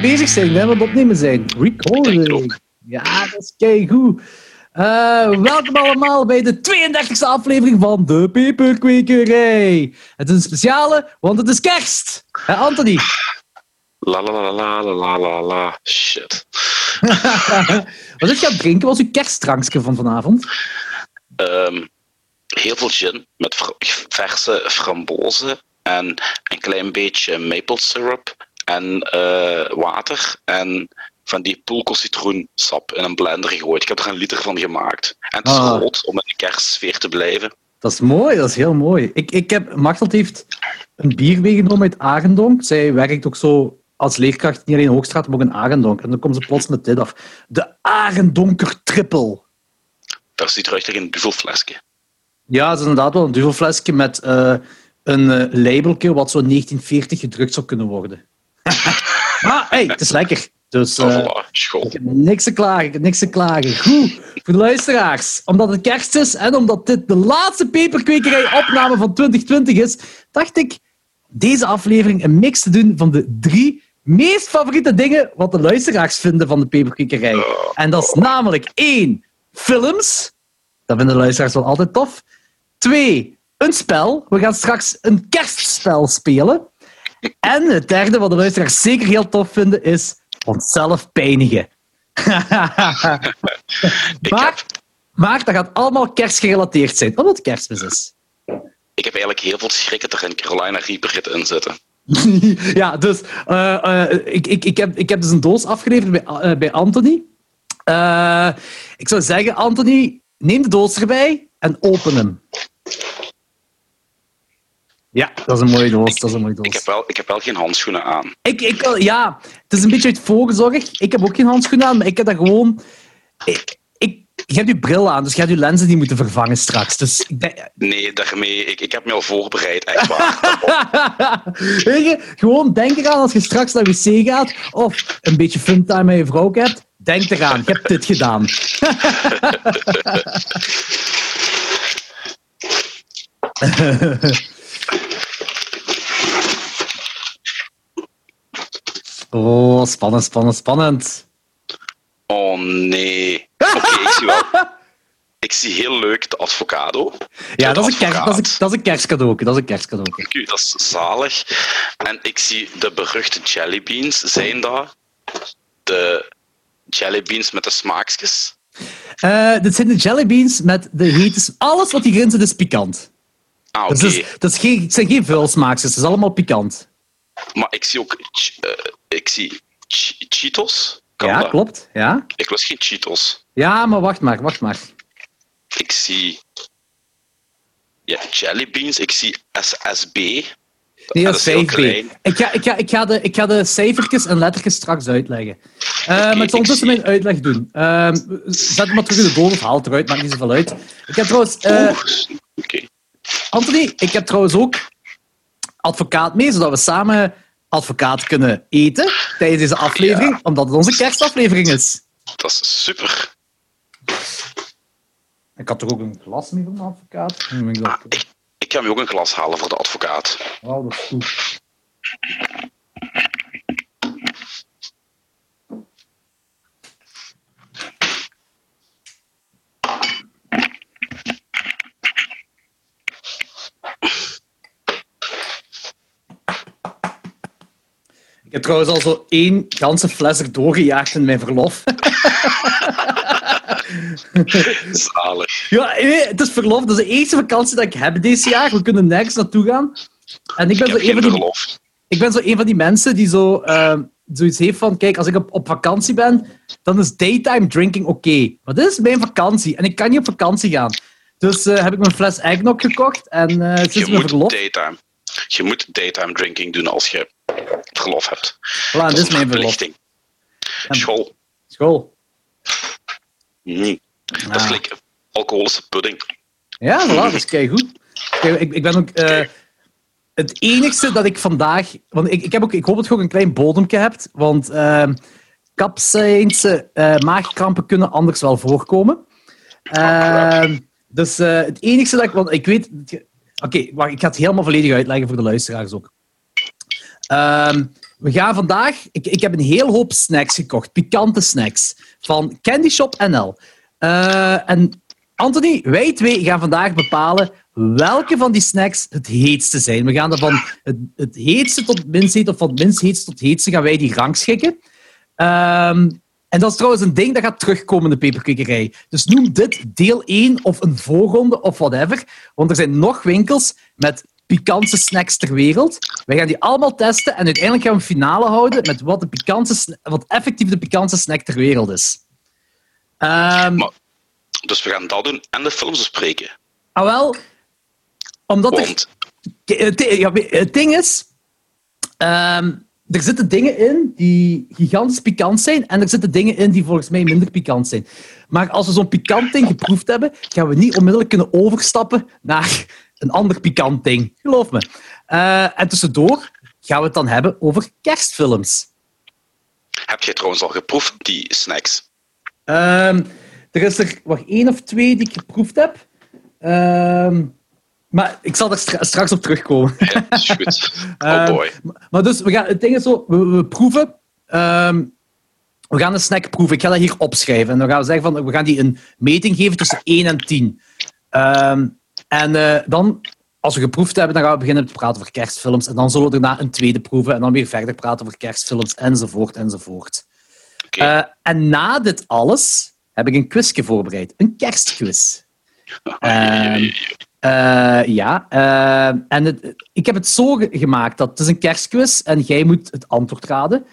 we, bezig zijn. Dat we opnemen zijn. Recording. Ja, dat is keigoed. Eh welkom allemaal bij de 32e aflevering van De Peperkwekerij. Het is een speciale, want het is kerst. Hè, Anthony? La la la la la la la la. Shit. Wat is je aan het drinken? Wat was uw kerstdrankje van vanavond? Ehm, heel veel gin met verse frambozen en een klein beetje maple syrup en eh, water en van die citroensap in een blender gegooid. Ik heb er een liter van gemaakt. En het is Ah. rood om in de kerstsfeer te blijven. Dat is mooi, dat is heel mooi. Ik, ik heb, heeft een bier meegenomen uit Arendonk. Zij werkt ook zo als leerkracht, niet alleen in Hoogstraat, maar ook in Arendonk. En dan komt ze plots met dit af. De Arendonker Triple. Dat ziet eruit als een duvelflesje. Ja, het is inderdaad wel een duvelflesje met eh, een labeltje wat zo in 1940 gedrukt zou kunnen worden. Maar hey, het is lekker. Dus Oh, eh, ik heb niks te klagen, ik heb niks te klagen. Goed, voor de luisteraars, omdat het kerst is en omdat dit de laatste peperkwekerij-opname van 2020 is, dacht ik deze aflevering een mix te doen van de drie meest favoriete dingen wat de luisteraars vinden van de peperkwekerij. En dat is namelijk één, films. Dat vinden de luisteraars wel altijd tof. Twee, een spel. We gaan straks een kerstspel spelen. En het derde, wat de luisteraars zeker heel tof vinden, is onszelf pijnigen. Maar, maar dat gaat allemaal kerstgerelateerd zijn, omdat het kerstmis is. ik heb eigenlijk heel veel schrikken er in Carolina Reaper in zitten. ja, dus eh, eh, ik, ik, ik, heb, ik heb dus een doos afgeleverd bij, eh, bij Anthony. Ik zou zeggen, Anthony, neem de doos erbij en open hem. Ja, dat is een mooie doos. Dat is een mooie doos. Ik heb wel, ik heb wel geen handschoenen aan. Ik, ik, ja, het is een beetje uit voorzorg. Ik heb ook geen handschoenen aan, maar ik heb dat gewoon... Ik, ik, je hebt je bril aan, dus je hebt je lenzen die moeten vervangen straks. Dus ik denk- Nee, daarmee, ik, ik heb me al voorbereid, echt waar. Weet je, gewoon denk eraan als je straks naar wc gaat of een beetje funtime met je vrouw hebt. Denk eraan, je hebt dit gedaan. Oh, spannend, spannend, spannend. Oh nee. Oké, ik zie wel. Ik zie heel leuk de avocado. Ja, dat is een, kerst, dat is advocaat. een, dat is een kerstcadeau. Dat is een kerstcadeau. Oké, dat is zalig. En ik zie de beruchte jellybeans. Zijn dat de jellybeans met de smaakjes? Eh, dit zijn de jellybeans met de hete... Alles wat hierin zit is pikant. Ah, oké. Dus is geen, het zijn geen vuilsmaakjes, het is allemaal pikant. Maar ik zie ook... ik zie ch- Cheetos. Kan ja, dat? klopt. Ja. Ik lust geen Cheetos. ja, maar wacht maar, wacht maar. Ik zie... Ja, jellybeans. Ik zie SSB. Nee, dat is heel 5B. klein. Ik ga, ik, ga, ik, ga de, ik ga de cijfertjes en lettertjes straks uitleggen. Eh, maar ik zal ondertussen zie- mijn uitleg doen. Ehm, zet maar terug in de of haal het eruit, maakt niet zoveel uit. Ik heb trouwens... Oeh, Oké. Anthony, ik heb trouwens ook advocaat mee, zodat we samen advocaat kunnen eten tijdens deze aflevering, Ja. omdat het onze kerstaflevering is. Dat is super. Ik had toch ook een glas mee van de advocaat? Ik dacht, Ik, me ook een glas halen voor de advocaat. oh, dat is goed. Heb trouwens al zo één ganse fles er doorgejaagd in mijn verlof. Zalig. Ja, het is verlof. Dat is de eerste vakantie dat ik heb deze jaar. We kunnen nergens naartoe gaan. En ik ben, Ik zo heb een van die, verlof. ik ben zo een van die mensen die zo, ehm, zoiets heeft van... Kijk, als ik op, op vakantie ben, dan is daytime drinking oké. Maar dit is mijn vakantie. En ik kan niet op vakantie gaan. Dus eh, heb ik mijn fles eggnog gekocht. En eh het is Je mijn moet, verlof. daytime, je moet daytime drinking doen als je verlof hebt. Voilà, Dat dit is mijn verplichting. School. School. Nee. Dat is Ah. gelijk alcoholische pudding. Ja, voilà, dat is keigoed. Kijk, ik, ik ben ook... eh, het enigste dat ik vandaag... Want ik, ik, heb ook, ik hoop dat je ook een klein bodempje hebt. Want uh, maagkrampen kunnen anders wel voorkomen. Ehm, dus eh, het enigste dat ik... Want ik weet... Oké, wacht, ik ga het helemaal volledig uitleggen voor de luisteraars ook. Ehm, we gaan vandaag... Ik, ik heb een heel hoop snacks gekocht. Pikante snacks. Van Candy Shop NL. Eh, en Anthony, wij twee gaan vandaag bepalen welke van die snacks het heetste zijn. We gaan er van het, het heetste tot minst heet, of van het minst heetste tot heetste, gaan wij die rangschikken. Ehm, en dat is trouwens een ding dat gaat terugkomen in de peperkwekerij. Dus noem dit deel 1 of een voorronde of whatever. Want er zijn nog winkels met pikante snacks ter wereld. Wij gaan die allemaal testen en uiteindelijk gaan we een finale houden met wat, de pikante, sna- wat effectief de pikante snack ter wereld is. Ehm Maar- Dus we gaan dat doen en de films bespreken. ah, wel, omdat Want Het, ja, het ding is, ehm, er zitten dingen in die gigantisch pikant zijn en er zitten dingen in die volgens mij minder pikant zijn. Maar als we zo'n pikant ding geproefd hebben, gaan we niet onmiddellijk kunnen overstappen naar een ander pikant ding. Geloof me. Eh, en tussendoor gaan we het dan hebben over kerstfilms. heb jij trouwens al geproefd, die snacks? Ehm, er is er wacht, één of twee die ik geproefd heb. Ehm, maar ik zal er stra- straks op terugkomen. Ja, is goed. Oh Ehm, boy. Maar dus, we gaan, het ding is zo, we, we proeven. we gaan een snack proeven. Ik ga dat hier opschrijven. En dan gaan we zeggen van, we gaan die een meting geven tussen 1 en 10. Ehm, en eh, dan, als we geproefd hebben, dan gaan we beginnen te praten over kerstfilms. En dan zullen we daarna een tweede proeven. En dan weer verder praten over kerstfilms, enzovoort, enzovoort. Oké. Eh, en na dit alles heb ik een quizje voorbereid. Een kerstquiz. ehm, eh, ja, eh, en het, ik heb het zo ge- gemaakt dat het is een kerstquiz en jij moet het antwoord raden.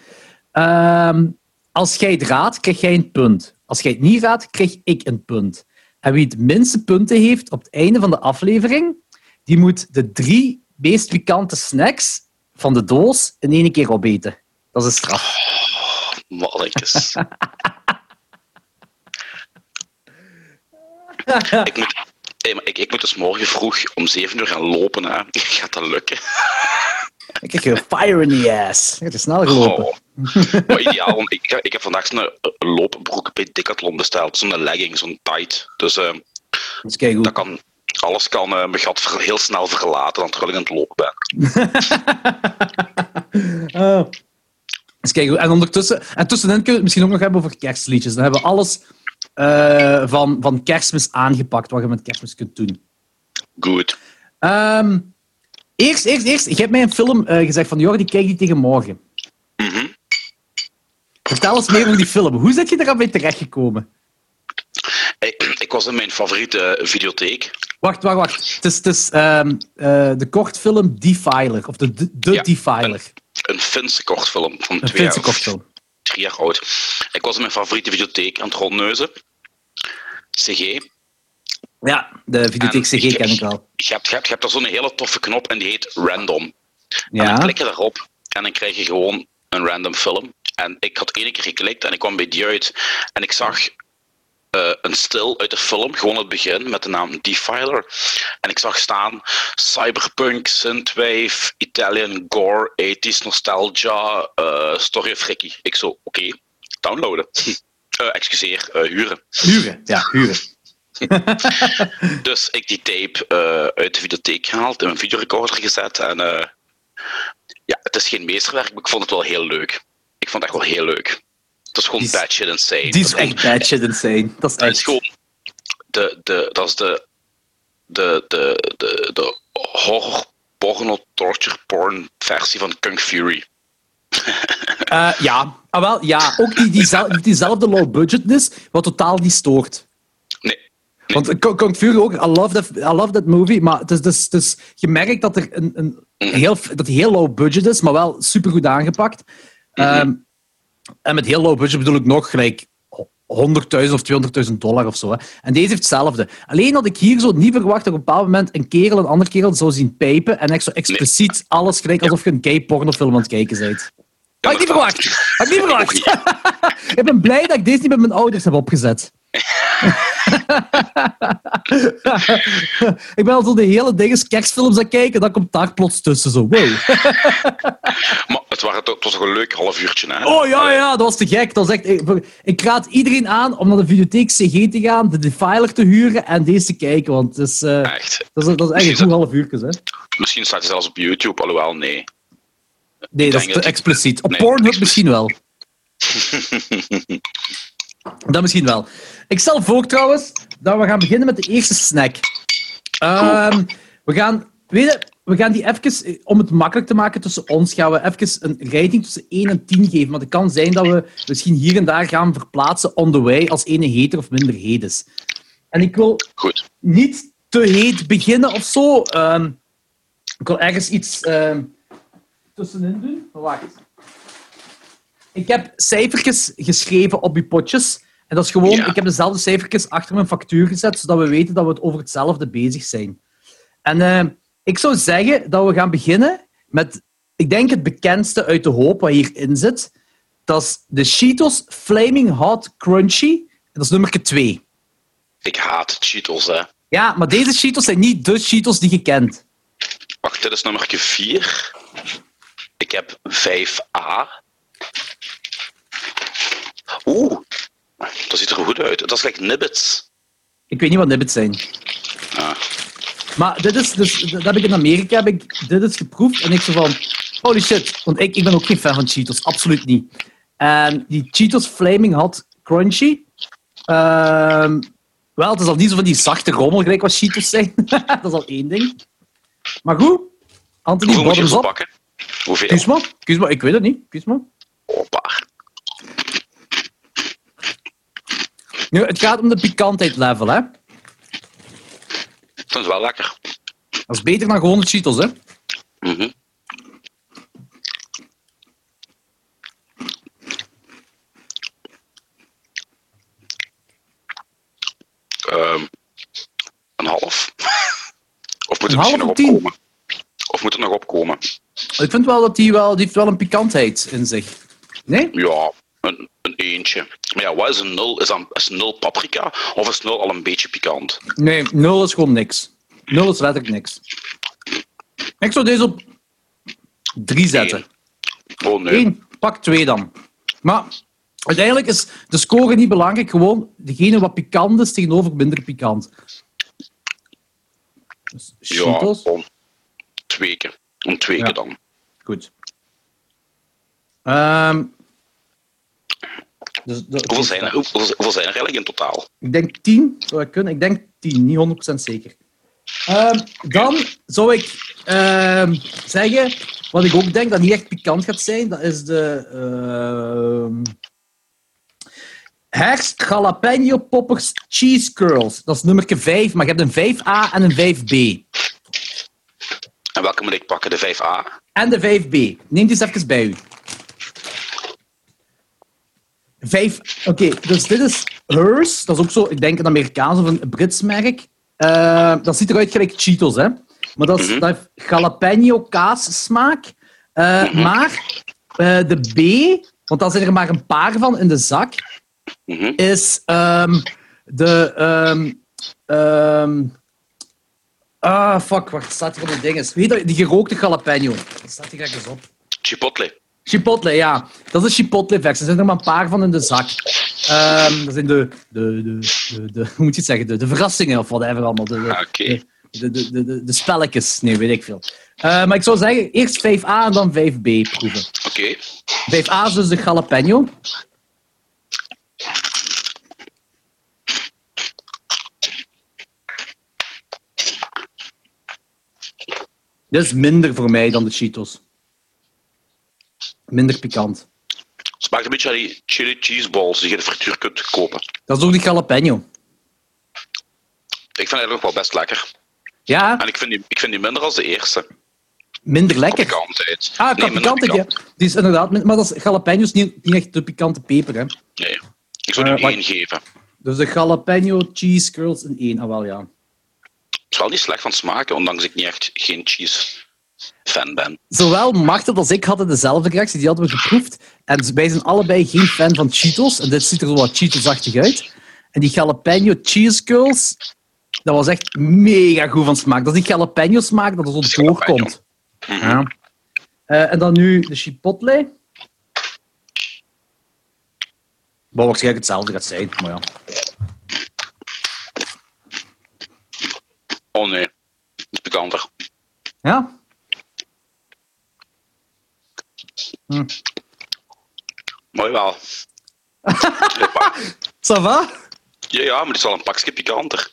Ehm, als jij het raadt, krijg jij een punt. Als jij het niet raadt, krijg ik een punt. En wie het minste punten heeft op het einde van de aflevering, die moet de drie meest pikante snacks van de doos in één keer opeten. Dat is een straf. Mannetjes. ik, moet, hey, maar ik, ik moet dus morgen vroeg om 7 uur gaan lopen. Hè. Gaat dat lukken? Dan krijg je fire in the ass. Hebt te snel gelopen. Oh. Maar ideaal, want ik, ik heb vandaag zo'n eh, loopbroek bij Decathlon besteld. Zo'n legging, zo'n tight. Dus eh, Dat is kan, alles kan eh, mijn gat heel snel verlaten dan terwijl ik aan het lopen ben. Dat is keigoed. En ondertussen, en tussenin kunnen we het misschien ook nog hebben over kerstliedjes. Dan hebben we alles eh, van, van kerstmis aangepakt, wat je met kerstmis kunt doen. Goed. Ehm, eerst, eerst, eerst. Je hebt mij een film eh, gezegd van, Jordi, kijk die tegen morgen. Mhm. Vertel eens meer over die film. Hoe zit je er aan bij terechtgekomen? Hey, ik was in mijn favoriete videotheek. Wacht, wacht, wacht. Het is, het is ehm, eh, de kortfilm Defiler, of de, de, de Ja, Defiler. Een Finse kortfilm van Een twee jaar, Finse of kortfilm. drie jaar oud. Ik was in mijn favoriete videotheek aan het rondneuzen. CG. Ja, de videotheek CG ken ik wel. Je hebt, je hebt, je hebt daar zo'n hele toffe knop en die heet Random. En dan Ja. klik je daarop en dan krijg je gewoon een random film. En ik had één keer geklikt en ik kwam bij die uit. En ik zag eh, een stil uit de film, gewoon het begin, met de naam Defiler. En ik zag staan cyberpunk, synthwave, Italian gore, 80s nostalgia, eh, story of Ricky. Ik zo, oké, downloaden. Eh, excuseer, huren. Huren. Ja, huren. Dus ik die tape eh, uit de videotheek gehaald, in mijn videorecorder gezet. En eh, ja, het is geen meesterwerk, maar ik vond het wel heel leuk. Ik vond het echt wel heel leuk. Het is gewoon is- bad shit insane. Die is Dat echt bad shit insane. Dat is is echt... gewoon de, de, dat is de, de, de, de, de horror porno torture porn versie van Kung Fury. Eh, ja, ah, wel, ja. Ook die, die, zel- diezelfde low budgetness, wat totaal niet stoort. Want Fury ook, I love that, I love that movie, maar het is, is, je merkt dat er een, een heel, dat heel low budget is, maar wel supergoed aangepakt. Ehm, en met heel low budget bedoel ik nog gelijk 100.000 of 200.000 dollar of zo. Hè. En deze heeft hetzelfde. Alleen had ik hier zo niet verwacht dat op een bepaald moment een kerel een andere kerel zou zien pijpen en echt zo expliciet alles gelijk alsof je een gay pornofilm aan het kijken bent. Had ik niet verwacht. Had ik niet verwacht. ik ben blij dat ik deze niet met mijn ouders heb opgezet. ik ben al zo de hele dingen kerstfilms aan kijken, dan komt daar plots tussen zo. Wow. Maar het, waren, het was toch een leuk half uurtje, hè? Oh ja, ja, dat was te gek. Dat was echt, ik, ik raad iedereen aan om naar de videotheek CG te gaan, de Defiler te huren en deze te kijken. Want het is, eh, Echt. dat, is, dat is echt een goed half uurtje. Hè. Misschien staat hij zelfs op YouTube, alhoewel nee. Nee, dat is te expliciet. Op Nee, Pornhub misschien wel. dat misschien wel. Ik stel voor trouwens dat we gaan beginnen met de eerste snack. Ehm, we, gaan, weet je, we gaan die even, om het makkelijk te maken tussen ons, gaan we even een rating tussen 1 en 10 geven. Want het kan zijn dat we misschien hier en daar gaan verplaatsen on the way als ene heter of minder heet is. En ik wil Goed. niet te heet beginnen of zo. Ehm, ik wil ergens iets ehm, tussenin doen. Wacht. Ik heb cijfertjes geschreven op die potjes. En dat is gewoon, Ja. ik heb dezelfde cijfertjes achter mijn factuur gezet, zodat we weten dat we het over hetzelfde bezig zijn. En eh, ik zou zeggen dat we gaan beginnen met, ik denk het bekendste uit de hoop wat hierin zit. Dat is de Cheetos Flaming Hot Crunchy. Dat is nummer 2. Ik haat Cheetos, hè. Ja, maar deze Cheetos zijn niet de Cheetos die je kent. Wacht, dit is nummer 4. Ik heb 5A. Oeh, dat ziet er goed uit. Dat is like Nibbits. Ik weet niet wat nibbits zijn. Ah. Maar dit is, dus, dat heb ik in Amerika heb ik dit is geproefd en ik zo van, holy shit. Want ik, ik ben ook geen fan van Cheetos, absoluut niet. En die Cheetos Flaming Hot Crunchy, ehm, wel, het is al niet zo van die zachte rommel gelijk wat Cheetos zijn. dat is al één ding. Maar goed, Anthony, Hoeveel moet je bottoms up. pakken? Hoeveel? Kies maar, kies maar, ik weet het niet. Kies maar. Hoppa. Nu, het gaat om de pikantheid level, hè. Dat is wel lekker. Dat is beter dan gewone Cheetos, hè. Mhm. Ehm, een half. Of moet er misschien nog opkomen? Of moet er nog opkomen? Ik vind wel dat die wel, die heeft wel een pikantheid in zich. Nee? Ja, een, een eentje. Maar ja, wat is een nul? Is, dan, is nul paprika of is nul al een beetje pikant? Nee, nul is gewoon niks. Nul is letterlijk niks. Ik zou deze op drie zetten. Oh nee. Eén, pak twee dan. Maar uiteindelijk is de score niet belangrijk. Gewoon degene wat pikant is tegenover minder pikant. Dus Ja, om twee keer. Om twee Ja. keer dan. Goed. Ehm, dus de- Hoeveel zijn, er, hoeveel, hoeveel zijn er eigenlijk in totaal? Ik denk 10 zou ik kunnen. Ik denk 10, niet 100% zeker. Ehm, dan zou ik ehm, zeggen, wat ik ook denk dat niet echt pikant gaat zijn, dat is de ehm Herfst Jalapeno Poppers Cheese Curls. Dat is nummer 5, maar je hebt een 5A en een 5B. En welke moet ik pakken? De 5A? En de 5B. Neem die eens even bij u. Vijf. Oké, dus dit is Hers. Dat is ook zo, ik denk een Amerikaans of een Brits merk. Eh, dat ziet eruit gelijk Cheetos, hè. Maar dat, is, Mhm. dat heeft jalapeno kaas smaak. Eh, Maar eh, de B, want daar zijn er maar een paar van in de zak, Mhm. is ehm, de... ehm, ehm, ah, fuck, wacht, staat hier op de dinges. Weet je, die gerookte jalapeno. Dat staat hier ergens op. Chipotle. Chipotle, ja. Dat is de Chipotle-versie. Er zijn er maar een paar van in de zak. Ehm, dat zijn de, de, de, de, de- hoe moet je het zeggen, de, de verrassingen of whatever allemaal. De, de, Ah, de, de, de, de, de spelletjes. Nee, weet ik veel. Eh, maar ik zou zeggen, eerst 5A en dan 5B proeven. Oké. 5A is dus de jalapeno. Dit is minder voor mij dan de Cheetos. Minder pikant. Smaakt een beetje aan die chili cheese balls die je in de frituur kunt kopen. Dat is ook die jalapeno. Ik vind het eigenlijk nog wel best lekker. Ja, En ik vind die, ik vind die minder als de eerste. minder Qua lekker. pikantheid. Ah, qua pikantheid, ja. Die is inderdaad... Maar dat is jalapeno is niet, niet echt de pikante peper, hè. Nee. Ik zou die Eh, wat- één geven. Dus de jalapeno cheese curls in één. Ah, wel, ja. Het is wel niet slecht van smaken, ondanks ik niet echt geen cheese fan ben. Zowel Martel als ik hadden dezelfde reactie. Die hadden we geproefd. En wij zijn allebei geen fan van Cheetos. En dit ziet er zo wat Cheetos-achtig uit. En die jalapeno cheese curls, dat was echt mega goed van smaak. Dat is die jalapeno smaak dat er zo doorkomt. Ja. Eh, en dan nu de chipotle. Wat waarschijnlijk hetzelfde gaat zijn, maar ja. Oh nee, het is pikanter. Ja? Hm. Mooi wel. Ça va? Ja, ja, maar het is wel een pakje pikanter.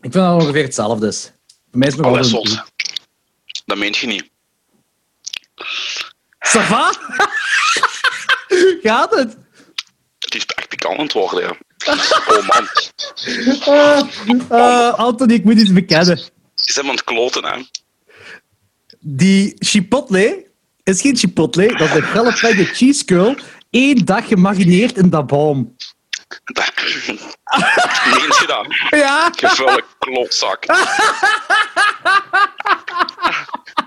Ik vind dat ongeveer hetzelfde is. Voor mij is het nog Allee, zot. Dat meent je niet. Ça va? Gaat het? Het is echt pikant aan het worden, ja. Oh man, eh, Anthony, ik moet iets bekennen. je bent aan het kloten, hè. Die chipotle is geen chipotle, dat is een jalapeno cheese curl. Eén dag gemarineerd in dat boom. Dat... Meent je dat? Ja? Gevulle klotzak.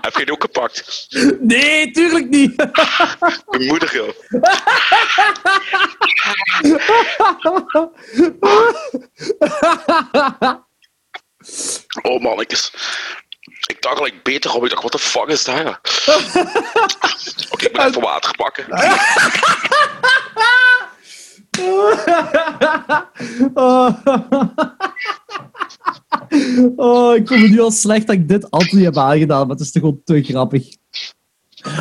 Heb je het ook gepakt? Nee, tuurlijk niet. Mijn moeder, joh. Oh man, ik, dacht gelijk beter op. Ik dacht, wat de fuck is dat? ja? Oké, ik moet even water pakken. Oh. oh, ik voel me nu al slecht dat ik dit Anthony heb aangedaan, maar het is toch gewoon te grappig.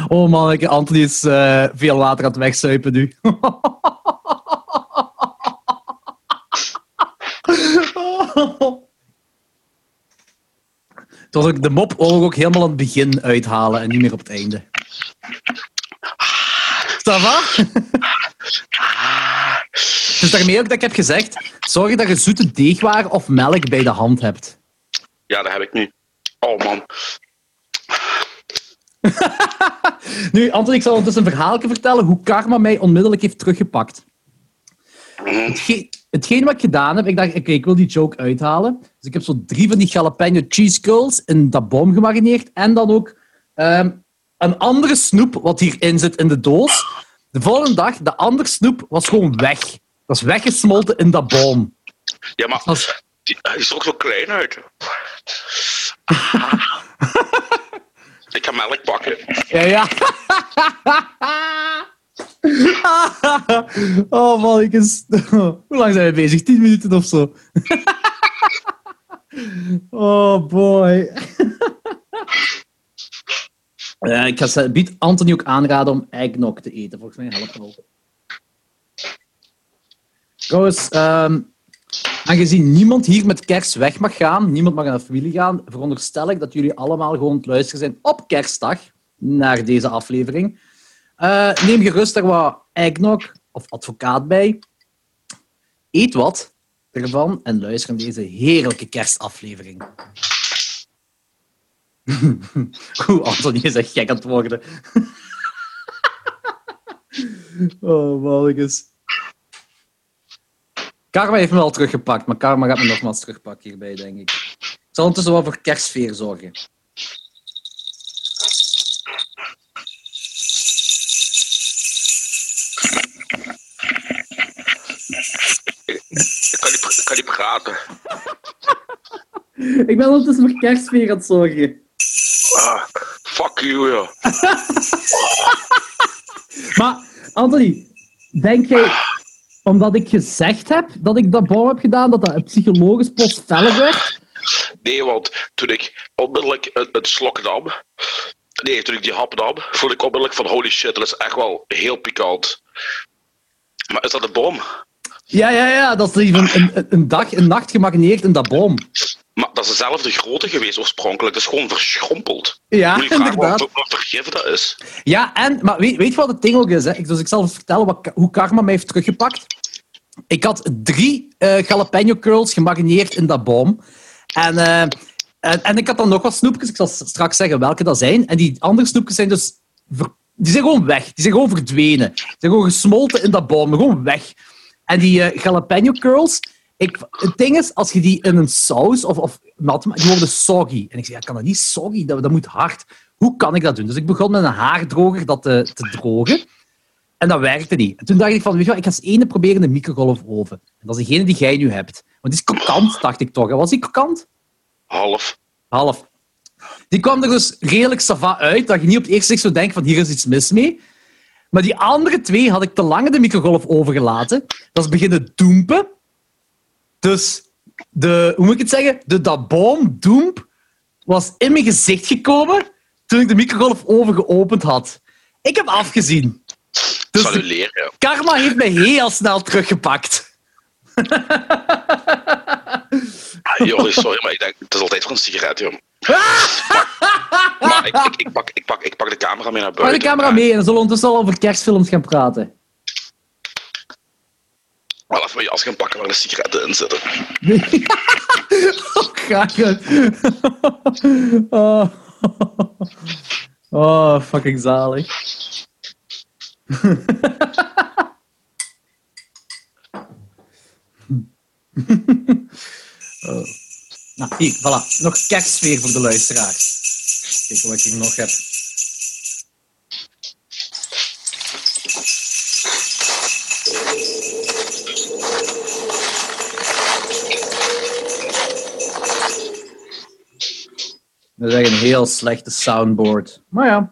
Oh man, ik- Anthony is eh, veel water aan het wegzuipen nu. Het was ook, de mop ik ook helemaal aan het begin uithalen en niet meer op het einde. Ça va? Dus daarmee ook dat ik heb gezegd, zorg dat je zoete deegwaar of melk bij de hand hebt. Ja, dat heb ik nu. Oh man. Nu, Anton, ik zal ondertussen een verhaaltje vertellen hoe karma mij onmiddellijk heeft teruggepakt. Mhm. Hetgeen, hetgeen wat ik gedaan heb, ik dacht, oké, ik wil die joke uithalen. Dus ik heb zo drie van die jalapeno cheese curls in dat boom gemarineerd. En dan ook ehm, een andere snoep wat hierin zit in de doos. De volgende dag, de andere snoep was gewoon weg. Dat was weggesmolten in dat boom. Ja, maar was- die, hij is er ook zo klein uit. Ah. ik ga melk pakken. Ja, ja. oh man, ik is... Hoe lang zijn we bezig? 10 minuten of zo. oh boy. Ik ga bied Anthony ook aanraden om eggnog te eten. Volgens mij helpt wel. Trouwens, ehm, aangezien niemand hier met kerst weg mag gaan, niemand mag naar de familie gaan, veronderstel ik dat jullie allemaal gewoon luisteren zijn op kerstdag naar deze aflevering. Eh, neem gerust er wat eggnog of advocaat bij. Eet wat ervan en luister naar deze heerlijke kerstaflevering. Oeh, Anthony is echt gek aan het worden. oh, mannetjes. Karma heeft me al teruggepakt, maar Karma gaat me nogmaals terugpakken hierbij, denk ik. Ik zal ondertussen wel voor kerstsfeer zorgen. Ik kan niet, ik ben ondertussen voor kerstsfeer aan het zorgen. Ah, fuck you, joh. Maar, Anthony, denk jij, omdat ik gezegd heb dat ik dat bouw heb gedaan, dat dat psychologisch plots feller werd? Nee, want toen ik onmiddellijk het, het slok nam... Nee, toen ik die hap nam, voelde ik onmiddellijk van holy shit, dat is echt wel heel pikant. Maar is dat een bom? Ja, ja, ja, dat is een, een, een dag, een nacht gemarineerd in dat boom. Maar dat is dezelfde grootte geweest oorspronkelijk. Dat is gewoon verschrompeld. Ja, Moet je vragen inderdaad. wat, wat voor gif dat is? Ja, en, maar weet, weet je wat het ding ook is? Hè? Ik- Dus ik zal eens vertellen wat, hoe karma mij heeft teruggepakt. Ik had drie eh jalapeno curls gemarineerd in dat boom. En, eh, en, en ik had dan nog wat snoepjes. Ik zal straks zeggen welke dat zijn. En die andere snoepjes zijn dus... ver- die zijn gewoon weg. Die zijn gewoon verdwenen. Die zijn gewoon gesmolten in dat boom. Gewoon weg. En die eh, jalapeno curls... Ik, het ding is, als je die in een saus of, of nat maakt, die worden soggy. En ik zei, ja, kan dat niet soggy? Dat, dat moet hard. Hoe kan ik dat doen? Dus ik begon met een haardroger dat te, te drogen. En dat werkte niet. En toen dacht ik van, weet je wat, ik ga eens ene proberen in de microgolfoven. En dat is degene die jij nu hebt. Want die is krokant, dacht ik toch. En Was die krokant? Half. Half. Die kwam er dus redelijk sava uit, dat je niet op het eerste zicht zou denken van hier is iets mis mee. Maar die andere twee had ik te lang de microgolfoven gelaten. Dat is beginnen doempen. Dus de, hoe moet ik het zeggen? De daboom doemp was in mijn gezicht gekomen toen ik de microgolfoven geopend had. Ik heb afgezien. Dus zal u de leren. ja. karma heeft mij heel snel teruggepakt. Ah, joh, sorry, maar ik denk, het is altijd voor een sigaret, joh. maar ik, ik, ik, pak, ik, pak, ik pak de camera mee naar Pak buiten. de camera mee en dan zullen we ondertussen al over kerstfilms gaan praten. Wel even je as gaan pakken waar de sigaretten in zitten. Oh, graag. Oh. oh, fucking zalig. Oh. Nou, hier, voilà. Nog kerstsfeer voor de luisteraars. Kijk wat ik hier nog heb. Dat is echt een heel slechte soundboard. Maar ja.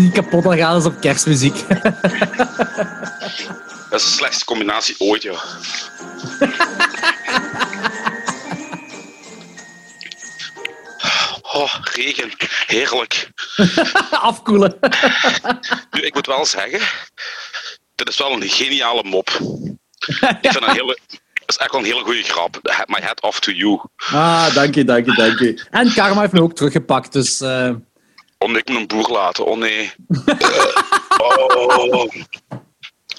Niet kapot dan gaan is op kerstmuziek. Dat is de slechtste combinatie ooit, joh. Oh, regen. Heerlijk. Afkoelen. Nu, ik moet wel zeggen, dit is wel een geniale mop. Ik vind een hele... Dat is echt wel een hele goede grap. My hat off to you. Ah, dank je, dank je, dank je. En Karma heeft me ook teruggepakt, dus... eh, Oh nee, ik moet een boer laten. Oh nee.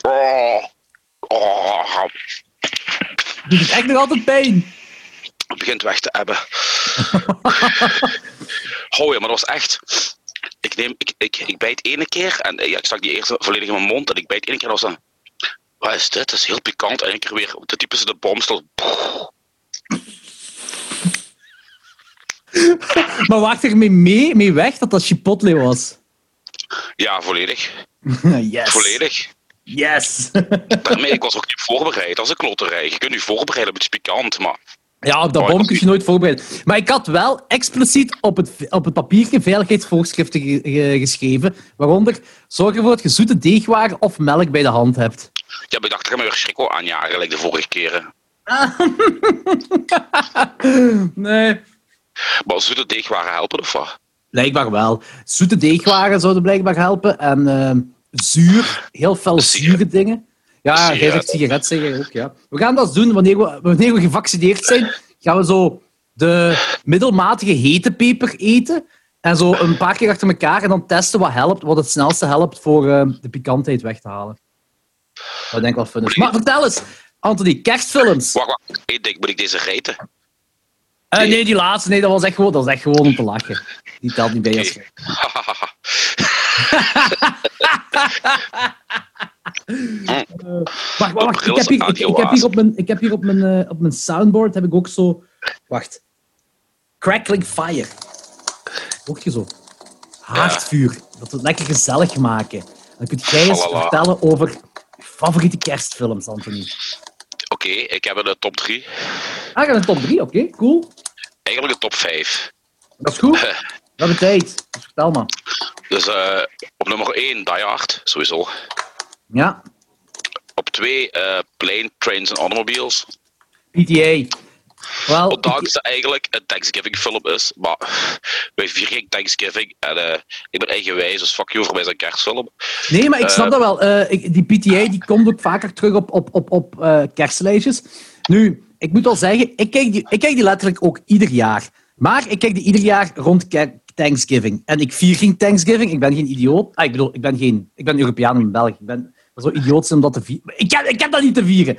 Eh, oh. Oh. Oh. doet het echt nog altijd pijn. Het begint weg te ebben. Oh ja, maar dat was echt... Ik, neem, ik, ik, ik bijt ene keer en ja, ik stak die eerst volledig in mijn mond en ik bijt ene keer en was dan... Wat is dit? Dat is heel pikant. En één keer weer de typische de bomstel. Maar wacht er mee, mee, mee weg dat dat Chipotle was. Ja, volledig. yes. Volledig. Yes. Daarmee, ik was ook niet voorbereid. Dat is een klotterij. Je kunt je voorbereiden op iets pikant, maar... Ja, op dat bom ik kun je nooit voorbereiden. Maar ik had wel expliciet op het, op het papiertje veiligheidsvoorschriften ge- ge- geschreven, waaronder zorg ervoor dat je zoete deegwaar of melk bij de hand hebt. Ja, maar ik dacht, ik ga me weer schrikkel aanjagen, like de vorige keren. Nee. Maar zoete deegwaren helpen of wat? Blijkbaar wel. Zoete deegwaren zouden blijkbaar helpen. En ehm, zuur, heel fel Sigaret. zure dingen. Ja, jij Sigaret. zegt sigaret zeggen ook, ja. We gaan dat doen wanneer we, wanneer we gevaccineerd zijn. Gaan we zo de middelmatige hete peper eten. En zo een paar keer achter elkaar. En dan testen wat helpt, wat het snelste helpt voor ehm, de pikantheid weg te halen. Dat denk ik wel fun is. Maar vertel eens, Anthony, kerstfilms. Wacht, wacht. Eén ding, moet ik deze rijten? Eh, nee, die laatste, nee, dat was echt gewoon, dat was echt gewoon om te lachen. Die telt niet bij als. Wacht, wacht, Ik heb hier, ik, ik heb hier op mijn, ik heb hier op mijn, eh, op mijn soundboard heb ik ook zo... Wacht. Crackling Fire. Hoort je zo? Haardvuur. Dat we het lekker gezellig maken. Dan kun jij eens vertellen over je favoriete kerstfilms, Anthony. Oké, ik heb een top 3. Ah, je hebt een top 3, oké, cool. Eigenlijk een top 5. Dat is goed. We hebben tijd. Dus vertel maar. Dus eh, op nummer 1 Die Hard, sowieso. Ja, Op 2 eh Plane, Trains and Automobiles. PTA. Wel, Ondanks dat eigenlijk een Thanksgiving film is. Maar wij vieren geen Thanksgiving. En eh, ik ben eigenwijs, dus fuck you voor mij is een kerstfilm. Nee, maar ik snap Eh, dat wel. Eh, ik, die PTA die komt ook vaker terug op, op, op, op kerstlijstjes. Nu, ik moet wel zeggen, ik kijk, die, ik kijk die letterlijk ook ieder jaar. Maar ik kijk die ieder jaar rond Thanksgiving. En ik vier geen Thanksgiving. Ik ben geen idioot. Ah, ik bedoel, ik ben, geen, ik ben Europeaan en Belg. Ik ben zo idioot zijn om dat te vieren. Ik heb, ik heb dat niet te vieren.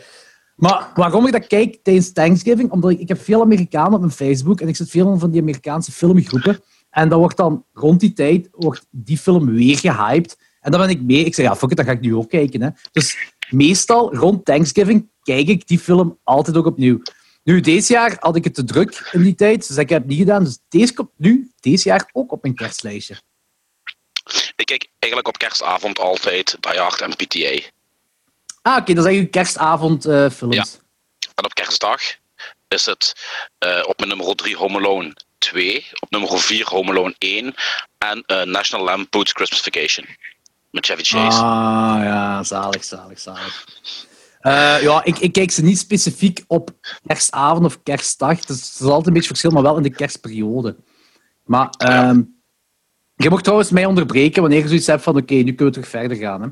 Maar waarom ik dat kijk tijdens Thanksgiving? Omdat ik, ik heb veel Amerikanen op mijn Facebook en ik zit veel van die Amerikaanse filmgroepen. En dan wordt dan rond die tijd wordt die film weer gehyped. En dan ben ik mee. Ik zeg, ja, fuck it, dan ga ik nu ook kijken. Hè. Dus meestal rond Thanksgiving kijk ik die film altijd ook opnieuw. Nu, deze jaar had ik het te druk in die tijd, dus ik heb het niet gedaan. Dus deze komt nu, deze jaar, ook op mijn kerstlijstje. Ik kijk eigenlijk op kerstavond altijd Die Hard en PTA. Ah, oké, dat zijn uw kerstavondfilms. Ja. kerstdag is het eh, op mijn nummer 3 Home Alone 2, op nummer 4 Home Alone 1 en uh, National Lampoon's Christmas Vacation met Chevy Chase. Ah, ja, zalig, zalig, zalig. Uh, ja, ik, ik kijk ze niet specifiek op kerstavond of kerstdag. Dus het is altijd een beetje verschil, maar wel in de kerstperiode. Maar uh, je mag trouwens mij onderbreken wanneer je zoiets hebt van oké, nu kunnen we terug verder gaan. Hè.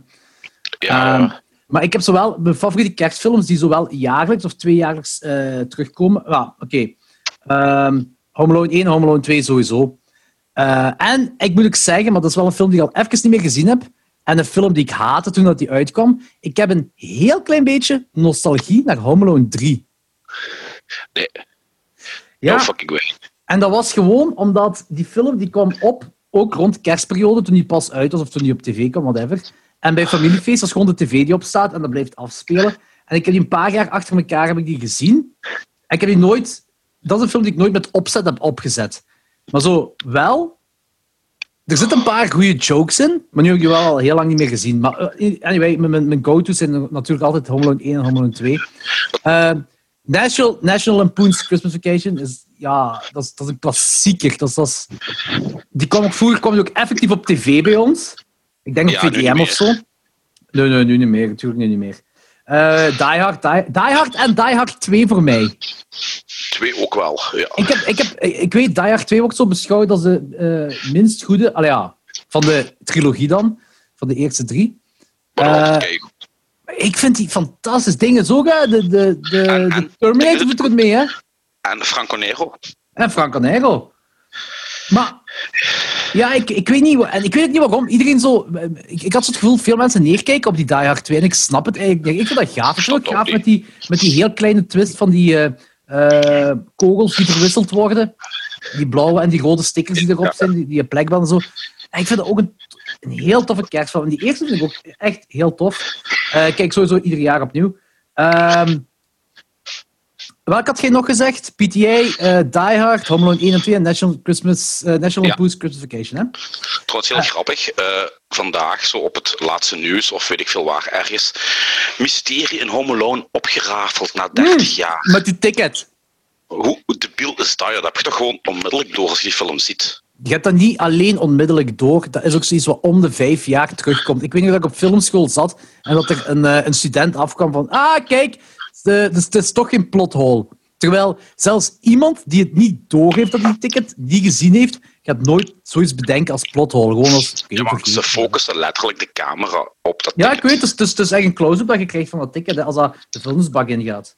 Ja. Uh, maar ik heb zowel mijn favoriete kerstfilms die zowel jaarlijks of tweejaarlijks uh, terugkomen. Ja, oké. Okay. Um, Home Alone 1 en Home Alone 2 sowieso. Uh, en ik moet ook zeggen, maar dat is wel een film die ik al even niet meer gezien heb. En een film die ik haatte toen dat die uitkwam. Ik heb een heel klein beetje nostalgie naar Home Alone 3. Nee. Ja. No fucking way. En dat was gewoon omdat die film die kwam op, ook rond kerstperiode, toen die pas uit was of toen die op tv kwam, whatever. En bij Familiefeest was gewoon de tv die op staat en dat blijft afspelen. En ik heb die een paar jaar achter elkaar heb ik die gezien. En ik heb die nooit... Dat is een film die ik nooit met opzet heb opgezet. Maar zo wel... Er zitten een paar goede jokes in, maar nu heb ik die wel al heel lang niet meer gezien. Maar uh, anyway, mijn, go-to's zijn natuurlijk altijd Home Alone 1 en Home Alone 2. Uh, National, National Lampoon's Christmas Vacation is, ja, dat is, dat is een klassieker. Dat is, dat is, die kwam ook, vroeger kwam die ook effectief op tv bij ons. Ik denk op Ja, nu of zo. Nee, nee, nu niet meer. Natuurlijk nu niet meer. Eh Die, Hard, Die, Die Hard en Die Hard 2 voor mij. Twee ook wel, ja. Ik, heb, ik, heb, ik weet, Die Hard 2 wordt zo beschouwd als de eh, minst goede... Allee, ja, van de trilogie dan. Van de eerste drie. Eh, Ik vind die fantastisch dingen. Zo, hè. De, de, de, En- de en- Terminator doet er goed mee, hè. en Franco Nero. En Franco Nero. Maar... Ja, ik, ik weet niet... En ik weet ook niet waarom. Iedereen zo... Ik, ik had zo het gevoel, veel mensen neerkijken op die Die Hard 2. En ik snap het eigenlijk. Ik vind dat gaaf. Ik vind gaaf met die, met die heel kleine twist van die eh, eh, kogels die verwisseld worden. Die blauwe en die rode stickers die erop zijn. Die, die plekband en zo. En ik vind dat ook een, een heel toffe kerstfilm. En die eerste vind ik ook echt heel tof. Eh, kijk sowieso ieder jaar opnieuw. Ehm Welk had jij nog gezegd? PTA, eh Die Hard, Home Alone 1 en 2 en National, Christmas, eh, National Ja. Lampoon's Christmas. Hè? Trouwens, heel grappig. eh, vandaag, zo op het laatste nieuws, of weet ik veel waar, ergens. Mysterie in Home Alone opgerafeld na 30 jaar. Met die ticket. Hoe debiel is dat? Dat heb je toch gewoon onmiddellijk door als je die film ziet. Je hebt dat niet alleen onmiddellijk door. Dat is ook zoiets wat om de vijf jaar terugkomt. Ik weet niet dat ik op filmschool zat en dat er een, een student afkwam van ah, kijk, het is, het is toch geen plothole. Terwijl zelfs iemand die het niet doorheeft dat die ticket niet gezien heeft, gaat nooit zoiets bedenken als plothole. Gewoon als... Ja, maar ze focussen letterlijk de camera op dat Ja, ik weet. Het is, het is, het is echt een close-up dat je krijgt van dat ticket hè, als dat de vuilnisbak ingaat.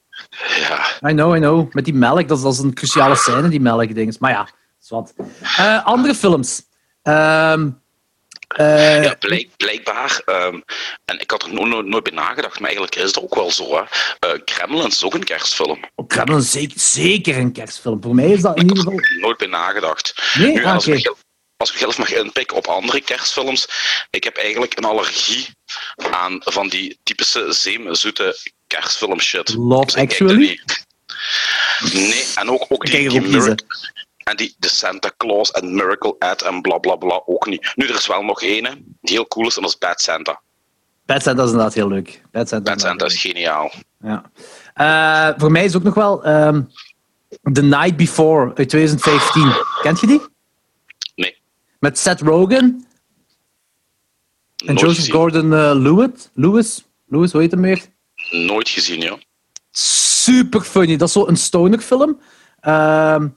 Ja. I know, I know. Met die melk, dat is, dat is een cruciale scène, die melkdings. Maar ja, is wat. Eh, andere films. Ehm eh, Ja, blijk, blijkbaar. ehm, en ik had er no- no- nooit bij nagedacht, maar eigenlijk is het ook wel zo. Hè. Eh, Gremlins is ook een kerstfilm. Gremlins is zeker, zeker een kerstfilm. Voor mij is dat in ieder geval... Nooit bij nagedacht. Nee? Nu, Ah, als, ik, als ik zelf mag inpikken op andere kerstfilms, ik heb eigenlijk een allergie aan van die typische zeemzoete kerstfilm shit. Love Dus ik Actually? dat. Nee, en ook, ook Ik die, die en die de Santa Claus en Miracle Ad en bla bla bla ook niet. Nu, er is wel nog ene die heel cool is en dat is Bad Santa. Bad Santa is inderdaad heel leuk. Bad Santa, Bad Santa is geniaal. Ja. Eh, voor mij is ook nog wel ehm, The Night Before uit 2015. Kent je die? Nee, Met Seth Rogen en nooit Joseph gezien. Gordon-Lewis. Lewis? Lewis, hoe heet hem meer? Nooit gezien, ja. super funny. Dat is zo een stoner film. Ehm, eh,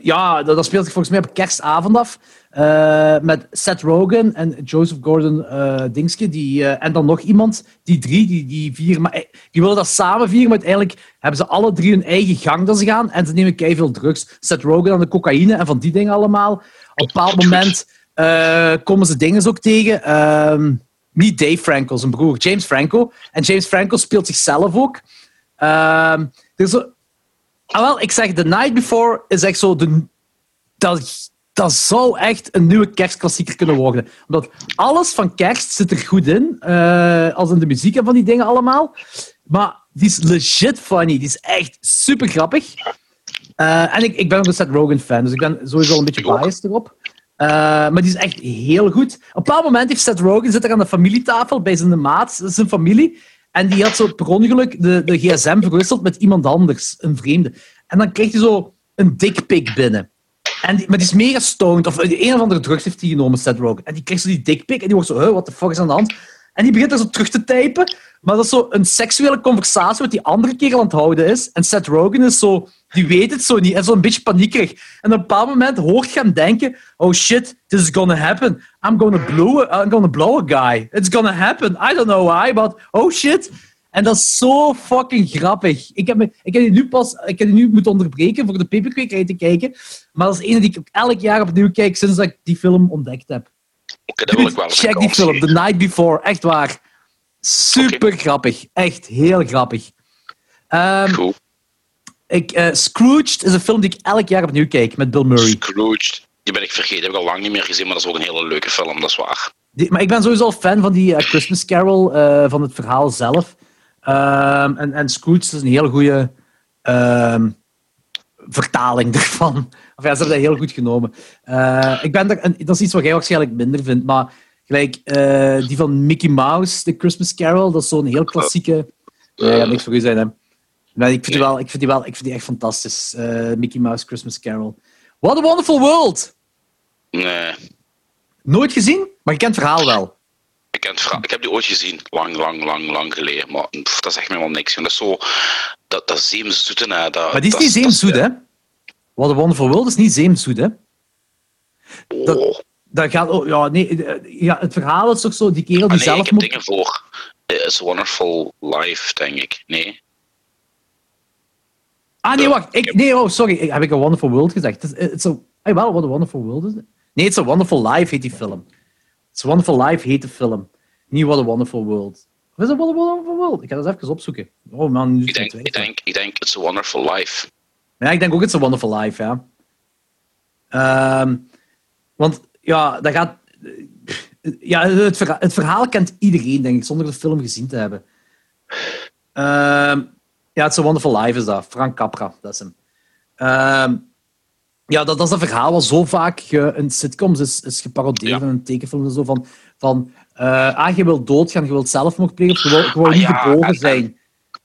ja, dat, speelt zich volgens mij op kerstavond af. Eh, met Seth Rogen en Joseph Gordon eh Dingske. Die, eh, en dan nog iemand. Die drie, die, die vier. Maar, eh, die willen dat samen vieren, maar uiteindelijk hebben ze alle drie hun eigen gang dat ze gaan. En ze nemen veel drugs. Seth Rogen aan de cocaïne en van die dingen allemaal. Op een bepaald moment eh, komen ze dingen ook tegen. Ehm, niet Dave Franco, zijn broer, James Franco. En James Franco speelt zichzelf ook. Ehm, er is ah, wel, ik zeg, The Night Before is echt zo... De, dat, dat zou echt een nieuwe kerstklassieker kunnen worden. Omdat alles van kerst zit er goed in. eh, als in de muziek en van die dingen allemaal. Maar die is legit funny. Die is echt super grappig. Eh, en ik, ik ben ook een Seth Rogen fan, dus ik ben sowieso een beetje biased erop. Eh, maar die is echt heel goed. Op een bepaald moment heeft Seth Rogen zit er aan de familietafel bij zijn maat, zijn familie. En die had zo per ongeluk de, de gsm verwisseld met iemand anders, een vreemde. En dan kreeg hij zo een dickpic binnen. En die, maar die is mega stoned. Of een of andere drugs heeft hij genomen, Seth Rogen. En die krijgt zo die dickpic en die wordt zo, what the fuck is aan de hand? En die begint er zo terug te typen. Maar dat is zo een seksuele conversatie wat die andere kerel aan het houden is. En Seth Rogen is zo... Die weet het zo niet. En zo een beetje paniekerig. En op een bepaald moment hoort je hem denken... Oh shit, this is gonna happen. I'm gonna blow, I'm gonna blow a guy. It's gonna happen. I don't know why, but... Oh shit. En dat is zo fucking grappig. Ik heb, me, ik heb die nu pas ik heb die nu moeten onderbreken voor de peperkwekerij te kijken. Maar dat is een die ik elk jaar opnieuw kijk sinds dat ik die film ontdekt heb. Oké, dat wil ik wel Check die film, The. Night Before. Echt waar. Super grappig. Echt heel grappig. Ehm, Cool. Ik, eh, Scrooged is een film die ik elk jaar opnieuw kijk met Bill Murray. Scrooged. Die ben ik vergeten, heb ik al lang niet meer gezien, maar dat is ook een hele leuke film, dat is waar. Die- maar ik ben sowieso al fan van die eh, Christmas Carol, eh, van het verhaal zelf. Ehm, en, en Scrooge is een hele goede ehm, vertaling ervan. Of ja, ze hebben dat heel goed genomen. Ik ben er, en dat is iets wat jij waarschijnlijk minder vindt, maar gelijk die van Mickey Mouse, The Christmas Carol, dat is zo'n heel klassieke... Gaat niks voor u zijn, hè. Nee, ik, vind die wel, ik, vind die wel, ik vind die echt fantastisch. eh, Mickey Mouse Christmas Carol. What a Wonderful World! Nee, Nooit gezien, maar je kent het verhaal wel. ik, ken het verhaal- ik heb die ooit gezien, lang, lang, lang, lang geleden. Maar pff, dat is echt helemaal niks. Dat is zo... Dat, dat zeemzoete, hè. Dat, Maar die is dat niet zeemzoet, hè? What a Wonderful World is niet zeemzoet, hè? dat- Oh. Dat gaat, oh, ja, nee, eh, ja, het verhaal is toch zo, die kerel Ah, die nee, ik zelf heb moet... dingen voor. Eh, It's a Wonderful Life, denk ik. Nee. Ah, nee, wacht. Ik, nee, oh, sorry. Ik- Heb ik een Wonderful World gezegd? Het is, it's a, hey, wel, What a Wonderful World is het? Nee, It's a Wonderful Life heet die film. It's a Wonderful Life heet de film. Niet What a Wonderful World. Of is het What a Wonderful World? Ik ga dat eens even opzoeken. Oh man, nu Ik denk, ik, denk, ik denk It's a Wonderful Life. Ja, ik denk ook It's a Wonderful Life, ja. Ehm, want ja, dat gaat... Ja, het verhaal, het verhaal kent iedereen, denk ik, zonder de film gezien te hebben. Ehm, ja, It's a Wonderful Life is dat. Frank Capra, dat is hem. Ehm, ja, dat, dat is een verhaal wat zo vaak ge- in sitcoms is, is geparodeerd Ja. en in tekenfilms zo van... van eh, ah, je wilt doodgaan, je wilt zelfmoord plegen, of je wilt gewoon Ah, niet ja, geboren en- en- zijn.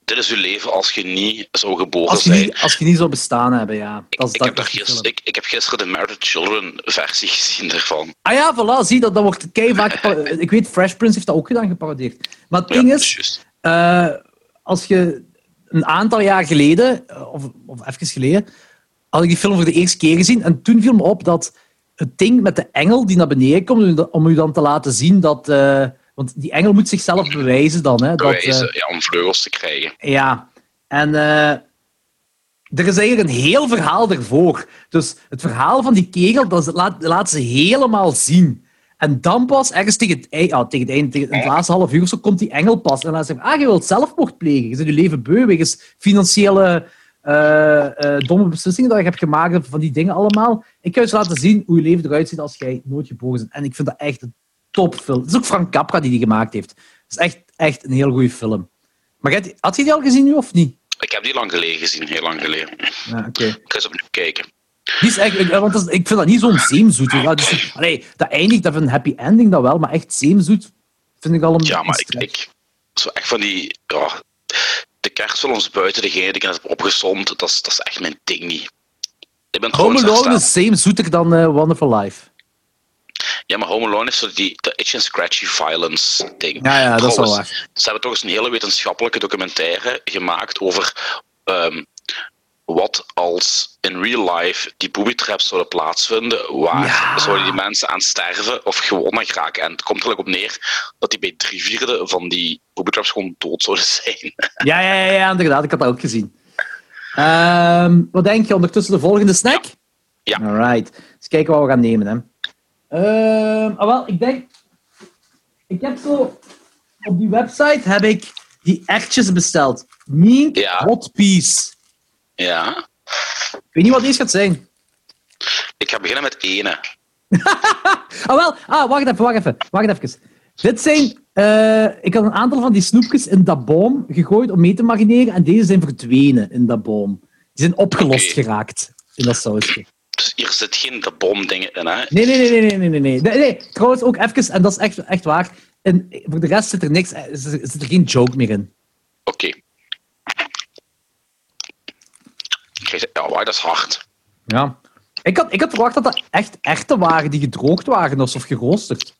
Dit is uw leven als je niet zou geboren Als je, zijn. niet, als je niet zou bestaan hebben, ja. Dat is, ik, dat heb gisteren, ik, ik heb gisteren de Married Children versie gezien ervan. Ah ja, voilà, zie, dat, dat wordt kei vaak... Ik weet, Fresh Prince heeft dat ook gedaan, geparodeerd. Maar het ding dat is, eh, als je een aantal jaar geleden, eh, of, of even geleden, had ik die film voor de eerste keer gezien en toen viel me op dat het ding met de engel die naar beneden komt, om u dan te laten zien dat... eh, want die engel moet zichzelf bewijzen dan. Hè, dat, eh, Bewijzen, ja, om vleugels te krijgen. ja, en er is eigenlijk een heel verhaal ervoor. Dus het verhaal van die kegel, dat laat ze helemaal zien. En dan pas, ergens tegen het, ei- ja, tegen het einde, tegen het laatste half uur of zo, komt die engel pas. En dan zegt hij, ah, je wilt zelfmoord plegen. Je bent je leven beu wegens financiële eh, eh, domme beslissingen dat je hebt gemaakt van die dingen allemaal. Ik ga je eens laten zien hoe je leven eruit ziet als jij nooit geboren bent. En ik vind dat echt een topfilm. Het is ook Frank Capra die die gemaakt heeft. Het is echt, echt een heel goede film. Maar jij- had je die al gezien nu of niet? Ik heb die lang geleden gezien, heel lang geleden. Ja, oké. Ik ga eens opnieuw kijken. Die is echt, ik- want dat is- ik vind dat niet zo'n zeemzoet. Dus, allee, dat eindigt met een happy ending, dat wel, maar echt zeemzoet vind ik al een Ja, maar ik, zo echt van die, ja, de kerstfilms buiten degene die ik net heb opgezond, dat is, dat is echt mijn ding niet. Ik ben Home Alone is zeemzoeter dan eh, Wonderful Life. Ja, maar Home Alone is zo die de itch and scratchy violence ding. Ja, ja, dat is wel waar. Ze hebben toch eens een hele wetenschappelijke documentaire gemaakt over ehm, wat als in real life die booby traps zouden plaatsvinden, waar Ja. zouden die mensen aan sterven of gewoon aan geraken. En het komt er op neer dat die bij drie vierde van die booby traps gewoon dood zouden zijn. Ja, ja, ja, ja, inderdaad, ik had dat ook gezien. Ehm, wat denk je ondertussen de volgende snack? Ja. Alright. Eens kijken wat we gaan nemen. Hè. Ehm, ah, wel, ik denk... Ik heb zo... Op die website heb ik die ertjes besteld. Mink Ja. Hot Peas. Ja. Ik weet niet wat deze gaat zijn. Ik ga beginnen met ene. Ah, wel. Ah, wacht even, wacht even. Wacht even. Dit zijn... eh, ik had een aantal van die snoepjes in dat boom gegooid om mee te marineren en deze zijn verdwenen in dat boom. Die zijn opgelost geraakt in dat sausje. Dus hier zit geen de bomdingen in, hè? Nee, nee, nee, nee, nee, nee, nee, nee. Trouwens, ook even, en dat is echt, echt waar. En voor de rest zit er niks, eh, zit zit er geen joke meer in. Oké. Ja, dat is hard. Ja. Ik had, ik had verwacht dat dat echt echte waren die gedroogd waren of geroosterd.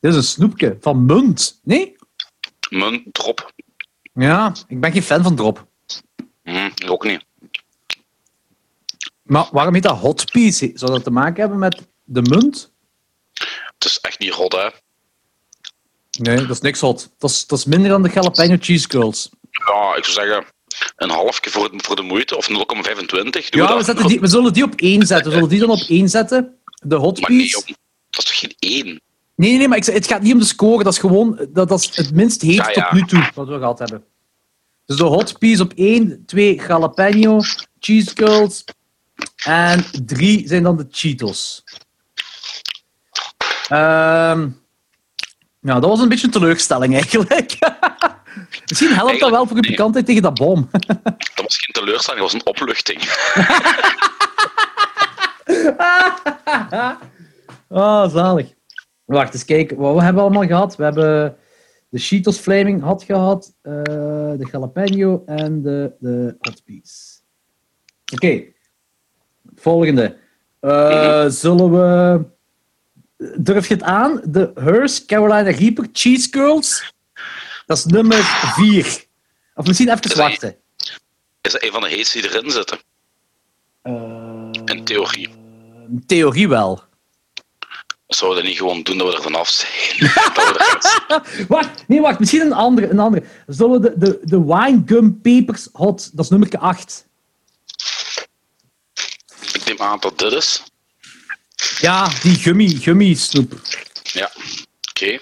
Dit is een snoepje van munt. Nee? Munt, drop. Ja, ik ben geen fan van drop. Ik ook niet. Maar waarom heet dat hot piece? Zou dat te maken hebben met de munt? Het is echt niet hot, hè. Nee, dat is niks hot. Dat is, dat is minder dan de jalapeno cheese curls. Ja, ik zou zeggen een halfje voor, voor de moeite, of 0,25. Doe Ja, we, zetten die, we zullen die op één zetten. We zullen die dan op één zetten. De hot Maar nee, dat is toch geen één? Nee, nee, maar ik, het gaat niet om de score. Dat is gewoon dat, dat is het minst heet Ja, ja. tot nu toe wat we gehad hebben. Dus de hot piece op 1, 2 jalapeno, cheese curls. En 3 zijn dan de Cheetos. Ehm ja, dat was een beetje een teleurstelling eigenlijk. Misschien helpt dat wel voor uw nee. bekendheid tegen dat bom. Dat was geen teleurstelling, dat was een opluchting. Ah, zalig. Wacht eens kijken. Wat hebben we allemaal gehad? We hebben de Cheetos Flaming had gehad, eh, de jalapeno en de, de hot piece. Oké. Volgende. Eh, Zullen we... Durf je het aan? De Hearst Carolina Reaper Cheese Curls. Dat is nummer 4. Of misschien even wachten. Is dat een van de heetste die erin zitten? Eh, In theorie. in theorie wel. Zouden we dat niet gewoon doen dat we er vanaf zijn? Wacht, nee, wacht. Misschien een andere. Een andere. Zullen we de, de, de Wine Gum Papers Hot, dat is nummer 8. Ik neem aan dat dit is. Ja, die gummy, gummy snoep. Ja. Oké.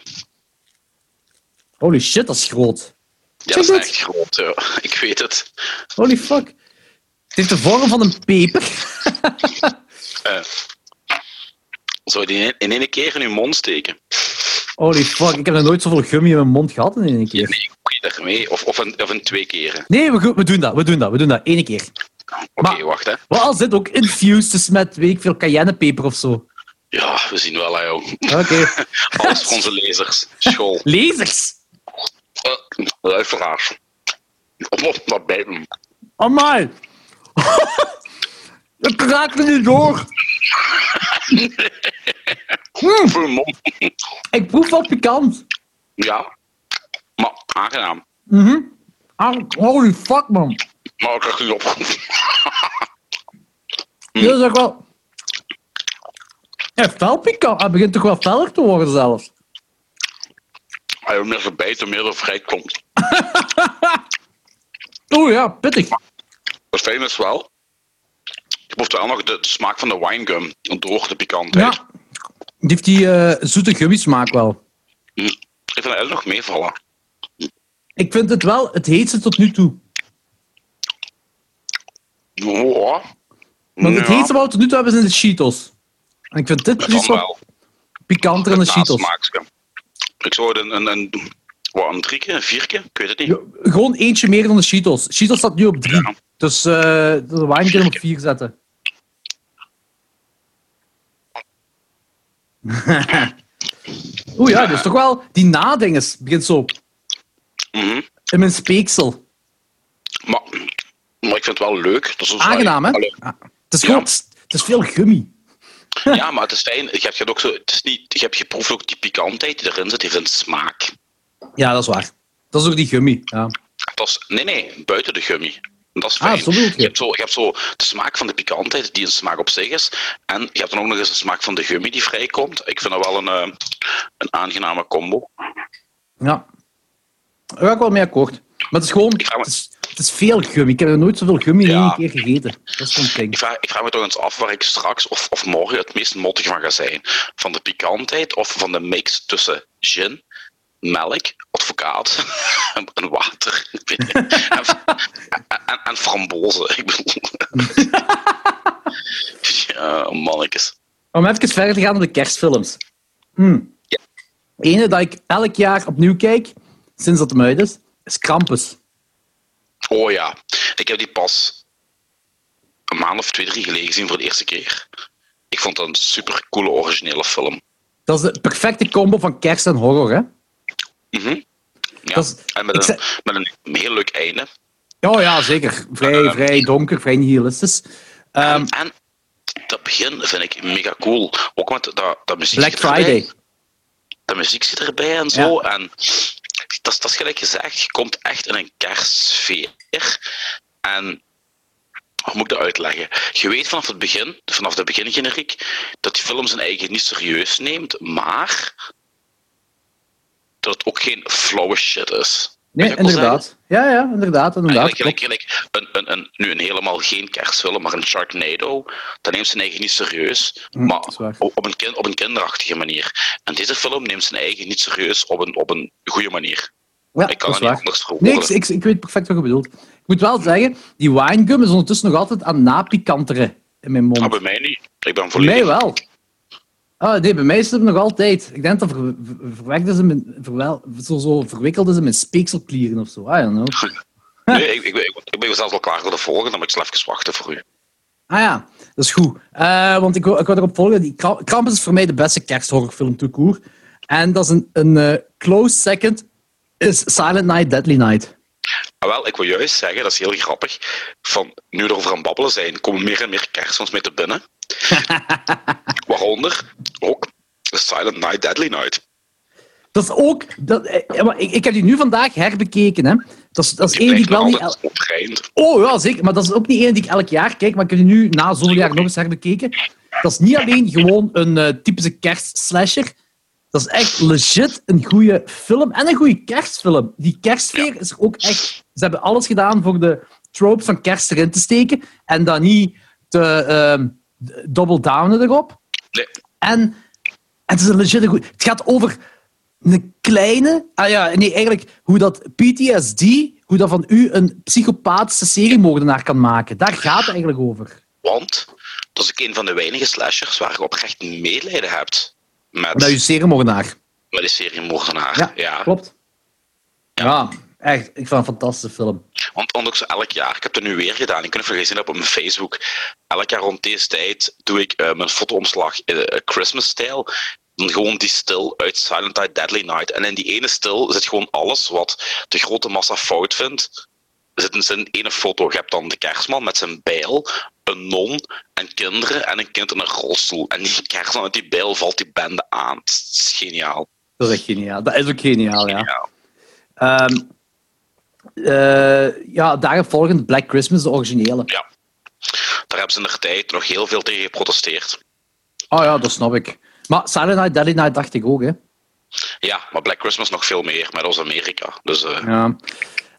Holy shit, dat is groot. Ja, dat is echt groot. Ja. Ik weet het. Holy fuck. Het heeft de vorm van een peper. Eh, zou je die in, één keer in je mond steken? Holy fuck, ik heb nog nooit zoveel gummy in mijn mond gehad in één keer. nee, je daarmee? Of, of, in, of in twee keren? Nee, we, we doen dat, we doen dat, we doen dat. Eén keer. Oké, wacht hè. Wat als dit ook infused is met, weet ik veel, cayennepeper of zo? Ja, we zien wel, hè, joh. Oké. Alles voor onze lezers. School. Lasers! Uh, luisteraars. Dat bijt me. Amai! Ik raak er niet door. Mond. ik proef wat pikant. Ja. Maar aangenaam. Ah, holy fuck, man. Maar ik krijg niet op. Dit is ook wel... Ja, fel pikant. Hij begint toch wel feller te worden zelfs. Bijt, hoe meer er vrij komt. Oeh ja, pittig. Het fijn is wel. Je proeft wel nog de, de smaak van de winegum. Door de pikantheid. Ja. Die heeft die eh, zoete gummismaak wel. Hm. Ik vind het nog meevallen. Ik vind het wel het heetste tot nu toe. Oh. Want het Ja, heetste wat we tot nu toe hebben zijn de Cheetos. En ik vind dit precies wel. pikanter dan de Cheetos. Ik zou het een, een, een, wat, een drieke, een vierke, ik weet het niet. Ja, gewoon eentje meer dan de Cheetos. Cheetos staat nu op drie. Ja. Dus eh de wine op vier zetten. Oeh ja, dus toch wel... Die nadinges begint zo Mhm. in mijn speeksel. Maar, maar ik vind het wel leuk. Dat is Aangenaam, hè? Ah, Het is gewoon... Het is veel gummy. Ja, maar het is fijn. Je hebt, je ook zo, het is niet, je hebt geproefd ook die pikantheid die erin zit, heeft een smaak. Ja, dat is waar. Dat is ook die gummy. Ja. Dat is, nee, nee, buiten de gummy. Dat is Ah, fijn. je. je, hebt zo, je hebt zo de smaak van de pikantheid, die een smaak op zich is. En je hebt dan ook nog eens de smaak van de gummy die vrijkomt. Ik vind dat wel een, eh, een aangename combo. Ja. Daar ga ik wel mee akkoord. Maar het is gewoon... vraag me- Het is, het is veel gummy. Ik heb nog nooit zoveel gummy in Ja. één keer gegeten. Dat is zo'n Ik vraag, ik vraag me toch eens af waar ik straks of, of morgen het meest mottig van ga zijn. Van de pikantheid of van de mix tussen gin, melk, advocaat en water. En, en, en, en frambozen. Ik bedoel. ja, mannetjes. Om even verder te gaan naar de kerstfilms. Hmm. Ja. Ene dat ik elk jaar opnieuw kijk, sinds dat het uit is, is Krampus. Oh ja, ik heb die pas een maand of twee, drie geleden gezien voor de eerste keer. Ik vond dat een super coole originele film. Dat is de perfecte combo van kerst en horror, hè? Mhm. Ja, is- en met een, zeg- met een heel leuk einde. Oh ja, zeker. Vrij, Ehm. vrij donker, vrij nihilistisch. Ehm, en, en dat begin vind ik mega cool. Ook met dat, dat muziek Black Friday. de muziek zit erbij en zo. En dat, is- dat gelijk gezegd, je komt echt in een kerstsfeer. En hoe moet ik dat uitleggen? Je weet vanaf het begin, vanaf de begingeneriek, dat die film zijn eigen niet serieus neemt, maar dat het ook geen flauwe shit is. Nee, inderdaad. Ja, ja, inderdaad. inderdaad. Gelijk, gelijk een, een, een, nu een helemaal geen kerstfilm, maar een Sharknado, dat neemt zijn eigen niet serieus, Hm, maar op, een kind, op een kinderachtige manier. En deze film neemt zijn eigen niet serieus op een, op een goede manier. Ja, ik kan dat het niet anders Nee, verwoorden. ik, ik, ik weet perfect wat je bedoelt. Ik moet wel zeggen, die winegum is ondertussen nog altijd aan napikanteren in mijn mond. Maar bij mij niet. Ik ben Bij volledig... mij wel. Ah, nee, bij mij is het nog altijd. Ik denk dat ver, mijn, verwel, zo, zo verwikkeld is in mijn speekselklieren of zo. I don't know. Nee, ik, ik, ben- ik, ik ben zelfs al klaar voor de volgende, dan moet ik even wachten voor u. Ah ja, dat is goed. Eh, want ik wil, ik wil erop volgen. Die Kra- Krampus is voor mij de beste kersthorrorfilm court. En dat is een, een eh, close second is Silent Night, Deadly Night. Ah, wel, ik wil juist zeggen, dat is heel grappig, van nu we erover aan babbelen zijn, komen meer en meer kerstfilms mee te binnen. Waaronder ook Silent Night, Deadly Night. Dat is ook... Dat, eh, maar ik, ik heb die nu vandaag herbekeken. Hè. Dat is, dat is één die ik wel niet... el-. Oh ja, zeker. Maar dat is ook niet één die ik elk jaar kijk. Maar ik heb die nu na zoveel jaar nog eens herbekeken. Dat is niet alleen gewoon een eh, typische kerstslasher. Dat is echt legit een goede film en een goede kerstfilm. Die kerstsfeer is er ook echt... Ze hebben alles gedaan voor de tropes van kerst erin te steken. En dan niet te ehm, double downen erop. Nee, En, en het is een legit goed... Het gaat over een kleine... Ah ja, nee, eigenlijk hoe dat PTSD, hoe dat van u een psychopathische seriemoordenaar kan maken. Daar gaat het eigenlijk over. want dat is ook een van de weinige slashers waar je oprecht medelijden hebt met, Dat is een seriemoordenaar. met die serie Moordenaar. Ja, Ja, klopt. Ja, echt. Ik vind het een fantastische film. Want, zo elk jaar, ik heb het nu weer gedaan, ik kan het gezien hebben op mijn Facebook. Elk jaar rond deze tijd doe ik eh, mijn fotoomslag in eh, Christmas-stijl. Dan gewoon die stil uit Silent Night, Deadly Night. En in die ene stil zit gewoon alles wat de grote massa fout vindt. Er zit in zijn ene foto. Je hebt dan de kerstman met zijn bijl, een non en kinderen en een kind in een rolstoel. En die kerstman met die bijl valt die bende aan. Het is geniaal. Dat is echt geniaal. Dat is ook geniaal, ja. Geniaal. Eh, ja, daarop volgend Black Christmas, de originele. Ja. Daar hebben ze in de tijd nog heel veel tegen geprotesteerd. Oh ja, dat snap ik. Maar Silent Night, Deadly Night dacht ik ook, hè. Ja, maar Black Christmas nog veel meer, maar dat Amerika. Dus eh, Ja.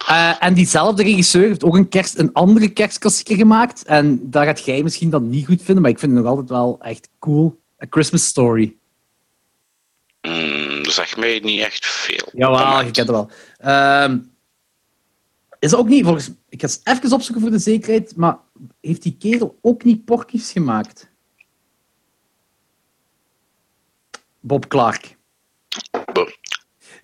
Eh, en diezelfde regisseur heeft ook een, kerst, een andere kerstklassieker gemaakt. En daar gaat jij misschien dan niet goed vinden, maar ik vind het nog altijd wel echt cool. A Christmas Story. mm, dat zegt mij niet echt veel. Jawel, je kent het wel. Ehm, is ook niet, volgens ik ga eens even opzoeken voor de zekerheid, maar heeft die kerel ook niet Porky's gemaakt? Bob Clark.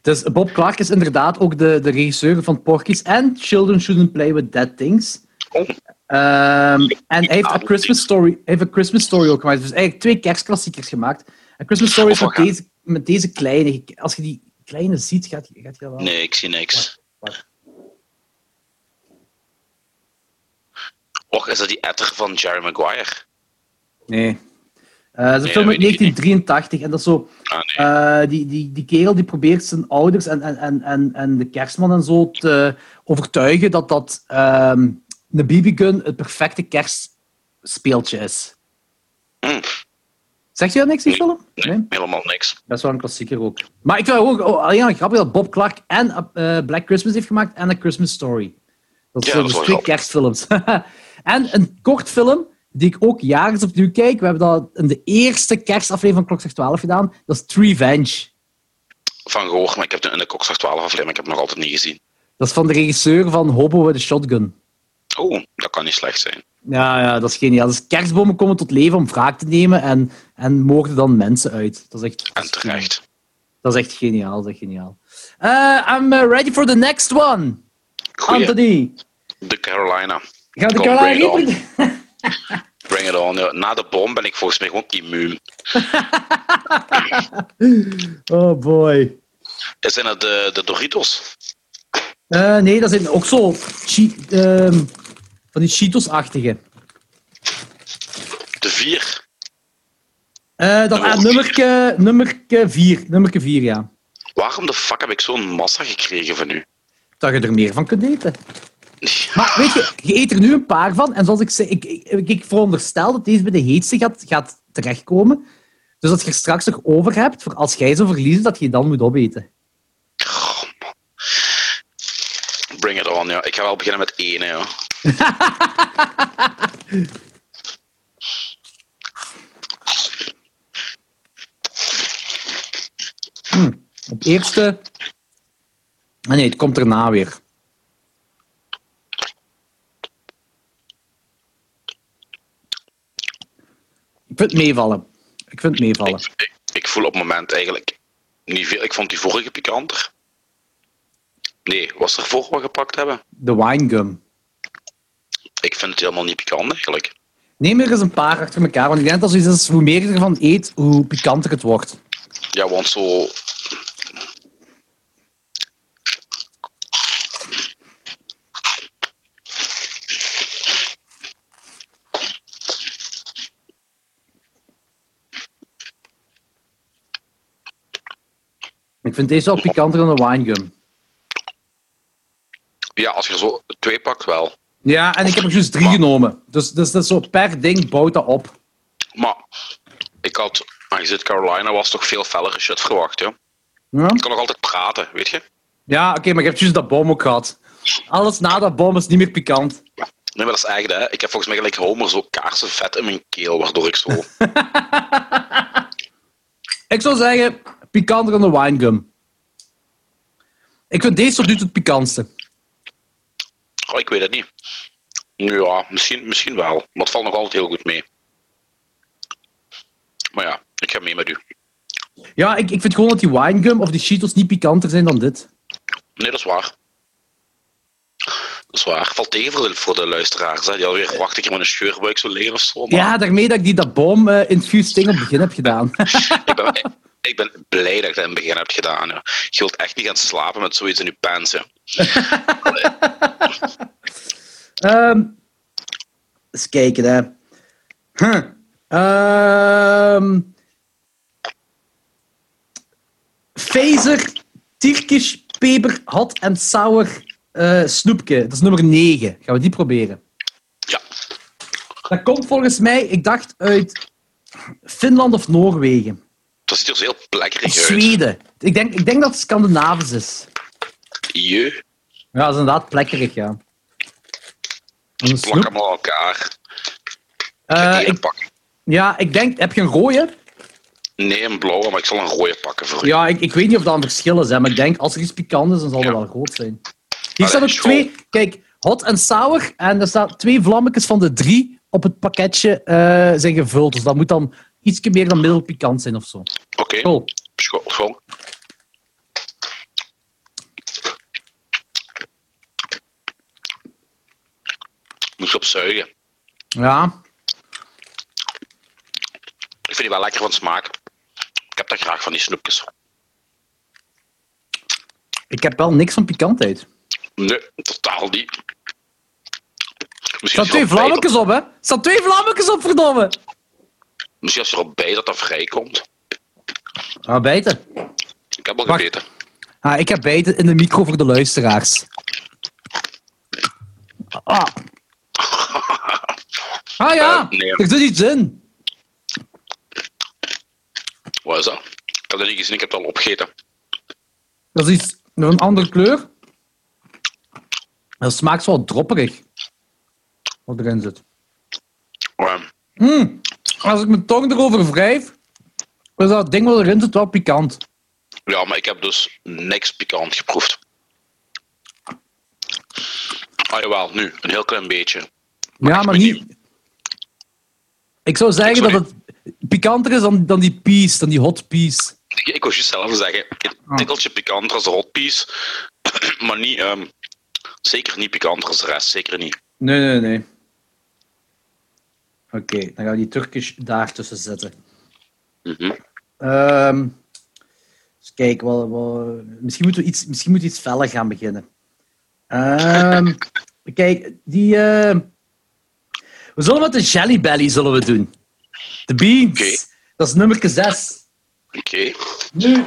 Dus Bob Clark is inderdaad ook de, de regisseur van Porky's en Children Shouldn't Play With Dead Things. Oh, Ehm, en hij heeft A Christmas Story, hij heeft A Christmas Story ook gemaakt. Dus eigenlijk twee kerstklassiekers gemaakt. A Christmas Story is met deze, met deze kleine. Als je die kleine ziet, gaat, je- gaat je wel... nee, ik zie niks. Wacht. Och, is dat die etter van Jerry Maguire? Nee. Eh, het is een film dat uit weet ik 1983 en dat is zo. Ah, nee. eh, die, die, die kerel die probeert zijn ouders en, en, en, en, de kerstman en zo te overtuigen dat dat ehm een BB-gun het perfecte kerstspeeltje is. Hm. Zegt je dat niks, die film? Nee, helemaal niks. Dat is wel een klassieker ook. Maar ik vind het ook oh, alleen grappig dat Bob Clark en eh, Black Christmas heeft gemaakt en A Christmas Story. Dat, Ja, dat is dus twee grappig. kerstfilms. en een kort film die ik ook jaarlijks opnieuw kijk. We hebben dat in de eerste kerstaflevering van Klokslag 12 gedaan. Dat is Revenge. Van gehoord, maar ik heb het in de Kokslag 12 aflevering, ik heb het nog altijd niet gezien. Dat is van de regisseur van Hobo with a Shotgun. Oh, dat kan niet slecht zijn. Ja, ja, dat is geniaal. Dus kerstbomen komen tot leven om wraak te nemen en, en moorden dan mensen uit. Dat is echt, En terecht. Dat is echt geniaal. Dat is echt geniaal. Uh, I'm uh, ready for the next one. Goeie, Anthony. de Carolina. Gaat de Kom, Carolina bring it Reaper- Bring it on. Ja, Na de bom ben ik volgens mij gewoon immuun. Oh boy. Zijn het de, de Doritos? Eh, nee, dat zijn ook zo chi- ehm, van die Cheetos-achtige. De vier? Eh dat ah, nummerke, nummerke 4. Nummerke 4, ja. Waarom de fuck heb ik zo'n massa gekregen van u? Dat je er meer van kunt eten. Maar weet je, je eet er nu een paar van. En zoals ik zei, ik, ik, ik veronderstel dat deze bij de heetste gaat, gaat terechtkomen. Dus dat je er straks nog over hebt, voor als jij zo verliezen, dat je dan moet opeten. Oh. Bring it on, ja. Ik ga wel beginnen met één, ja. Op eerste... Ah nee, het komt erna weer. Vind het meevallen. Ik vind het meevallen. Ik, ik, ik voel op het moment eigenlijk niet veel. Ik vond die vorige pikanter. Nee, was er voor wat gepakt hebben? De winegum. Ik vind het helemaal niet pikant eigenlijk. Neem er eens een paar achter elkaar, want ik denk dat zoiets is, hoe meer je ervan eet, hoe pikanter het wordt. Ja, want zo. Ik vind deze wel pikanter dan de winegum. Ja, als je er zo twee pakt, wel. Ja, en ik heb er juist drie genomen. Dus, dus dat is zo per ding bouwt dat op. Maar ik had, aangezien Carolina was, toch veel fellere shit verwacht, ja. Ja, Ik kan nog altijd praten, weet je? ja oké, maar je hebt juist dat bom ook gehad. Alles na dat bom is niet meer pikant. Nee, maar dat is echt, hè. Ik heb volgens mij gelijk Homer zo kaarsenvet in mijn keel, waardoor ik zo... Ik zou zeggen, pikanter dan de winegum. Ik vind deze tot nu toe het pikantste. Oh, ik weet het niet. Ja, misschien, misschien wel. Maar het valt nog altijd heel goed mee. Maar ja, ik ga mee met u. Ja, ik, ik vind gewoon dat die winegum of die Cheetos niet pikanter zijn dan dit. Nee, dat is waar. Dat is waar. Valt tegen voor de, voor de luisteraars. Hè. Die alweer verwacht ik er met een scheurbuik zou liggen of zo. Maar Ja, daarmee dat ik die dat boom eh infused ding op het begin heb gedaan. ik, ben, ik ben blij dat ik dat in het begin heb gedaan. Je wilt echt niet gaan slapen met zoiets in je pants. Ehm eens kijken, hè. Huh. Ehm Phaser, Turkish peper, hot and sour eh, snoepje. Dat is nummer 9. Gaan we die proberen? ja. Dat komt volgens mij, ik dacht, uit Finland of Noorwegen. Dat ziet er zo heel plekkerig uit. Zweden. Ik denk, ik denk dat het Scandinavisch is. Je, Ja, dat is inderdaad plekkerig, ja. Een plak hem aan elkaar. Eh, ik, pak. ja, ik denk... Heb je een rode? Nee, een blauwe, maar ik zal een rode pakken voor u. Ja, ik, ik weet niet of dat een verschil is, hè, maar ik denk als er iets pikant is, dan zal het Ja. wel groot zijn. Hier staan ook twee... Kijk, hot en sour. En er staan twee vlammetjes van de drie op het pakketje eh, zijn gevuld. Dus dat moet dan iets meer dan middelpikant zijn of zo. Oké, Cool. school. je opzuigen. Ja. Ik vind die wel lekker van smaak. Ik heb dat graag van die snoepjes. Ik heb wel niks van pikantheid. Nee, totaal niet. Er staan twee vlammetjes op, hè? Er staan twee vlammetjes op, verdomme! Misschien als je erop bijt dat dat vrijkomt. Ah, bijten. Ik heb al Wacht. gebeten. Ah, ik heb bijten in de micro voor de luisteraars. Ah. Ah ja, Eh, nee. er zit iets in. Wat is dat? Ik heb dat niet gezien, ik heb het al opgegeten. Dat is iets met een andere kleur. Dat smaakt zo wat dropperig. Wat erin zit. Mm. Als ik mijn tong erover wrijf, is dat ding wat erin zit wel pikant. ja, maar ik heb dus niks pikant geproefd. Ah jawel, nu, een heel klein beetje. Ja, maar niet... Ik zou zeggen Sorry. dat het pikanter is dan, dan die peas, dan die hot peas. Ik, ik wou juist zelf zeggen, een Ah. tikkeltje pikanter als de hotpies, maar niet, ehm, zeker niet pikanter als de rest, zeker niet. Nee, nee, nee. Oké, dan gaan we die Turkish daar tussen zetten. Mhm. Ehm Dus kijk, wel, wel- misschien, moeten we iets, misschien moeten we iets feller gaan beginnen. Ehm, kijk, die... eh, we zullen met de Jelly Belly zullen we doen. De beans. Oké. Dat is nummer 6. Oké. Nu,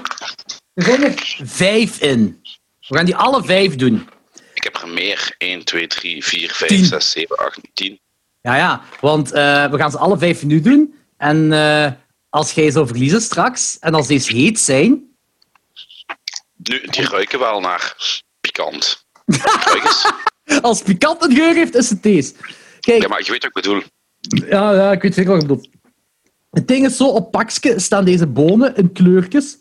er zijn er vijf in. We gaan die alle vijf doen. Ik heb er meer. 1, 2, 3, 4, 5, Tien. 6, 7, 8, 10. Ja, ja, want eh, we gaan ze alle vijf nu doen. En eh, als jij zou verliezen straks, en als deze heet zijn, Nu, die ruiken wel naar pikant. Als pikant een geur heeft, is het deze. Kijk, Ja, maar je weet wat ik bedoel. Ja, ja, ik weet zeker wat je bedoelt. Het ding is zo, op pakje staan deze bonen in kleurtjes.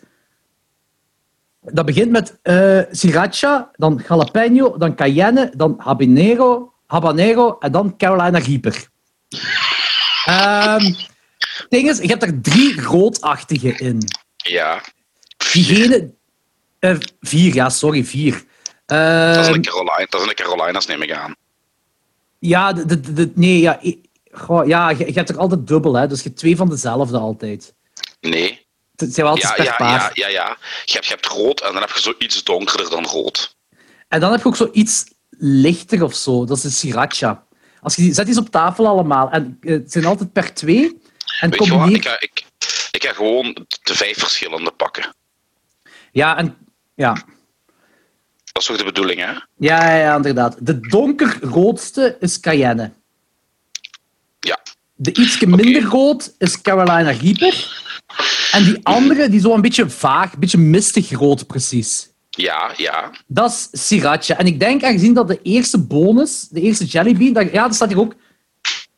Dat begint met eh sriracha, dan jalapeno, dan cayenne, dan habanero, habanero en dan Carolina Reaper. Ehm, het ding is, je hebt er drie roodachtige in. Ja. Diegene... eh, vier, ja, sorry, vier. Dat is Ehm, een Carolina, dat is een Carolinas, neem ik aan. ja, de, de, de- nee, ja, goh, ja je, je hebt er altijd dubbel, hè, dus je hebt twee van dezelfde altijd. Nee. Het zijn wel altijd Ja, per ja, paar. ja, ja, ja. Je hebt, je hebt rood en dan heb je zo iets donkerder dan rood. En dan heb je ook zo iets lichter of zo. Dat is een sriracha. Als je zet die op tafel allemaal. En eh, het zijn altijd per twee. En Weet je. Ik ga, ik, ik ga gewoon de vijf verschillende pakken. Ja, en... Ja. Dat is toch de bedoeling, hè? Ja, ja, ja, inderdaad. De donkerroodste is cayenne. Ja. De ietske minder rood is Carolina Reaper. En die andere, die zo een beetje vaag, een beetje mistig rood precies. Ja, ja. Dat is sriracha. En ik denk, aangezien dat de eerste bonus, de eerste jellybean, dat, ja, dat staat hier ook.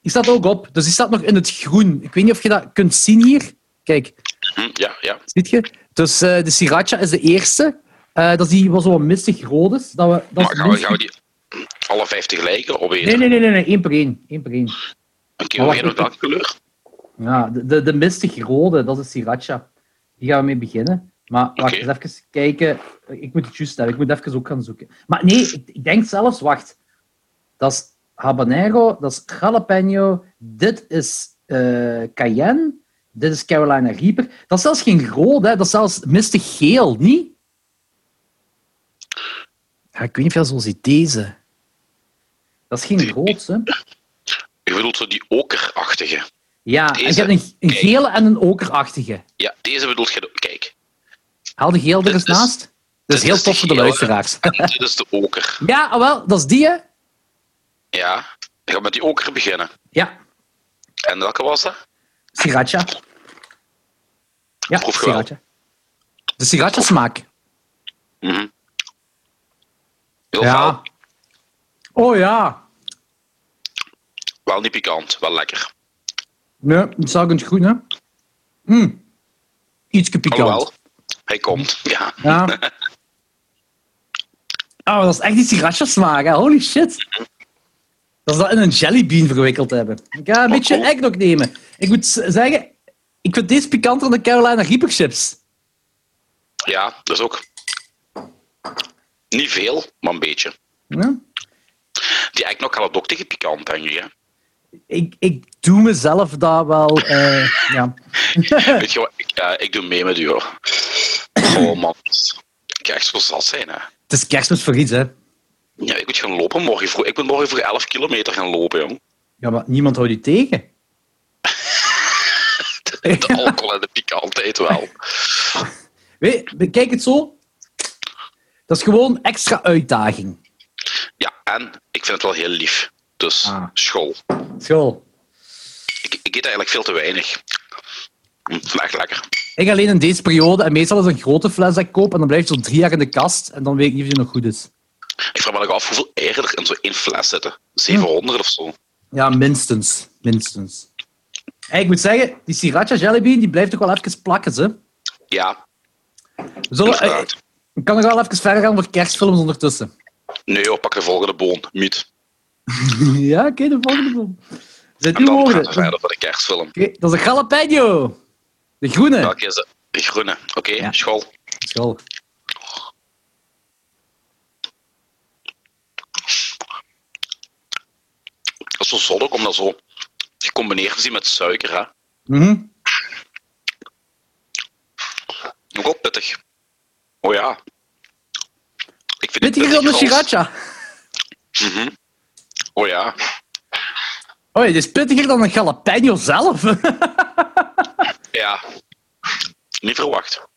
Die staat ook op. Dus die staat nog in het groen. Ik weet niet of je dat kunt zien hier. Kijk, Hm, ja, ja. ziet je? Dus eh, de sriracha is de eerste. Eh, dat is die wat zo mistig rood is. Dat we, dat Maar gaan we, minst- gaan we die alle vijf tegelijk opeten? Nee, nee, nee, nee, nee. één per één. Eén per één. Oké, nog ik- welke kleur? Ja, de, de, de mistig rode, dat is sriracha. Die gaan we mee beginnen. Maar wacht Oké. eens even kijken. Ik moet het juist hebben. Ik moet even ook gaan zoeken. Maar nee, ik, ik denk zelfs, wacht. Dat is habanero, dat is jalapeno, dit is eh, cayenne, dit is Carolina Reaper. Dat is zelfs geen rood, hè. dat is zelfs mistig geel, niet? Ja, ik weet niet of je zo ziet deze. Dat is geen Die- rood, hè? Je bedoelt zo die okerachtige. Ja, en je hebt een, gele en een okerachtige. Ja, deze bedoelt je... Kijk. Haal de geel er eens is- naast. Dat is heel is tof voor de luisteraars. En dit is de oker. Ja, ah, wel, dat is die, hè? Ja. Ik ga met die oker beginnen. Ja, En welke was dat? sriracha. Ja, Proef sriracha. De sriracha smaak. Mhm. Heel Ja. fel. Oh ja. Wel niet pikant, wel lekker. Nee, het zag een groen, hè? Mm. Ietske pikant. Alhoewel, hij komt. Ja. Ja. Oh, dat is echt die smaak, hè? Holy shit. Dat ze dat in een jellybean verwikkeld hebben. Ik ga een beetje cool. eggnog nemen. Ik moet zeggen, ik vind deze pikanter dan de Carolina Reaper chips. Ja, dat is ook... Niet veel, maar een beetje. Ja? Die eggnog had het ook tegen pikant, denk ik. Hè? ik, ik doe mezelf dat wel. eh, ja. Weet je wat, ik, ja, ik doe mee met u, hoor. Oh man, zo zat zijn, hè. Het is kerstmis voor iets, hè? Ja, ik moet gaan lopen morgen vroeg. Ik moet morgen vroeg 11 kilometer gaan lopen, jong. Ja, maar niemand houdt u tegen. De alcohol en de pikantheid wel. Weet, bekijk het zo. Dat is gewoon extra uitdaging. Ja, en ik vind het wel heel lief. Dus Ah. school. School. Ik, ik eet eigenlijk veel te weinig. Vandaag lekker. Ik alleen in deze periode, en meestal is een grote fles dat ik koop, en dan blijft het zo drie jaar in de kast, en dan weet ik niet of die nog goed is. Ik vraag me nog af hoeveel eieren er in zo'n één fles zitten. 700 of zo. Ja, minstens. Minstens. Ik moet zeggen, die Sriracha Jellybean, die blijft toch wel even plakken, ze. Ja, zullen, eh, ik kan nog wel even verder gaan voor kerstfilms ondertussen. Nee joh, pak de volgende boon. Miet. ja, oké, de volgende En u dan gaan we verder voor de kerstfilm. Oké, dat is een jalapeno. De groene. Welke? De groene. Oké, okay, ja. school. Dat is zo zonnig om dat zo gecombineerd te zien met suiker, hè? Mhm. -hmm. Pittig. Oh ja. Ik vind Pittiger dan de sriracha. Mhm. Oh ja. Oh, het is pittiger dan een jalapeno zelf. Ja. Niet verwacht.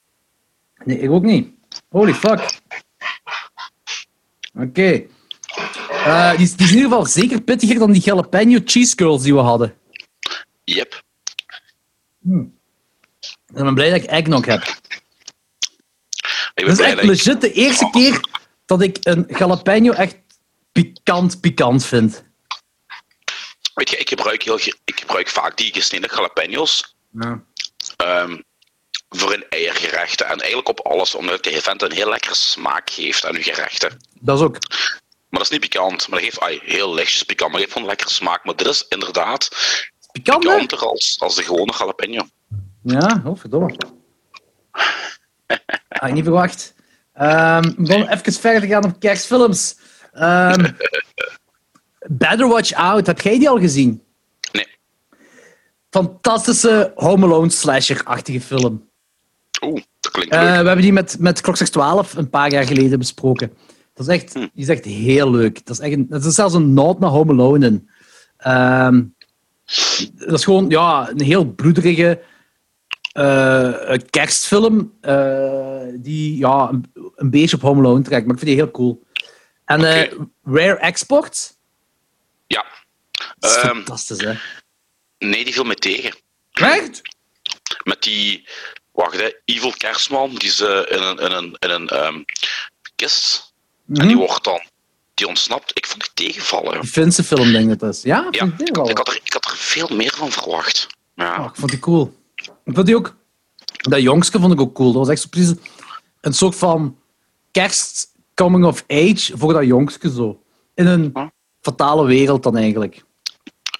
nee, ik ook niet. Holy fuck. Oké. Eh, die, is- die is in ieder geval zeker pittiger dan die jalapeno cheese curls die we hadden. Yep. Ik ben blij dat ik eggnog heb. Ik ben Dat is echt ik- legit de eerste keer dat ik een jalapeno echt pikant pikant vind. Weet je, ik gebruik, heel, ik gebruik vaak die gesneden jalapenos Ja. Ehm, voor in eiergerechten en eigenlijk op alles, omdat de event een heel lekkere smaak geeft aan uw gerechten. Dat is ook. Maar dat is niet pikant, maar dat geeft ai, heel lichtjes pikant, maar dat geeft gewoon lekkere smaak. Maar dit is inderdaad Pikant, hè? pikanter als, als de gewone jalapeno. Ja, oh, verdomme. Had ik niet verwacht. Ehm om dan even verder te gaan op kerstfilms. Ehm Better Watch Out, heb jij die al gezien? Fantastische Home Alone slasher-achtige film. Oeh, dat klinkt Eh, we hebben die met, met Klokslag 12 een paar jaar geleden besproken. Dat is echt, Hm. die is echt heel leuk. Dat is, echt een, dat is zelfs een noot naar Home Alone in. Ehm, dat is gewoon ja, een heel bloederige eh, kerstfilm eh, die ja, een, een beetje op Home Alone trekt. Maar ik vind die heel cool. En. Rare Export, Ja. dat is Ehm, fantastisch, hè? Nee, die viel me tegen. Echt? Met die, wacht hè, evil kerstman, die ze in een, in een, in een ehm, kist. En die Mhm. wordt dan, die ontsnapt. Ik vond die tegenvallen. Die Finse film, denk ik dat is. Ja, ik wel. ik, had er, ik had er veel meer van verwacht. Ja. Oh, ik vond die cool. Ik vond die ook... Dat jongske vond ik ook cool. Dat was echt zo precies een soort van kerst coming of age voor dat jongske zo. In een Huh? fatale wereld dan eigenlijk.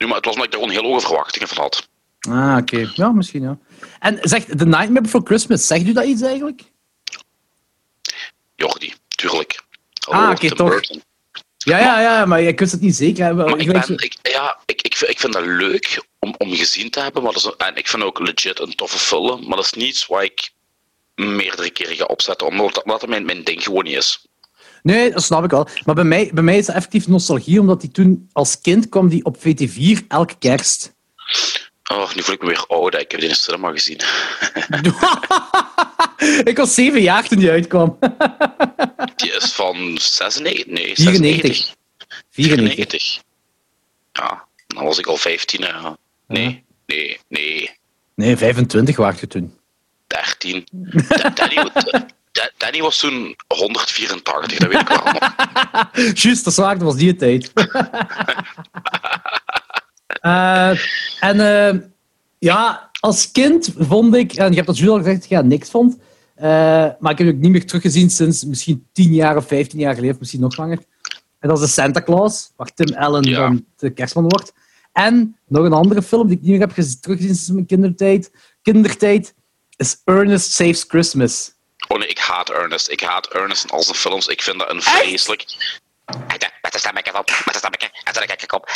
Nu, maar het was omdat ik daar gewoon heel hoge verwachtingen van had. Ah, oké. Ja, misschien ja. En zegt The Nightmare Before Christmas, zegt u dat iets eigenlijk? Jordi, tuurlijk. Ah, oké, toch. Burton. Ja, ja, ja, maar ik wist het niet zeker. Maar Ik ben, ja, ik, ik, vind, ik vind dat leuk om, om gezien te hebben. Maar dat is, en ik vind ook legit een toffe film. Maar dat is niets waar ik meerdere keren ga opzetten. Omdat dat, omdat dat mijn, mijn ding gewoon niet is. Nee, dat snap ik wel. Maar bij mij, bij mij is het effectief nostalgie, omdat die toen als kind kwam die op VT4 elke kerst. Oh, nu voel ik me weer oud. Ik heb die in de cinema gezien. ik was zeven jaar toen die uitkwam. Die is van 96? Nee, 94. 96. 94. Ja, dan was ik al 15. Ja. Nee, nee, nee. Nee, 25 waart je toen. 13. Da- Danny, Da- Danny was toen 184, dat weet ik wel nog. Juist, dat is waar, dat was die tijd. Eh, en eh, ja, als kind vond ik, en je hebt dat juist al gezegd, dat ja, niks vond. Eh, maar ik heb het ook niet meer teruggezien sinds misschien 10 jaar of 15 jaar geleden, misschien nog langer. En dat is de Santa Claus, waar Tim Allen Ja. dan de kerstman wordt. En nog een andere film die ik niet meer heb gez- teruggezien sinds mijn kindertijd, kindertijd is Ernest Saves Christmas. Oh haat Ernest. Ik haat Ernest in al zijn films. Ik vind dat een vreselijk... Met de stemmetje op, met de stemmetje, en dan kijk ik op.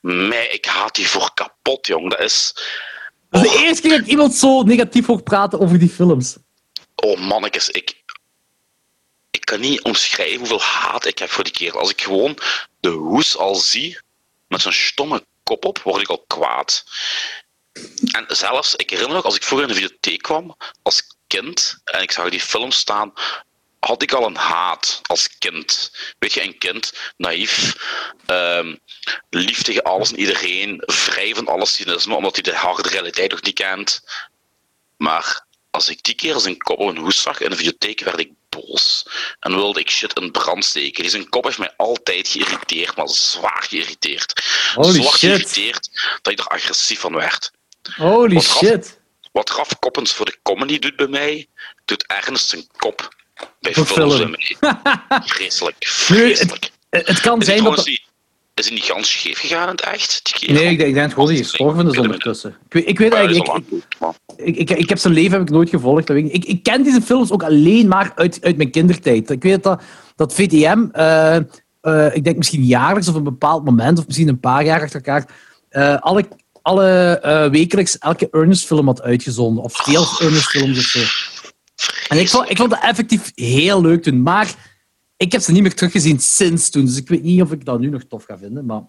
Nee, ik haat die voor kapot, jong. Dat is... Is de eerste keer dat iemand zo negatief hoor praten over die films. Oh mannetjes, ik... Ik kan niet omschrijven hoeveel haat ik heb voor die kerel. Als ik gewoon de hoes al zie, met zijn stomme kop op, word ik al kwaad. En zelfs, ik herinner me, als ik vroeger in de videotheek kwam, als kind, en ik zag die film staan, had ik al een haat als kind. Weet je, een kind, naïef, ehm, lief tegen alles en iedereen, vrij van alles cynisme, omdat hij de harde realiteit nog niet kent. Maar als ik die keer zijn kop op een hoes zag in de videotheek, werd ik boos. En wilde ik shit in brand steken. Die zijn kop heeft mij altijd geïrriteerd, maar zwaar geïrriteerd. Holy zwaar shit. geïrriteerd dat ik er agressief van werd. Holy shit. Wat Raf Koppens voor de comedy doet bij mij, doet Ernst zijn kop bij Voor films film. bij mij. Vreselijk, Nu, vreselijk. het, het kan Is zijn dat... niet, is hij niet gans scheef gegaan in het echt? Die? Nee, ik denk, ik denk gewoon dat hij gestorven is ondertussen. Ik weet, ik weet eigenlijk... Ik, ik, ik, ik heb zijn leven heb ik nooit gevolgd. ik, ik ken deze films ook alleen maar uit, uit mijn kindertijd. Ik weet dat, dat VTM, eh, eh, ik denk misschien jaarlijks of een bepaald moment, of misschien een paar jaar achter elkaar, eh, alle, alle eh, wekelijks elke Ernest-film had uitgezonden. Of veel Ernest-films of zo. En ik vond, ik vond dat effectief heel leuk toen. Maar ik heb ze niet meer teruggezien sinds toen, dus ik weet niet of ik dat nu nog tof ga vinden. Maar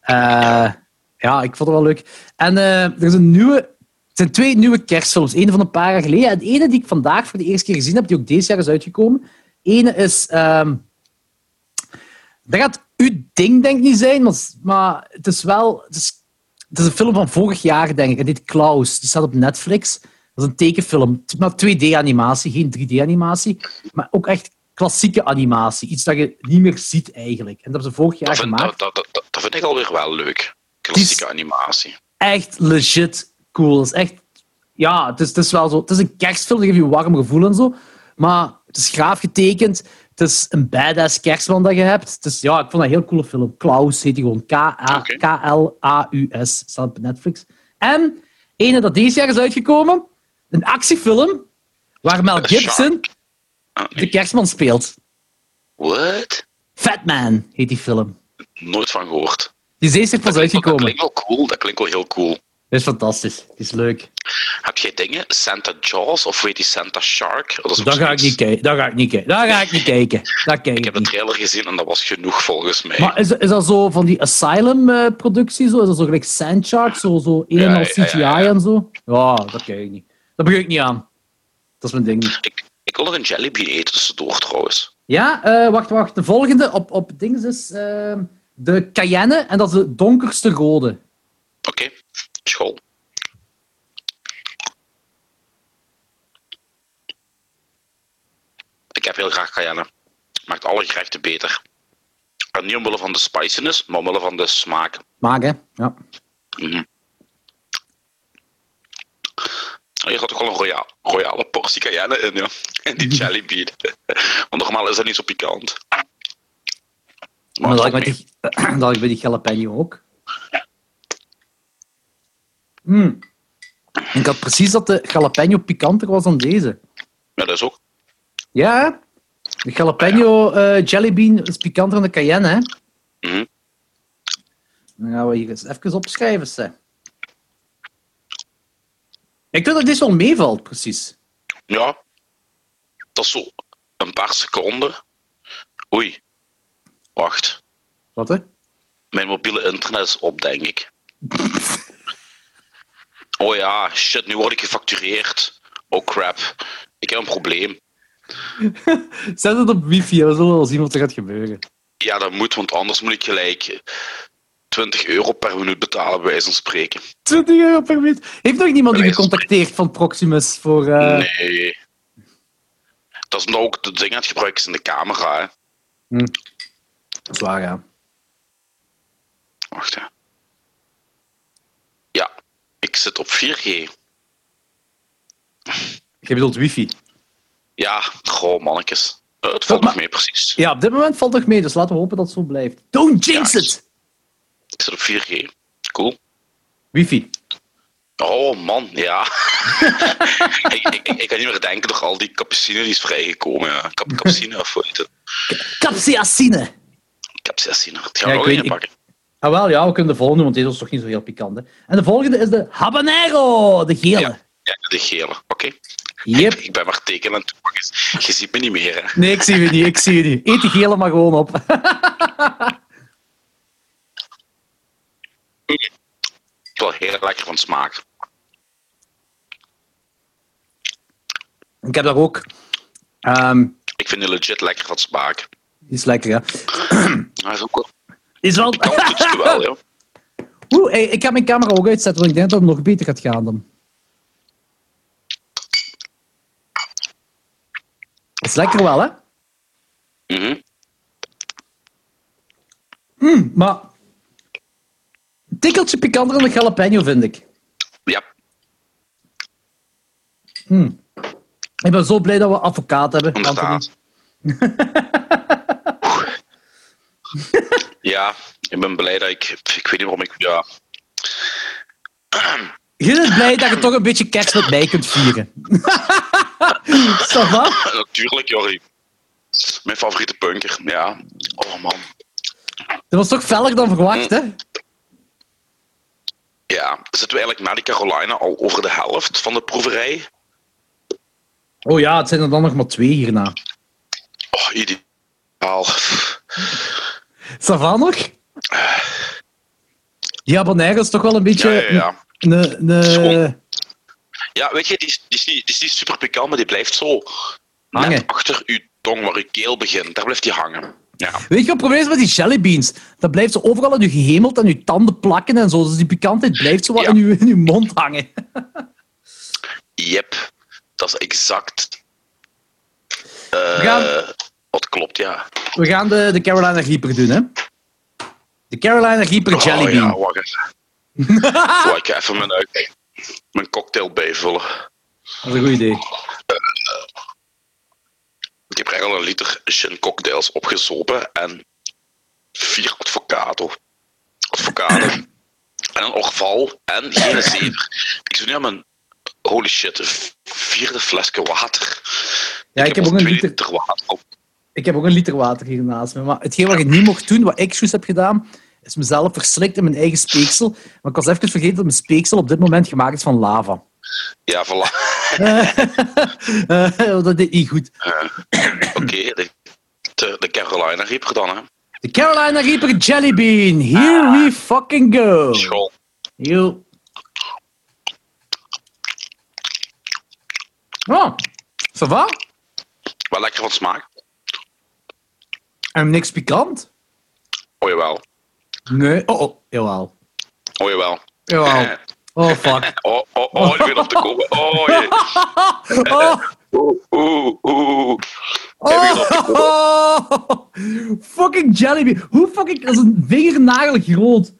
eh, ja, ik vond het wel leuk. En eh, er is een nieuwe, er zijn twee nieuwe kerstfilms. Eén van een paar jaar geleden en de ene die ik vandaag voor de eerste keer gezien heb, die ook deze jaar is uitgekomen. Ene is... ehm, dat gaat uw ding, denk ik, niet zijn, maar, maar het is wel... Het is, het is een film van vorig jaar, denk ik. Het heet Klaus. Die staat op Netflix. Dat is een tekenfilm. Maar 2D-animatie, geen 3D-animatie. Maar ook echt klassieke animatie. Iets dat je niet meer ziet, eigenlijk. En dat hebben ze vorig jaar Dat vind, gemaakt. dat, dat, dat, dat vind ik alweer wel leuk. Klassieke animatie. echt legit cool. Het is echt... Ja, het is, het is wel zo... Het is een kerstfilm, dat geeft je een warm gevoel en zo. Maar het is graaf getekend. Het is een badass kerstman dat je hebt. Het is, ja, ik vond dat een heel coole film. Klaus heet hij gewoon. K-L-A-U-S. Staat op Netflix. En ene dat deze jaar is uitgekomen. Een actiefilm waar Mel. Gibson Ah, de kerstman speelt. What? Fatman heet die film. Nooit van gehoord. Die is deze jaar pas Dat uitgekomen. klinkt wel cool. Dat klinkt wel heel cool. Dat is fantastisch. Die is leuk. Heb jij dingen? Santa Jaws of weet je Santa Shark? Dat is Dat ga ik niet kijken. Dat ga ik niet kijken. Dat ga ik niet kijken. Dat kijk Ik heb de niet. trailer gezien en dat was genoeg volgens mij. Maar is, is dat zo van die Asylum-productie? zo? Is dat zo gelijk Sandshark? Zo, zo een en al CGI ja. en zo? Ja, dat kijk ik niet. Dat begrijp ik niet aan. Dat is mijn ding niet. ik, ik wil nog een jellybean eten tussendoor trouwens. Ja, eh, wacht, wacht. De volgende op, op dings is eh, de Cayenne. En dat is de donkerste rode. Oké, school. Ik heb heel graag cayenne. Maakt alle gerechten beter. En niet omwille van de spiciness, maar omwille van de smaak. Maak, hè? Ja. Mhm. Hier had toch wel een roya royale portie cayenne in, ja. En die jellybean. Want normaal is dat niet zo pikant. Maar Maar dat ik, met die, dat ik bij die jalapeno ook. Mm. Ik had precies dat de jalapeno pikanter was dan deze. Ja, dat is ook. Ja, hè? de jalapeno eh jellybean is pikanter dan de cayenne, hè? Mhm. Dan gaan we hier eens even opschrijven, zeg. Ik vind dat dit wel meevalt, precies. Ja, dat is zo een paar seconden. Oei, wacht. Wat, hè? Mijn mobiele internet is op, denk ik. Oh ja, shit, nu word ik gefactureerd. Oh crap, ik heb een probleem. Zet het op wifi, we zullen wel zien wat er gaat gebeuren. Ja, dat moet, want anders moet ik gelijk 20 euro per minuut betalen, bij wijze van spreken. 20 euro per minuut. Heeft nog niemand u gecontacteerd van Proximus voor... eh, Nee. Dat is omdat ook de ding aan het gebruiken is in de camera. Hè. hm. Dat is waar, ja. Wacht, hè. Ik zit op 4G. Je bedoelt wifi. Ja, goh, mannetjes. Eh, het valt nog mee, precies. Ja, op dit moment valt het nog mee, dus laten we hopen dat het zo blijft. Don't jinx Ja. it! Ik zit op 4G. Cool. Wifi. Oh man, ja. ik, ik, ik, ik kan niet meer denken door al die cappuccino die is vrijgekomen. Ja. Cap, cappuccino of hoe heet het? Capsiacine. Gaan Ja, ik ook weet- in pakken. Ah wel, ja, we kunnen de volgende, want deze is toch niet zo heel pikant. Hè. En de volgende is de habanero, de gele. Ja, ja, de gele. Oké. Yep. Ik ben maar tekenen aan het doen. Je ziet me niet meer. Hè. Nee, ik zie je niet, ik zie je niet. Eet die gele maar gewoon op. Wel heel lekker van smaak. ik heb daar ook... ehm Ik vind die legit lekker van smaak. die is lekker, ja. Dat is ook wel. Is wel... Kan toetsen wel, ja. Oeh, hey, ik ga mijn camera ook uitzetten, want ik denk dat het nog beter gaat gaan dan. is lekker wel, hè? Mhm. Maar... Een tikkeltje pikanter dan de jalapeno, vind ik. Ja, Ik ben zo blij dat we advocaat hebben. Inderdaad. ja, ik ben blij dat ik. Ik weet niet waarom ik. Ja, Je bent blij dat je toch een beetje kerst met mij kunt vieren. Natuurlijk, Jordi. Mijn favoriete punker, ja. Oh man. Dat was toch feller dan verwacht, hè? Ja, zitten we eigenlijk na die Carolina al over de helft van de proeverij? Oh ja, het zijn er dan nog maar twee hierna. Oh, ideaal. Savan nog? Die habanero is toch wel een beetje... Ja, ja, ja. Ja, weet je, die is, die is, niet, die is niet super pikant, maar die blijft zo Hangen. net achter uw tong, waar uw keel begint. Daar blijft die hangen. Ja. Weet je wat het probleem is met die jellybeans? Dat blijft zo overal in je gehemeld en je tanden plakken en zo. Dus die pikantheid blijft zo wat Ja. in, je, in je mond hangen. Yep, dat is exact. eh, gaan- Wat klopt, ja. We gaan de, de Carolina Reaper doen, hè? De Carolina Reaper Oh, Jellybean. ja, wacht even. Wacht, ik ga even mijn, mijn cocktail bijvullen. Dat is een goed idee. Ik heb er al een liter gin cocktails opgezopen en vier avocado. Avocado. en een orval en geen zever. Ik zo nu aan mijn holy shit, een vierde flesje water. Ja, ik heb ook een twee liter- water op. Ik heb ook een liter water hier naast me. Maar hetgeen wat ik niet mocht doen, wat ik juist heb gedaan, is mezelf verslikt in mijn eigen speeksel. Maar ik was even vergeten dat mijn speeksel op dit moment gemaakt is van lava. Ja, voilà. Eh, dat deed niet goed. Oké, de, de, de Carolina Reaper dan, hè. De Carolina Reaper Jellybean. Here we fucking go. School. Yo. Oh, ça va? Wel lekker van smaak. En niks pikant? Oh jawel. Nee. Oh, oh. Jawel. Oh jawel. Jawel. Oh, fuck. Oh, oh, oh, ik weet op te komen. Oh, jee. Oh, Oeh, oeh. oh. Fucking Jellybean. Hoe fucking... Dat is een vingernagel groot.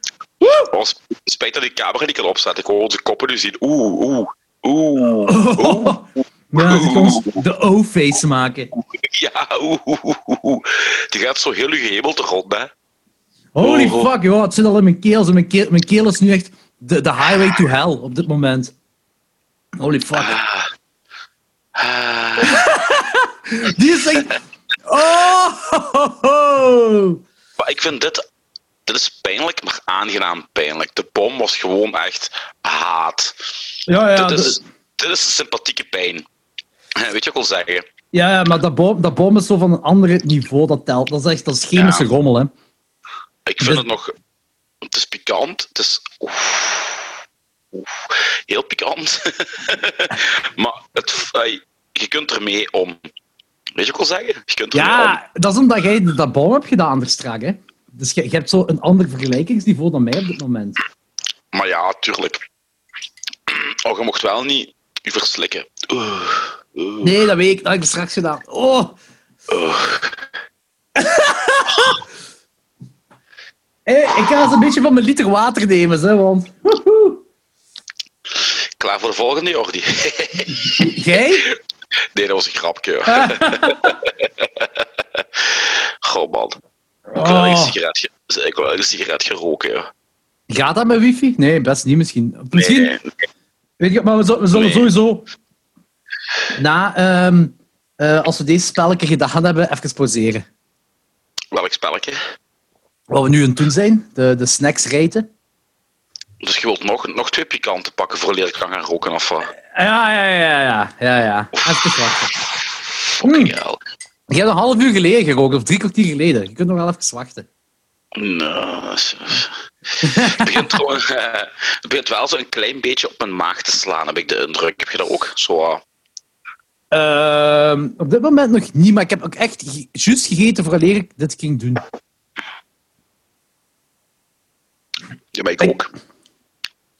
Oh, sp- spijt dat die camera niet kan opzetten. Ik hoor onze koppen nu zien. Oeh, oeh, oeh. Oh. Ja, ze kan ons de O-face maken. Ja, oeh, oeh, oeh, oeh. Die gaat zo heel uw hemelte rond, hè. Holy Oh. fuck, joh. Het zit al in mijn keel. Mijn keel, mijn keel is nu echt de, de highway to hell op dit moment. Holy fuck. Ah. Ah. Die is echt... Oh! Maar ik vind dit... Dit is pijnlijk, maar aangenaam pijnlijk. De bom was gewoon echt haat. Ja, ja, dit, is, dit is sympathieke pijn. Weet je wat ik wil zeggen? ja, ja, maar dat boom, dat boom is zo van een ander niveau, dat telt. Dat is echt dat is chemische Ja. rommel, hè. Ik vind Dit- het nog... Het is pikant. Het is... oef, oef, heel pikant. maar het, je kunt ermee om. Weet je wat ik wil zeggen? Je kunt ermee om. Ja, dat is omdat jij dat boom hebt gedaan er strak, hè. Dus je, je hebt zo een ander vergelijkingsniveau dan mij op dit moment. Maar ja, tuurlijk. Oh, je mocht wel niet je verslikken. Oeh, oeh, Nee, dat weet ik. Dat heb ik straks gedaan. Oh! oeh. Hé, ik ga eens een beetje van mijn liter water nemen, hè, want... Woehoe. Klaar voor de volgende, Jordi? Jij? nee, dat was een grapje. Goh, man. Ik wil een Oh. sigaret, ge- ik wil een sigaret geroken. Ja. Gaat dat met wifi? Nee, best niet misschien. Misschien, Nee, nee. Weet je, maar we, zullen- we zullen Nee. sowieso... Na, ehm, eh, als we deze spelletje gedaan hebben, even pauzeren. Welk spelletje? Wat we nu aan het doen zijn, de, de snacks rijten. Dus je wilt nog, nog twee pikanten pakken voor ik kan gaan roken of wat? Ja, ja, ja, ja. ja, ja. Even wachten. Fucking hell. Je hebt een half uur geleden gerookt, of drie kwartier geleden. Je kunt nog wel even wachten. Nou, het begint, gewoon, eh, het begint wel zo een klein beetje op mijn maag te slaan, heb ik de indruk. Heb je dat ook? Zo, eh, Ehm, op dit moment nog niet, maar ik heb ook echt ge- juist gegeten vooraleer ik dit ging doen. ja, maar ik ook.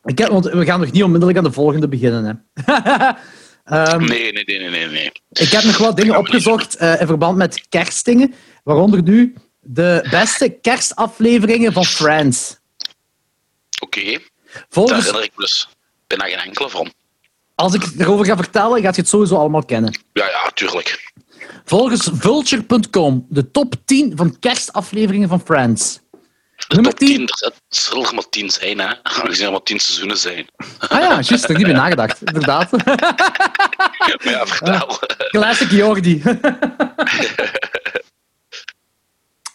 Ik heb, want we gaan nog niet onmiddellijk aan de volgende beginnen. Hè. Ehm, Nee, nee, nee, nee, nee. Ik heb nog wat dingen opgezocht eh, in verband met kerstdingen. Waaronder nu de beste kerstafleveringen van Friends. Oké, daar Volgens, herinner ik me dus bijna geen enkele van. Als ik erover ga vertellen, gaat je het sowieso allemaal kennen. Ja, ja, tuurlijk. Volgens Vulture.com, de top 10 van kerstafleveringen van Friends. De Nummer top 10, 10. er zullen er maar 10 zijn, hè? Aangezien er maar 10 seizoenen zijn. Ah ja, juist, daar heb bij nagedacht. Inderdaad. Ja, vertel. Classic Jordi.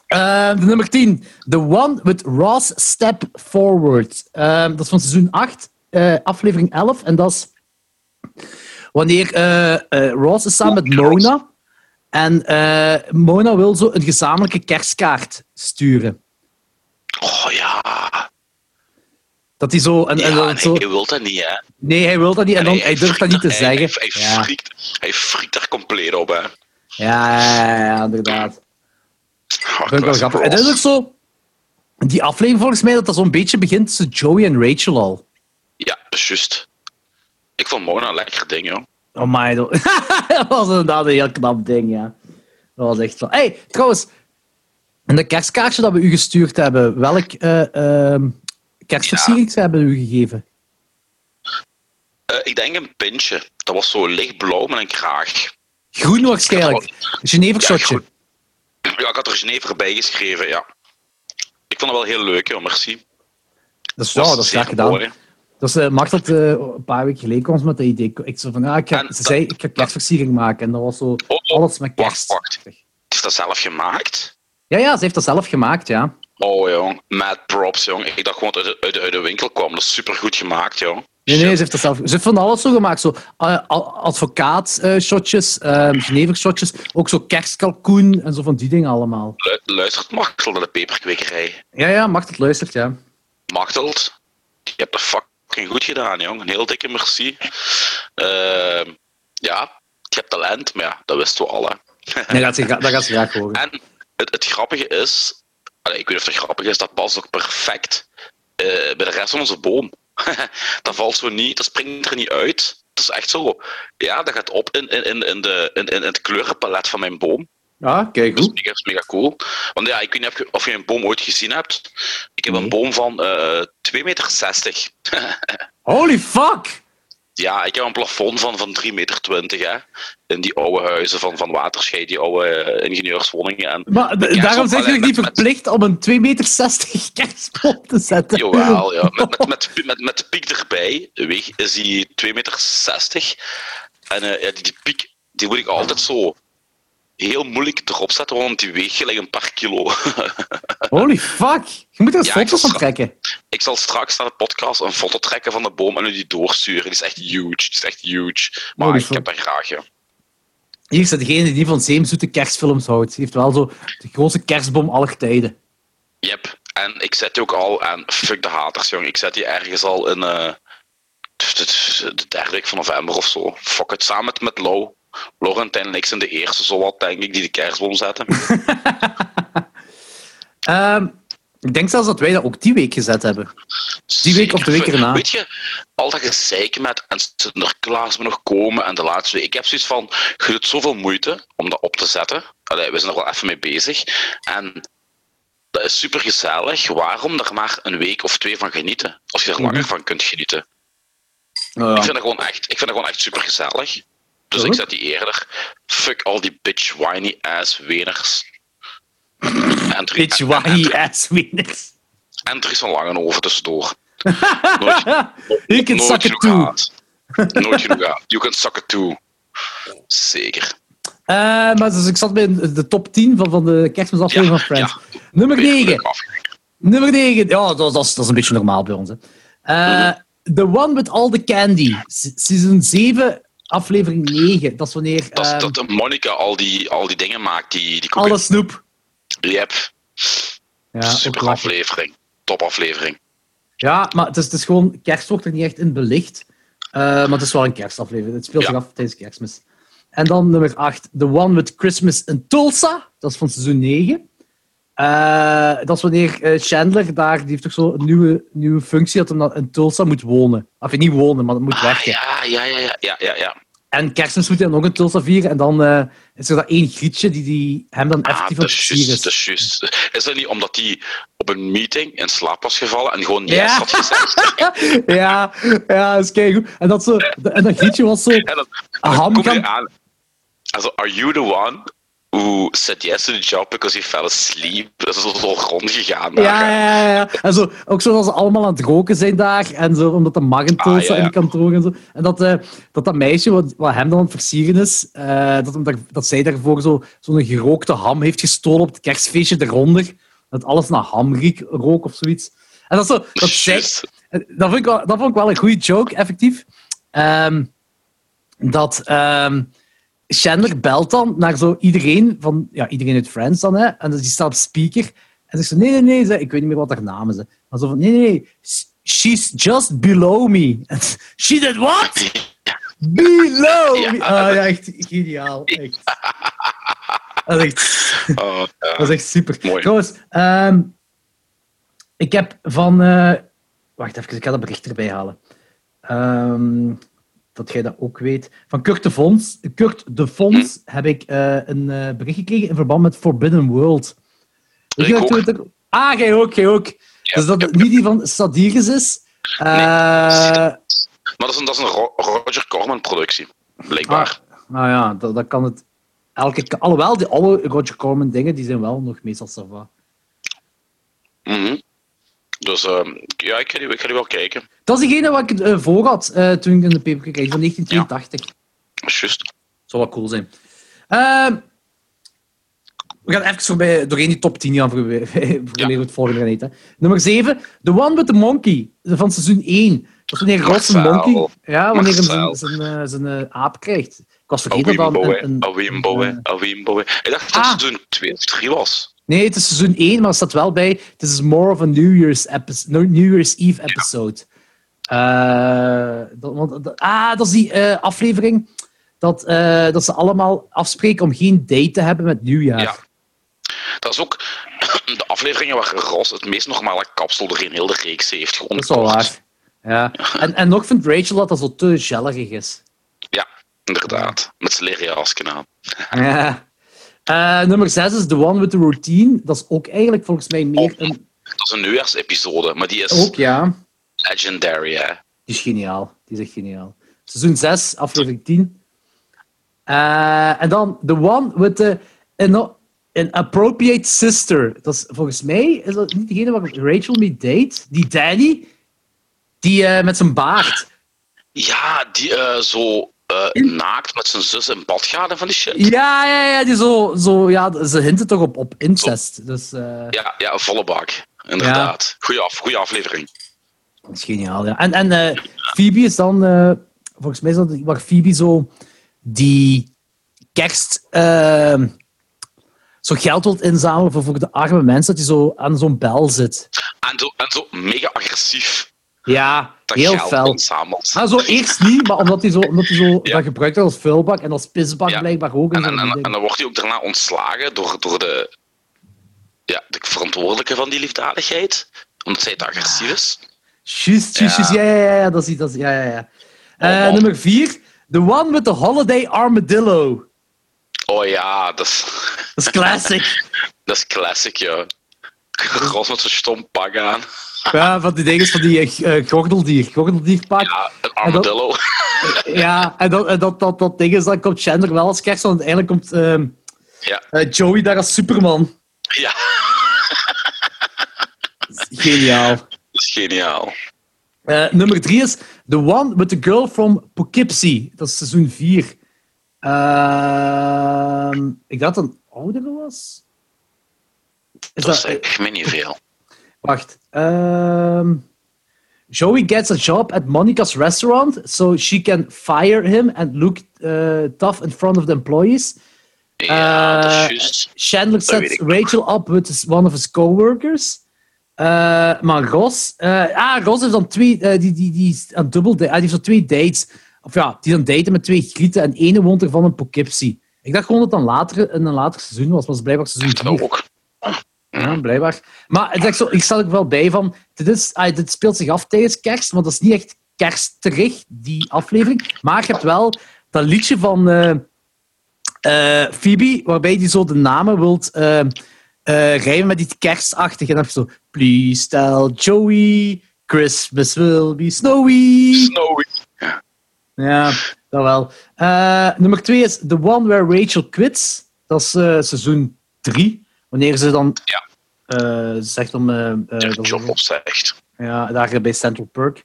De nummer 10. The One with Ross Step Forward. Eh, dat is van seizoen 8, eh, aflevering 11. En dat is wanneer eh, eh, Ross is samen met Mona. En eh, Mona wil zo een gezamenlijke kerstkaart sturen. Oh ja. Dat hij zo... En, Ja, en zo hij, hij wil dat niet, hè. nee, hij wil dat niet en, dan, Nee, hij durft dat niet te hij- zeggen. Hij, hij, ja. friekt, hij friekt daar compleet op, hè. Ja, ja, ja, ja, inderdaad. Oh, Dat vind ik wel classic grappig. En dat is ook zo... Die aflevering volgens mij, dat dat zo'n beetje begint tussen Joey en Rachel al. Ja, dat is juist. Ik vond Mona een lekker ding, joh. Oh my, dat dat was inderdaad een heel knap ding, ja. Dat was echt zo. hey, trouwens, in de kerstkaartje dat we u gestuurd hebben, welk ehm kerstversiering hebben we u gegeven? Eh, ik denk een pintje. Dat was zo lichtblauw met een kraag. Groen waarschijnlijk. Een Genevershotje. Ja, Ja, ik had er Genever bij geschreven, ja. Ik vond het wel heel leuk, joh, merci. dat is, ja, dat is graag gedaan. mooi. Dus uh, Macht had eh, een paar weken geleden kwam ze met dat idee. Ik zo van, ja, ik ga, En ze dat- zei, ik ga kerstversiering maken. En dat was zo Oh, oh, alles met kerst. wacht. Is dat zelf gemaakt? Ja, ja, ze heeft dat zelf gemaakt, ja. Oh, jong. Mad props, jong. Ik dacht gewoon dat het uit, de- uit de winkel kwam. Dat is supergoed gemaakt, jong. Nee, nee, ze heeft dat zelf... Ze heeft van alles zo gemaakt. Zo uh, advocaat-shotjes, uh, Genever-shotjes, ook zo kerstkalkoen en zo van die dingen allemaal. Lu- Luistert Machtel naar de peperkwekerij? Ja, ja, Macht het luistert, ja. Machteld, je hebt dat fucking goed gedaan, jong. Een heel dikke merci. Ehm, ja, je hebt talent, maar ja, dat wisten we al, hè. Nee, dat, gaat ze, dat gaat ze graag horen. En het, het grappige is, allee, ik weet niet of het grappig is, dat past ook perfect eh, bij de rest van onze boom. dat valt zo niet, dat springt er niet uit. Dat is echt zo, ja, dat gaat op in, in, in, de, in, in het kleurenpalet van mijn boom. Ja, kijk Dat is goed. mega, is mega cool. Want ja, ik weet niet of je, of je een boom ooit gezien hebt. Ik heb Nee. een boom van eh 2,60 meter. Holy fuck! Ja, ik heb een plafond van, van 3,20 meter. Hè. In die oude huizen van, van Waterschei, die oude eh, ingenieurswoningen. En Maar daarom zijn jullie niet verplicht om een 2,60 meter kerstboom te zetten. Jawel, ja. Met, met, met, met, met de piek erbij weeg, is die 2,60 meter. En eh, ja, die, die piek die moet ik altijd zo heel moeilijk erop zetten, want die weegt gelijk een paar kilo. Holy fuck! Je moet er Ja, ik foto's van trekken. ik zal straks naar de podcast een foto trekken van de boom en u die doorsturen. Die is echt huge. Die is echt huge. Maar Holy ik fuck. heb dat graag, ja. Hier is degene die van zeemzoete kerstfilms houdt. Die heeft wel zo de grootste kerstboom aller tijden. Yep. En ik zet die ook al aan fuck de haters, jong. Ik zet die ergens al in eh, de, de- de derde week van november of zo. Fuck het, samen met, Lau. Laurentijn zijn de eerste, zowat, denk ik, die de kerstboom zetten. Ehm, ik denk zelfs dat wij dat ook die week gezet hebben. Die week of de week erna. Weet je, al dat gezeik met en Sinterklaas moet nog komen en de laatste week. Ik heb zoiets van, je doet zoveel moeite om dat op te zetten. Allee, we zijn er wel even mee bezig. En dat is super gezellig. Waarom er maar een week of twee van genieten? Als je er langer Mhm. van kunt genieten. Oh, Ik vind dat gewoon echt, ik vind dat gewoon echt super gezellig. Dus Ja. ik zet die eerder. Fuck al die bitch whiny ass weners. En Bitch, why ass winners. En er is een lange over tussendoor. Nooit, You can nooit suck it too. Nooit genoeg gehad. You can suck it too. Zeker. Eh, maar dus ik zat bij de top 10 van, van de kerstmisaflevering van Friends. ja. Nummer Weer 9. leuk afgekeken. Nummer 9. Ja, dat, dat, is, dat is een beetje normaal bij ons. Hè. Eh, The One with All the Candy. Se- Season 7, aflevering 9. Dat is wanneer Dat, ehm, dat Monica al die, al die dingen maakt, die, die alle snoep. Yep. Ja, Super aflevering. Top aflevering. Ja, maar het is, het is gewoon... Kerst wordt er niet echt in belicht. Eh, maar het is wel een kerstaflevering. Het speelt Ja. zich af tijdens kerstmis. En dan nummer 8. The One with Christmas in Tulsa. Dat is van seizoen 9. Eh, dat is wanneer eh, Chandler daar... Die heeft toch zo een nieuwe, nieuwe functie dat hij dan in Tulsa moet wonen. Of niet wonen, maar dat moet Ah, werken. ja, ja, ja, ja, ja, ja, ja. En kerstmis moet hij dan ook in Tulsa vieren. En dan eh, is er dat één grietje die, die hem dan Ah, effectief dat aan het is juist, dat is. is juist. Is dat niet omdat hij op een meeting in slaap was gevallen en gewoon yes Ja. had gezegd? ja, ja, dat is keigoed. En dat, zo, en dat grietje was zo... En dan, kom je aan. Also, are you the one who said yes to the job because he fell asleep? Dat is zo zo rondgegaan. Ja, ja, ja, ja. En zo, ook zo dat ze allemaal aan het roken zijn daar. En zo, omdat de mag in Tulsa Ah, ja, ja. in de kantoor en zo. En dat, eh, dat, dat meisje, wat, wat hem dan aan het versieren is, eh, dat, hem daar, dat zij daarvoor zo- zo'n gerookte ham heeft gestolen op het kerstfeestje eronder. Dat alles naar ham riek, rook of zoiets. En dat, zo, dat, zij, Juist. dat, vond ik wel, dat vond ik wel een goede joke, effectief. Ehm, dat, ehm, Chandler belt dan naar zo iedereen van, ja, iedereen uit Friends dan, hè. En die staat op speaker. En zegt ze, nee, nee, nee, ze, ik weet niet meer wat haar naam is. Hè. Maar zo van, nee, nee, nee, she's just below me. She did what? Below Ja. me. Ah, ja, echt geniaal. Echt. Dat is echt, Oh, ja. dat is echt super. Mooi. Trouwens, ehm, ik heb van... eh, wacht even, ik ga dat bericht erbij halen. Ehm, dat jij dat ook weet. Van Kurt de Vons, Kurt de Vons heb ik eh, een eh, bericht gekregen in verband met Forbidden World. Ik ook. Twitter- Ah, jij ook, jij ook. dus dat het niet die van Sadiris is. Eh, Maar dat is een, dat is een Ro- Roger Corman-productie, blijkbaar. nou ja, dat, dat kan het elke... Alhoewel, die oude Roger Corman dingen, die zijn wel nog meestal ça va. Mhm. Dus ehm, ja, ik ga, die, ik ga die wel kijken. Dat is degene wat ik eh, voor had eh, toen ik in de paper kreeg, van 1982. Juist. Zou wel cool zijn. Ehm, we gaan even voorbij, doorheen die top 10 gaan voor, voor Ja. het volgende gaat heten. Nummer 7, The One with the Monkey, van seizoen 1. Dat is wanneer Ross een monkey... Ja, wanneer hij zijn, eh, zijn aap krijgt. Ik was vergeten dat hè. een... een- een-. Ik dacht dat Ah. het seizoen 2 of 3 was. Nee, het is seizoen 1, maar er staat wel bij... This is more of a New Year's, episode, New Year's Eve episode. Eh, dat, ah, dat is die eh, aflevering dat, eh, dat ze allemaal afspreken om geen date te hebben met nieuwjaar. Ja. Dat is ook de afleveringen waar Ross het meest normale kapsel doorheen heel de reeks heeft. Gewoon Dat is wel waar. Ja. En, en nog vindt Rachel dat dat zo te gellig is. Ja, inderdaad. Met leren jasje aan. Ja. Eh, nummer 6 is The One with the Routine. Dat is ook eigenlijk volgens mij meer een... Dat is een nieuwjaarsepisode, maar die is Ook, ja. legendary, hè. Die is geniaal. Die is echt geniaal. Seizoen 6, aflevering 10. Eh, en dan The One with the an, Appropriate Sister. Dat is volgens mij is dat niet degene waar Rachel mee date. Die Danny. Die eh, met zijn baard. Ja, die zo eh, naakt met zijn zus in bad gaat en van die shit. Ja, ja, ja. Die zo, zo, ja ze hinten toch op, op incest. Dus eh, Ja, ja, volle bak. Inderdaad. Goeie, af, goeie aflevering. dat is geniaal, ja. En, en eh, Phoebe is dan... volgens mij is dat waar Phoebe zo die kerst... eh, zo geld wilt inzamelen voor, voor de arme mensen, dat hij zo aan zo'n bel zit. En zo, en zo mega agressief. Ja, Dat heel fel. Maar zo eerst niet, maar omdat hij zo, omdat hij zo Ja. dat gebruikt als vuilbak en als pisbak Ja. blijkbaar ook. En, dan wordt hij ook daarna ontslagen door, door de, ja, de verantwoordelijke van die liefdadigheid. Omdat zij te agressief is. Juist, juist. Ja, ja, ja, ja, dat is, dat is, ja, ja, ja. Eh, Oh, man. nummer vier, The One with the Holiday Armadillo. Oh ja, dat is, Dat is classic. dat is classic, ja. Gros met zo'n stom pak aan. Ja, van die dingen van die eh, gordeldier, gordeldierpak. Ja, een armadillo. Ja, en, dat, en dat, dat, dat ding is, dan komt Chandler wel als kerst, want uiteindelijk komt ehm, Ja, eh, Joey daar als Superman. ja, Geniaal. dat is geniaal. Nummer drie is The One with the Girl from Poughkeepsie. Dat is seizoen 4. ik dacht dat het een oudere was. Is Dat dat, is mij niet veel. Wacht. Ehm, Joey gets a job at Monica's restaurant so she can fire him and look eh, tough in front of the employees. Ja, dat is Eh, juist. Chandler sets. Rachel up with his- one of his coworkers. Eh maar Ross... ah, Ross heeft dan twee... die, die, die is aan dubbel... die heeft zo twee dates. Of ja, die het daten met twee grieten en ene woont er van in Poughkeepsie. Ik dacht gewoon dat het dan later, in een later seizoen was, maar het is blijkbaar seizoen Dat 4. ook. Ja, blijkbaar. Maar het is echt zo, ik sta er wel bij van... Dit, is, ah, dit speelt zich af tijdens kerst, want dat is niet echt kerstterig, die aflevering. Maar je hebt wel dat liedje van eh, Phoebe, waarbij die zo de namen wilt eh, rijmen met iets kerstachtig. En dan heb je zo... Please tell Joey, Christmas will be snowy. Snowy. Ja, dat wel. Nummer twee is The One Where Rachel Quits. Dat is seizoen drie. Wanneer ze dan Ja. eh, zegt om... De job opzegt. ja, daar bij Central Perk.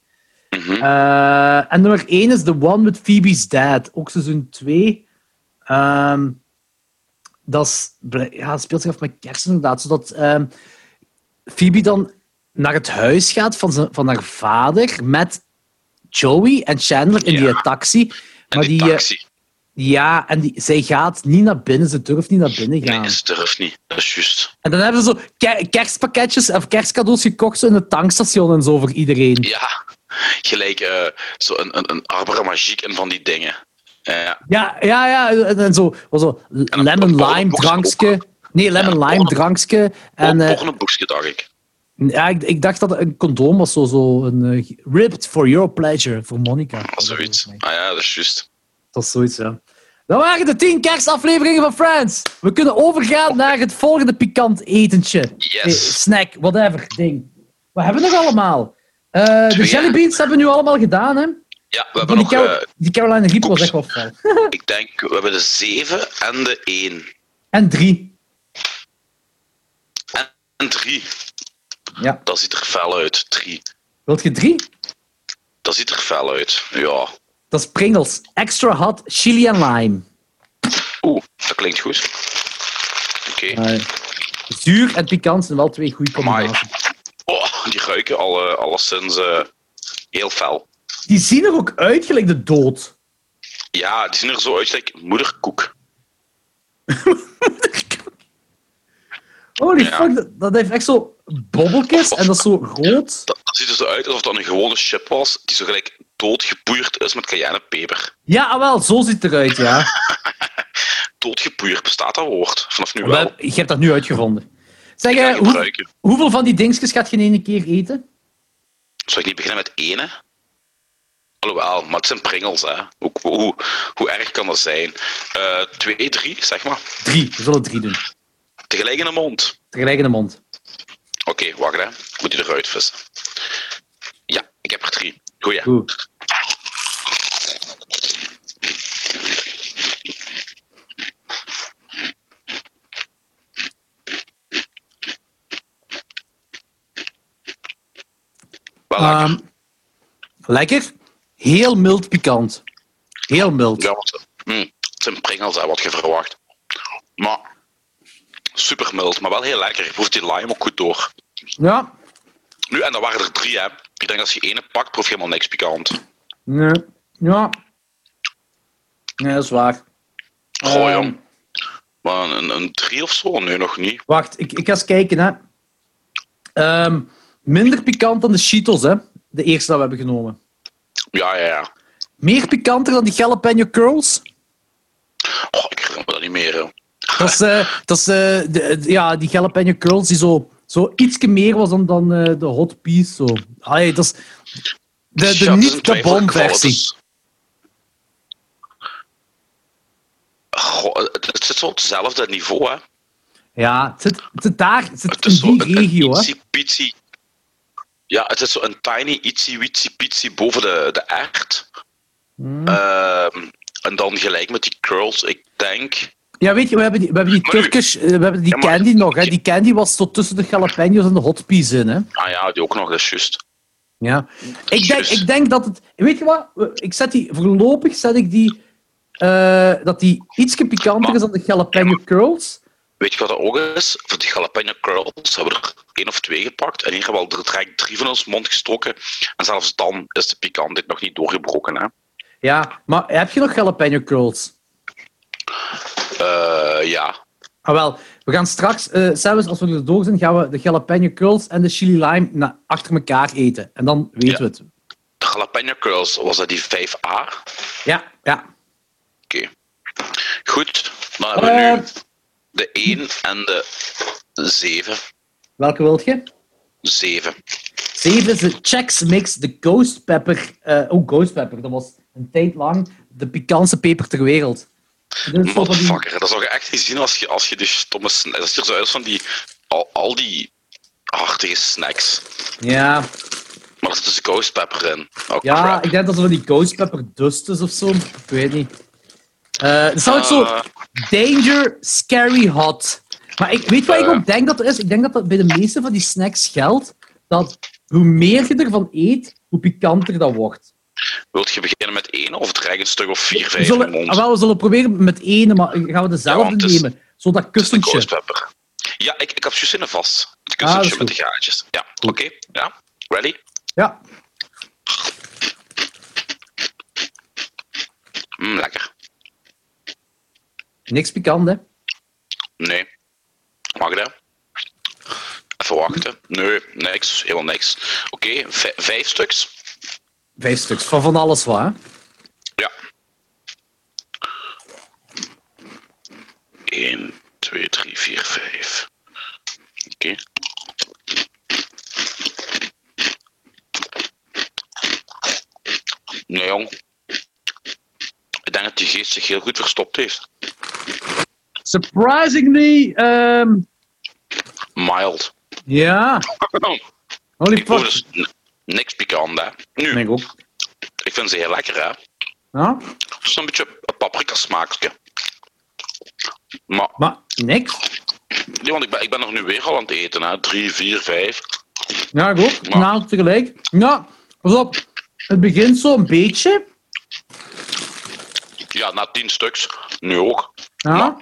Mhm. Eh, en nummer 1 is The One with Phoebe's Dad. Ook seizoen 2. Ehm dat, is, ja, dat speelt zich af met kerst inderdaad. Zodat ehm, Phoebe dan naar het huis gaat van, zijn, van haar vader met Joey en Chandler in Ja. die taxi. En Maar die die, eh, taxi. Ja, en die, zij gaat niet naar binnen. Ze durft niet naar binnen gaan. Nee, ze durft niet. Dat is juist. En dan hebben ze zo ke- kerstpakketjes of kerstcadeaus gekocht zo in het tankstation en zo voor iedereen. Ja, gelijk eh, zo een, een, een magiek en van die dingen. Ja, Ja, ja. En, en zo, zo lemon lime drankje. Nee, lemon Ja, lime drankje. En nog een boekje, dacht ik. ja, ik, ik dacht dat een condoom was, zo, zo een eh, ribbed for your pleasure, voor Monica. Zoiets. Ah ja, dat is juist. Dat is zoiets, ja. Dat waren de tien kerstafleveringen van Friends. We kunnen overgaan naar het volgende pikant etentje. Yes. Eh, snack, whatever, ding. Wat hebben we nog allemaal? Eh, de jellybeans hebben we nu allemaal gedaan, hè? Ja, we hebben Die, nog, Car- eh, die Carolina Reaper was echt wel fel. ik denk, we hebben de 7 en de 1. En drie. En 3. Ja. Dat ziet er fel uit. 3. Wilt je drie? Dat ziet er fel uit. Ja. Dat is Pringles. Extra hot chili en lime. Oeh, dat klinkt goed. Oké. Zuur en pikant zijn wel twee goede combinaties. Oh, die ruiken al, eh, alleszins eh, heel fel. Die zien er ook uit gelijk de dood. Ja, die zien er zo uit gelijk moederkoek. Holy Ja. fuck, dat, dat heeft echt zo bobbeltjes en dat is zo rood. Dat, dat ziet er zo uit alsof dat een gewone chip was, die zo gelijk doodgepoeierd is met cayennepeper. Ja, ah, wel, zo ziet het eruit, ja. Doodgepoeierd, bestaat dat woord? Vanaf nu wel. Je hebt dat nu uitgevonden. Zeg, Ik ga eh, hoe, hoeveel van die dingetjes gaat je in één keer eten? Zou ik niet beginnen met ene? Alhoewel, maar het zijn pringels, hè. Hoe, hoe, hoe erg kan dat zijn? Eh, twee, drie, zeg maar. Drie, we zullen drie doen. Tegelijk in de mond. Tegelijk in de mond. Oké, wacht hè. Moet die eruit vissen. Ja, ik heb er drie. Goeie. Goed. Lekker. Ehm, lekker. Heel mild pikant. Heel mild. Ja, want, hm, het zijn pringels, hè, wat je verwacht. Maar super mild, maar wel heel lekker. Je proeft die lime ook goed door. Ja. Nu, en dan waren er drie, hè. Ik denk als je ene pakt, proef je helemaal niks pikant. Nee. Ja. Nee, dat is waar. Ehm, jong. Maar een, een drie of zo? Nee, nog niet. Wacht, ik, ik ga eens kijken. Hè. Ehm, minder pikant dan de Cheetos, hè. De eerste dat we hebben genomen. Ja, ja, ja. Meer pikanter dan die jalapeno curls. Oh, ik herinner dat niet meer, hè. Dat is, eh, dat is eh, de, ja, die jalapeno curls die zo, zo ietsje meer was dan, dan eh, de hot piece. Zo. Allee, dat is de, de niet de bomversie. dus- Goh, het, zit zo op hetzelfde niveau, hè. Ja, het zit, het zit daar, het zit Het in is die een, regio. een. Ja, het is zo een tiny itsy witsy pitsy boven de, de aard. Hmm. Ehm, en dan gelijk met die curls, ik denk... Ja, weet je, we hebben die, we hebben die Turkish, eh, we hebben die Ja, maar- candy nog. Hè. Die candy was zo tussen de jalapenos en de hot peas in. Hè. Ah ja, die ook nog, dat is juist. Ja. Ik, denk, ik denk dat het... Weet je wat? Ik zet die... Voorlopig zet ik die... eh, dat die ietsje pikanter is dan de jalapeno curls. Weet je wat dat ook is? Voor die jalapeno curls hebben we er één of twee gepakt. En hier hebben we al direct drie van ons mond gestoken. En zelfs dan is de pikantheid nog niet doorgebroken. Hè? Ja, maar heb je nog jalapeno curls? Eh, ja. Ah, wel. We gaan straks, eh zelfs als we er door zijn, gaan we de jalapeno curls en de chili lime achter elkaar eten. En dan weten Ja. we het. De jalapeno curls, was dat die 5A? Oké. Ja, ja. Goed. Dan hebben we Eh, nu de 1 en de 7. welke wilt je? 7. Zeven is de Chex Mix, de Ghost Pepper. eh oh, Ghost Pepper. Dat was een tijd lang de pikantste peper ter wereld. Die- Motherfucker, dat zou je echt niet zien als je, als je die stomme snacks... Dat ziet er zo uit van die... Al, al die hartige snacks. Ja, Maar er zit dus ghost pepper in. Oh, ja crap. ik denk dat ze van die Ghost Pepper dust is of zo. Ik weet niet. Eh er staat ook zo Eh, Danger Scary Hot. Maar ik, weet wat ik Eh. ook denk dat er is? Ik denk dat dat bij de meeste van die snacks geldt. Dat hoe meer je ervan eet, hoe pikanter dat wordt. Wilt je beginnen met één of dreig een stuk of vier, We vijf in de zullen, ah, wel, we zullen proberen met ene, maar gaan we dezelfde Ja, is- nemen? Zo dat kussentje. Ja, ik, ik heb juist in vast. Het Ah, kussentje is met de gaatjes. Ja, oké. Ja, ready? Ja. Mm, lekker. Niks pikant, hè? Nee. Mag dat? Even wachten. Nee, niks. Helemaal niks. Oké, vij- vijf stuks. Vijf stuks van van alles wat, hè? Ja. 1, 2, 3, 4, 5. Oké. Nee, jong. Ik denk dat die geest zich heel goed verstopt heeft. Surprisingly, ehm Mild. ja. Holy fuck. Niks pikant, hè. Nu, Nee, ik ook. ik vind ze heel lekker, hè. Ja, Het is een beetje een paprika smaakje. Maar, maar niks. nee, want ik ben, ik ben er nu weer al aan het eten, hè. 3, 4, 5. Ja, ik ook. Ja. Nou, tegelijk. Ja, pas op. Het begint zo een beetje. Ja, na 10 stuks. Nu ook. Ja. Maar-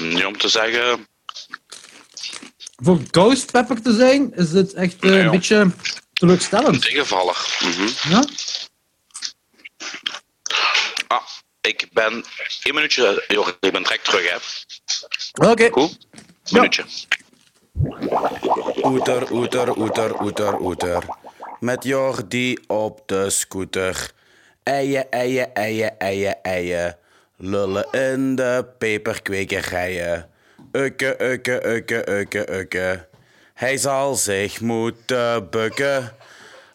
Niet om te zeggen. Voor ghost pepper te zijn, is het echt eh, Nee, een beetje teleurstellend. tegenvallig. Mhm. Ja? Ah, ik ben één minuutje. Joh, ik ben direct terug, hè. Oké. Goed? Ja. Minuutje. Oeter, oeter, oeter, oeter, oeter. Met Jordi op de scooter. Eien, eien, eien, eien, eien. Lullen in de peperkwekerijen. Ukke, ukke, ukke, ukke, ukke. Hij zal zich moeten bukken.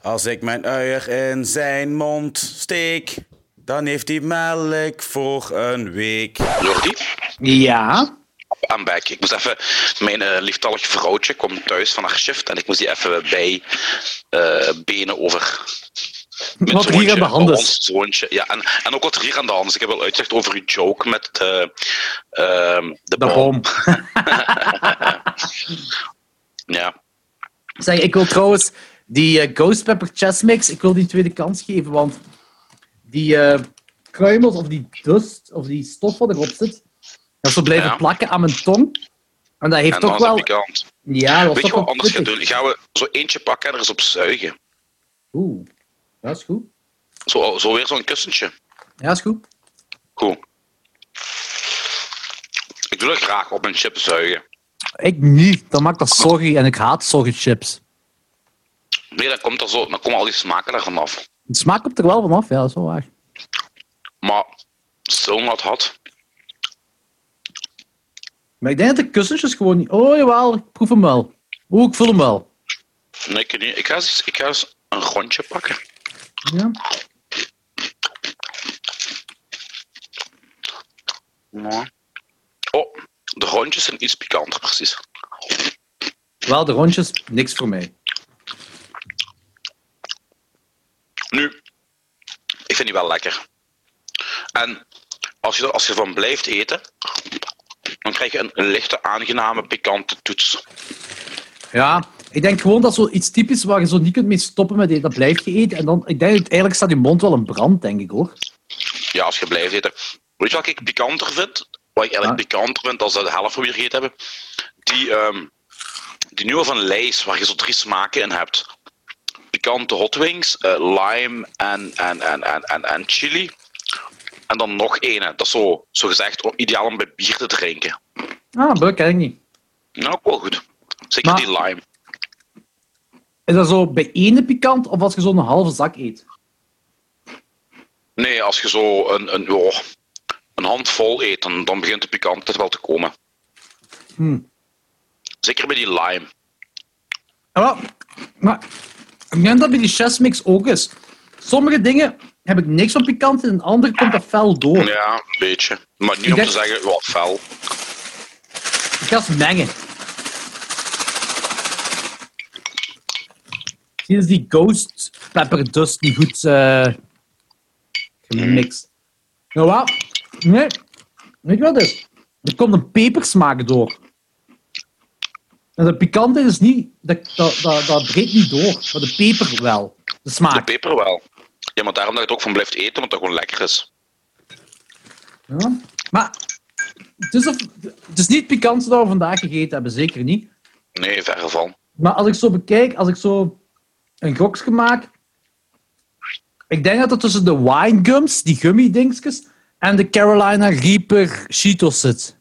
Als ik mijn uier in zijn mond steek, dan heeft hij melk voor een week. Jordi, Ja. I'm back. Ik moest even. Mijn lieftallig vrouwtje komt thuis van haar shift en ik moest die even bij eh, benen over. Mijn Wat er hier aan de hand is. Ons zoontje. Ja, en, en ook wat er hier aan de hand is. Ik heb wel uitgelegd over uw joke met eh, ehm, de, boom. Ja. Zeg, ik wil trouwens die eh, Ghost Pepper Chess Mix, ik wil die tweede kans geven, want die eh kruimels of die dust of die stof wat erop zit, dat zo blijven Ja. plakken aan mijn tong. En dat heeft En toch wel... pikant. Ja, dat Weet je wat anders gaan doen? Gaan we zo eentje pakken en er eens op zuigen. Oeh, dat is goed. Zo, zo weer zo'n kussentje. Ja, is goed. Goed. Ik doe dat graag op mijn chip zuigen. Ik niet, dan maakt dat soggy en ik haat soggy chips. Nee, dan komt er zo, dan komen al die smaken er vanaf. Het smaak komt er wel vanaf, ja, dat is wel waar. Maar zo not hot. Maar ik denk dat de kussentjes gewoon niet... Oh, jawel, ik proef hem wel. Oeh, ik voel hem wel. Nee, ik, niet. ik, ga eens, ik ga eens een rondje pakken. Ja. Oh, de rondjes zijn iets pikanter, precies. Wel, de rondjes, niks voor mij. Nu, ik vind die wel lekker. En als je, als je ervan blijft eten, dan krijg je een, een lichte, aangename, pikante toets. Ja, ik denk gewoon dat zo iets typisch waar je zo niet kunt mee stoppen met eten, dat blijf je eten. En dan, ik denk, uiteindelijk staat je mond wel in brand, denk ik hoor. Ja, als je blijft eten. Weet je wat ik pikanter vind? Wat ik eigenlijk pikanter vind als we de helft weer gegeten hebben? Die, ehm, die nieuwe van Lay's, waar je zo drie smaken in hebt. Pikante hot wings, eh, lime en, en, en, en, en, en chili. En dan nog ene. Dat is zo, zo gezegd om- ideaal om bij bier te drinken. Ah, dat ken ik niet. Nou, ook wel goed. Zeker Maar- die lime. Is dat zo bij ene pikant of als je zo'n halve zak eet? Nee, als je zo een, een, oh, een handvol eet, dan, dan begint de pikantheid wel te komen. Hmm. Zeker bij die lime. Ja, maar ik denk dat bij die chessmix ook is. Sommige dingen heb ik niks van pikant en andere komt dat fel door. Ja, een beetje. Maar niet Ik om denk- te zeggen, wat fel. Ik ga het mengen. Is die ghost pepper dust niet goed eh gemixt. Nou wat? Nee. Weet je wat het is? Er komt een pepersmaak door. En de pikante is niet... Dat, dat, dat, dat breekt niet door. Maar de peper wel. De De smaak. peper wel. Ja, maar daarom dat je het ook van blijft eten, omdat het gewoon lekker is. Ja. Maar het is, of, het is niet het pikantste dat we vandaag gegeten hebben. Zeker niet. Nee, verre van. Maar als ik zo bekijk, als ik zo een gokje maak. Ik denk dat het tussen de wine gums, die gummy dingetjes, en de Carolina Reaper Cheetos zit.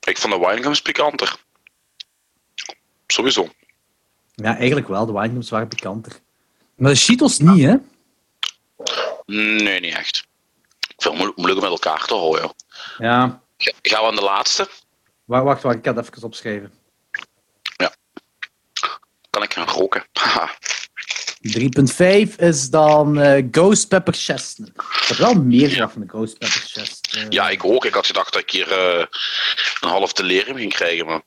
Ik vond de winegums pikanter. Sowieso. Ja, eigenlijk wel. De winegums waren pikanter. Maar de Cheetos niet, hè? Nee, niet echt. Ik vind het moeilijk om met elkaar te houden. Ja. Ga- Gaan we aan de laatste? Wacht, wacht, wacht. Ik ga het even opschrijven. Kan ik gaan roken? Haha. 3.5 is dan eh, Ghost Pepper Chestnut. Ik heb wel meer van de Ghost Pepper Chestnut. Ja, ik ook. Ik had gedacht dat ik hier eh, een half delirium ging krijgen, maar...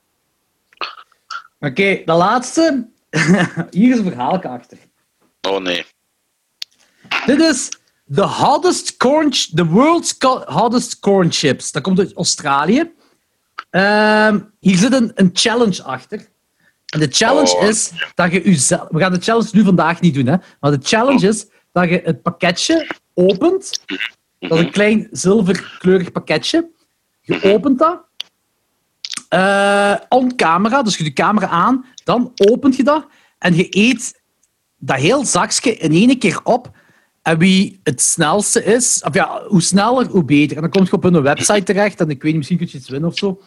Oké, de laatste. Hier is een verhaal achter. Oh nee. Dit is the hottest corn, the world's hottest corn chips. Dat komt uit Australië. Ehm, hier zit een, een challenge achter. En de challenge Oh. is dat je jezelf... We gaan de challenge nu vandaag niet doen, hè. Maar de challenge is dat je het pakketje opent. Dat is een klein zilverkleurig pakketje. Je opent dat. eh on camera, dus je doet de camera aan. Dan opent je dat. En je eet dat heel zakje in één keer op. En wie het snelste is, of ja, hoe sneller, hoe beter. En dan kom je op hun website terecht en ik weet niet, misschien kun je iets winnen of zo.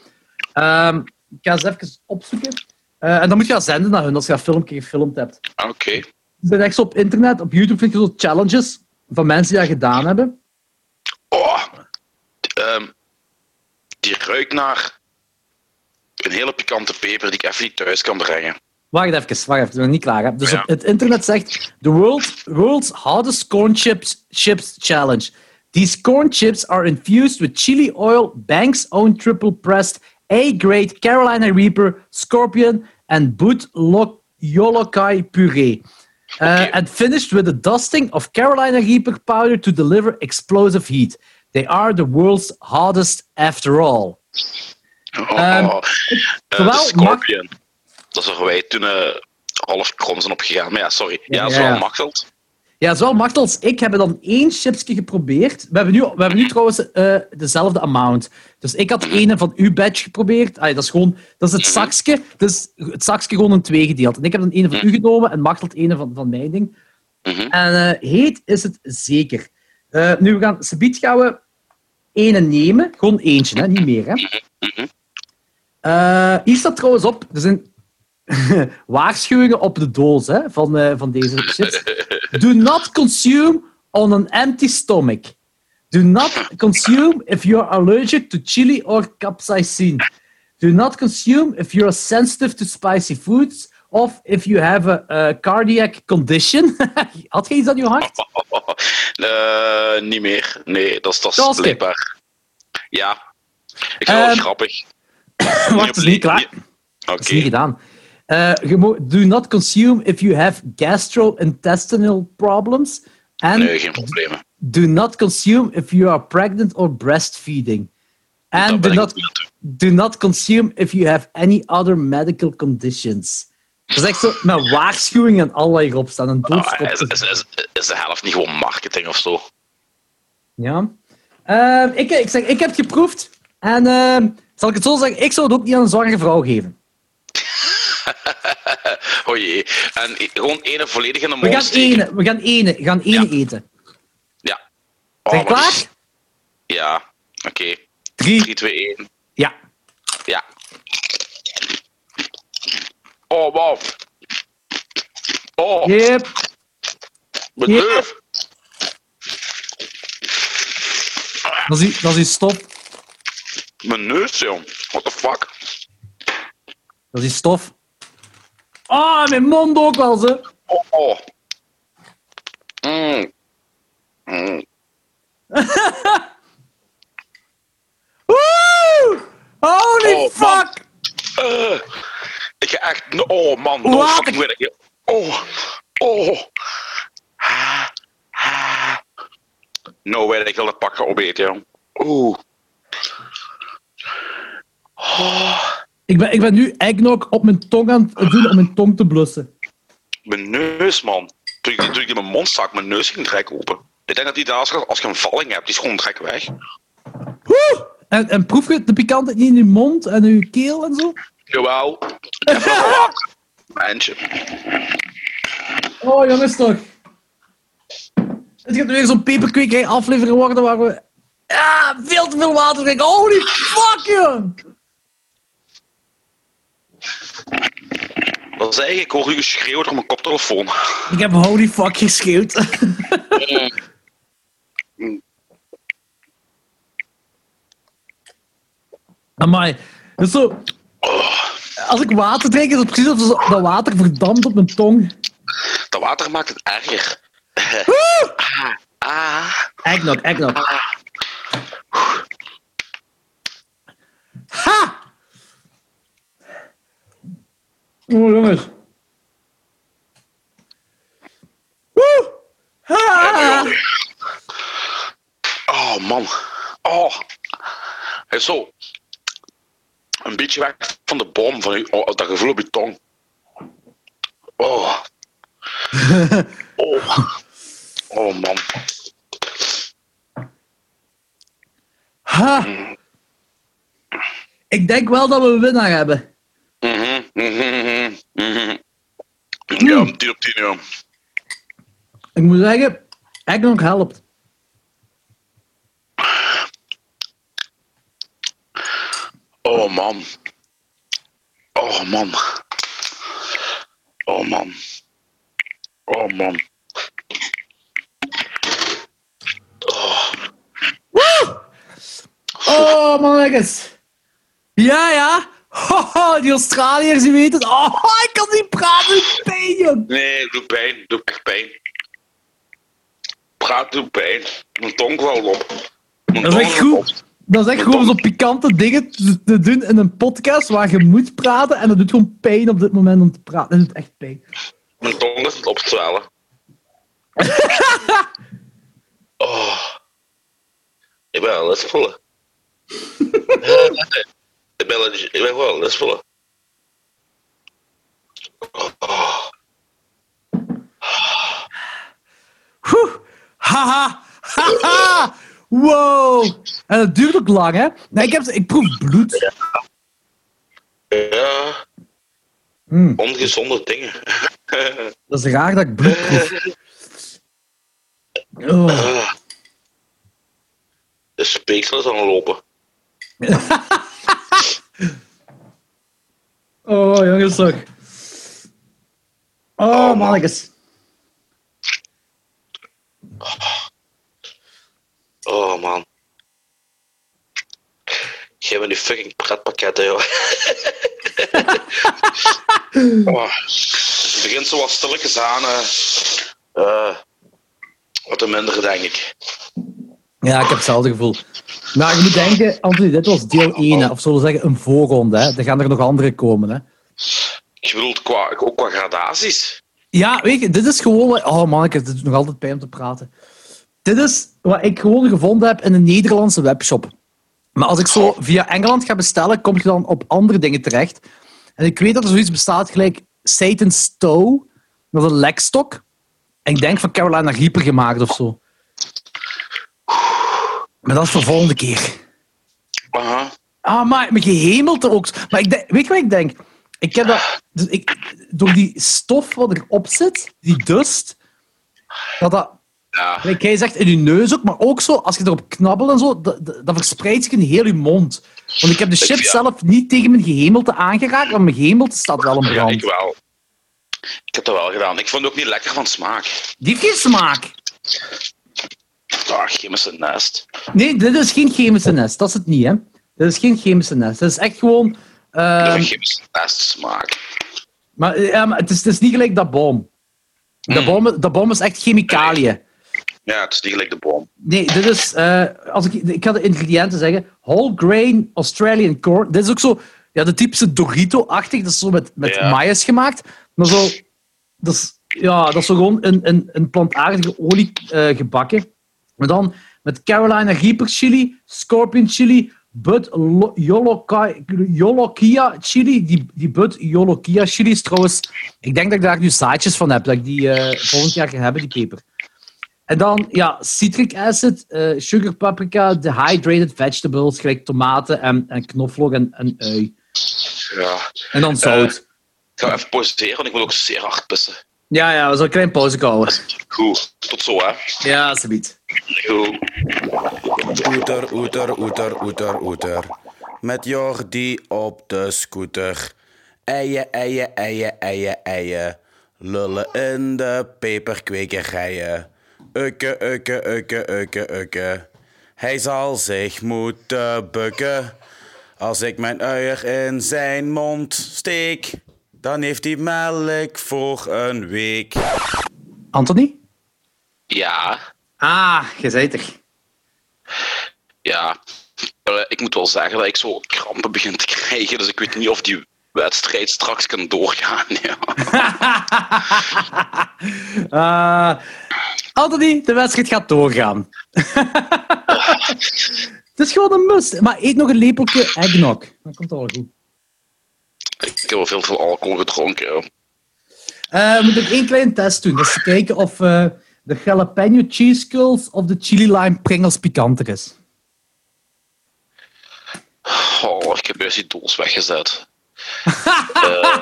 Ehm, ik ga eens even opzoeken. Eh, en dan moet je dat zenden naar hun als je dat filmpje gefilmd hebt. Oké. Er zijn echt op internet, op YouTube vind je zo challenges van mensen die dat gedaan hebben. Oh. Ehm, die ruikt naar een hele pikante peper die ik even niet thuis kan brengen. Wacht even, wacht even, ik ben niet klaar. Hè. Dus Ja. op het internet zegt the world, world's hottest corn chips, chips challenge. These corn chips are infused with chili oil, Banks' own triple pressed A-grade Carolina Reaper, Scorpion, and Boot Lo- Yolokai puree. Uh, and finished with a dusting of Carolina Reaper powder to deliver explosive heat. They are the world's hottest after all. Oh, de Scorpion. Dat is waar wij toen eh, half krom zijn opgegaan. Maar ja, sorry. Ja, dat is wel makkelijk. Ja, zowel Martel als ik hebben dan één chipsje geprobeerd. We hebben nu, we hebben nu trouwens eh, dezelfde amount. Dus ik had ene van uw batch geprobeerd. Allee, dat is gewoon dat is het zakje. Dus het zakje gewoon in twee gedeeld. En ik heb dan ene van u genomen en Martel ene van, van mijn ding. Mhm. En eh, heet is het zeker. Eh, nu, we gaan, Sabiet gaan we ene nemen. Gewoon eentje, hè? niet meer. Hè? Mhm. Hier staat trouwens op, er zijn waarschuwingen op de doos hè, van, van deze chips. Do not consume on an empty stomach. Do not consume if you are allergic to chili or capsaicin. Do not consume if you are sensitive to spicy foods of if you have a, a cardiac condition. Had je iets aan je hart? Eh, niet meer. Nee, dat is, dat is Zoals ik. blijkbaar. Ja. Ik vind het wel Ehm, grappig. Wacht, is niet klaar. Oké. Is niet gedaan. Eh, do not consume if you have gastrointestinal problems. And Nee, geen problemen. do not consume if you are pregnant or breastfeeding. And do not, do not consume if you have any other medical conditions. Dat is echt zo met waarschuwingen en allerlei erop staan. Een. Ah, is, is, is, is de helft niet gewoon marketing of zo? Ja. Ehm, ik, ik, zeg, ik heb het geproefd. En ehm, zal ik het zo zeggen, ik zou het ook niet aan een zwangere vrouw geven. Oh jee. En gewoon ene volledig in de We gaan ene, we gaan ene, gaan ene Ja. eten. Ja. Oh, Zijn klaar? is- Ja. Oké. Drie. 3, 2, 1. Ja. Ja. Oh, wow. Oh, Yep. neus. Dat is, dat is stof. Mijn neus, jong. What the fuck? Dat is stof. Ah, mijn mond ook wel, ze. Oh, oh. Mm. Mm. Holy Oh, fuck! Eh, ik ga echt... Oh, man. No Water. fucking way. Oh. Oh. Ah. No way dat ik wil het pakken opeten, jong. Oeh. Ik ben, ik ben nu eggnog op mijn tong aan het doen om mijn tong te blussen. Mijn neus, man. Toen ik, toen ik in mijn mond stak, mijn neus ging direct open. Ik denk dat die daar, als je, een valling hebt, die is gewoon direct weg. Woe! En, en proef je de pikantheid niet in je mond en in je keel en zo? Jawel. Eindje. Oh, jongens toch. Het gaat weer zo'n peperkwekerij aflevering worden waar we ja, veel te veel water drinken. Holy fuck, jong! Dat is eigenlijk, ik hoor u geschreeuwd door mijn koptelefoon. Ik heb holy fuck geschreeuwd. Amai. Dus zo... Als ik water drink, is het precies alsof dat water verdampt op mijn tong. Dat water maakt het erger. ah, ah, Eggnog, eggnog. ah. Ha! Oh, jongens. Woe! Ha! Oh, man. Oh. Is zo... Een beetje weg van de bom, van u, oh, dat gevoel op je tong. Oh. Oh. Oh, man. Ha! Ik denk wel dat we een winnaar hebben. Mhm, mhm, mhm, mhm. Ja, 10 op 10, ja. Ik moet zeggen, eggnog helpt. Oh man. Oh man. Oh man. Oh man. Oh, mannetjes. Ja, ja. Haha, die Australiërs, die weten het. Oh, ik kan niet praten, ik pijn. Nee, doet pijn. Doet echt pijn. Praat doet pijn. Mijn tong valt op. Mijn Dat is echt goed. op. Dat is echt gewoon zo pikante dingen te, doen in een podcast waar je moet praten. En dat doet gewoon pijn op dit moment om te praten. Dat doet echt pijn. Mijn tong is het opzwellen. oh. Ik ben wel lustvolle. ik legit- ik ben wel lustvolle. Oh. Oeh. Haha. Haha. Wow. En dat duurt ook lang, hè? Nee, ik, heb, ik proef bloed. Ja, Hmm, ongezonde dingen. dat is raar dat ik bloed proef. Oh. De speeksel is aan het lopen. Oh, jongens. Oh, mannetjes. Oh man. Geef me die fucking pretpakketten, joh. oh, het begint zo wat stilletjes aan. eh, wat te minder, denk ik. Ja, ik heb hetzelfde gevoel. Maar je moet denken, Anthony, dit was deel 1, hè, of zullen we zeggen een voorronde. Hè. Er gaan er nog andere komen. Hè. Je bedoelt qua, ook qua gradaties. Ja, weet je, dit is gewoon... Oh man, ik het doet nog altijd pijn om te praten. Dit is wat ik gewoon gevonden heb in een Nederlandse webshop. Maar als ik zo via Engeland ga bestellen, kom je dan op andere dingen terecht. En ik weet dat er zoiets bestaat gelijk Satan's Toe. Dat is een lekstok. En ik denk van Carolina Reaper gemaakt of zo. Maar dat is voor volgende keer. Aha. Ah, maar mijn gehemelte ook. Maar ik denk, weet je wat ik denk? Ik heb dat... Dus ik, door die stof wat erop zit, die dust, dat dat... Ja. Like jij zegt in je neus ook, maar ook zo, als je erop knabbelt en zo, dat, verspreidt zich in heel je mond. Want ik heb de chips ja. zelf niet tegen mijn gehemelte aangeraakt, maar mijn gehemelte staat wel ja, brand. ik wel. Ik heb dat wel gedaan. Ik vond het ook niet lekker van smaak. Die heeft geen smaak. Ah, chemische nest. Nee, dit is geen chemische nest. Dat is het niet, hè. Dit is geen chemische nest. Dat is echt gewoon... Dat ehm, is chemische nest smaak. Maar, eh, ja, maar het, is, het is niet gelijk dat boom. Dat, Hmm. boom. is echt chemicaliën. Ja, het is niet gelijk de boom. Nee, dit is... eh, als ik, ik ga de ingrediënten zeggen. Whole grain Australian corn. Dit is ook zo... Ja, de typische Dorito-achtig. Dat is zo met, met Ja. maïs gemaakt. Maar zo... Dat is, ja, dat is zo gewoon een, een, een plantaardige olie eh, gebakken. Maar dan met Carolina Reaper chili, Scorpion chili, Bud Yolokia chili. Die, die Bud Yolokia chili is trouwens... Ik denk dat ik daar nu zaadjes van heb. Dat ik die eh, volgend jaar ga hebben, die peper. En dan, ja, citric acid, eh, sugar paprika, dehydrated vegetables, gelijk tomaten en, en knoflook en, en ui. Ja. En dan zout. Ik ga even pauzeren, want ik moet ook zeer hard pissen. Ja, ja, we zullen een klein pauze houden. Goed, tot zo hè. Ja, alsjeblieft. Goed. Oeter, oeter, oeter, oeter, oeter. Met Jordi op de scooter. Eien, eien, eien, eien, eien. Lullen in de peperkwekerijen. Ukke, ukke, ukke, ukke, ukke. Hij zal zich moeten bukken. Als ik mijn uier in zijn mond steek, dan heeft hij melk voor een week. Anthony? Ja, Ah, er. ja. Eh, Ik moet wel zeggen dat ik zo krampen begin te krijgen, dus ik weet niet of die wedstrijd straks kan doorgaan. Ja. Eh, Anthony, de wedstrijd gaat doorgaan. Het is gewoon een must. Maar eet nog een lepeltje eggnog. Dan komt het wel goed. Ik heb wel veel, veel alcohol gedronken. ja. Eh, we moeten één kleine test doen. Dus kijken of eh, de jalapeno cheese curls of de chili lime pringles pikanter is. Oh, ik heb juist die doos weggezet. Eh,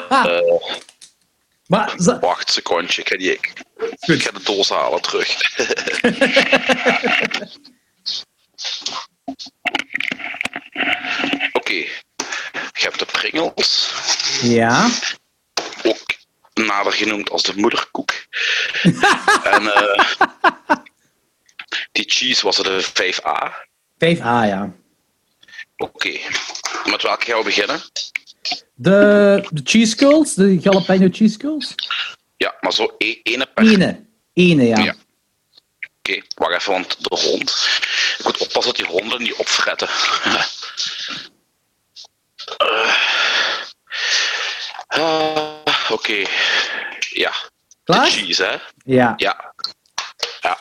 Maar wacht een secondje, ik ga, die, ik ga de doos halen terug. Oké, je hebt de pringels, ja. ook nader genoemd als de moederkoek. en eh, die cheese was er de 5A. 5A, ja. Oké, met welke gaan we beginnen? De, de cheese curls, de jalapeno cheese curls. Ja, maar zo e- ene per Ene. Ene, ja. Ja. Oké, wacht even, want de hond. Ik moet oppassen dat die honden niet opfretten. Eh. Ah, Oké, ja. De Klaar? cheese, hè? Ja. Ja. Ja.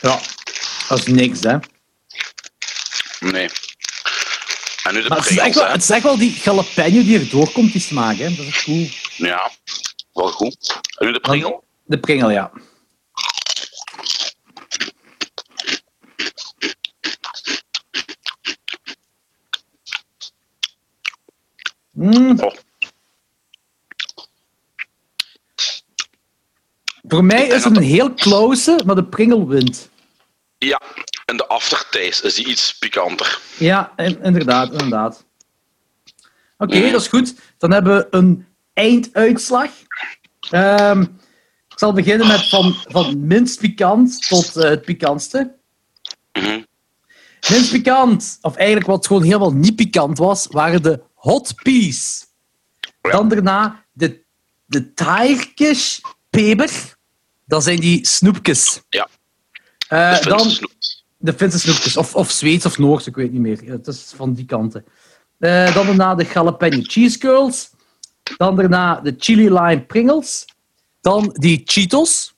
Ja. Dat is niks, hè. Nee. En nu de Maar het is, echt wel, het is echt wel die jalapeno die er doorkomt, die smaak, hè. Dat is cool. Ja, wel goed. En nu de pringel? De pringel, ja. Mm, Oh, voor mij is het een heel close, maar de pringel wint. ja. En de aftertaste is die iets pikanter. Ja, in- inderdaad, inderdaad. Oké, dat is goed. Dan hebben we een einduitslag. Ehm, ik zal beginnen met van, van minst pikant tot eh, het pikantste. Mhm. Minst pikant, of eigenlijk wat gewoon helemaal niet pikant was, waren de hot peas. Dan daarna de, de Thai-kish peper. Dat zijn die snoepjes. Ja. Eh, Dus dan de Finse snoepjes, of, of Zweeds of Noors, ik weet niet meer. Het is van die kanten. Eh, dan daarna de jalapeno cheese curls. Dan daarna de chili lime pringles. Dan die Cheetos.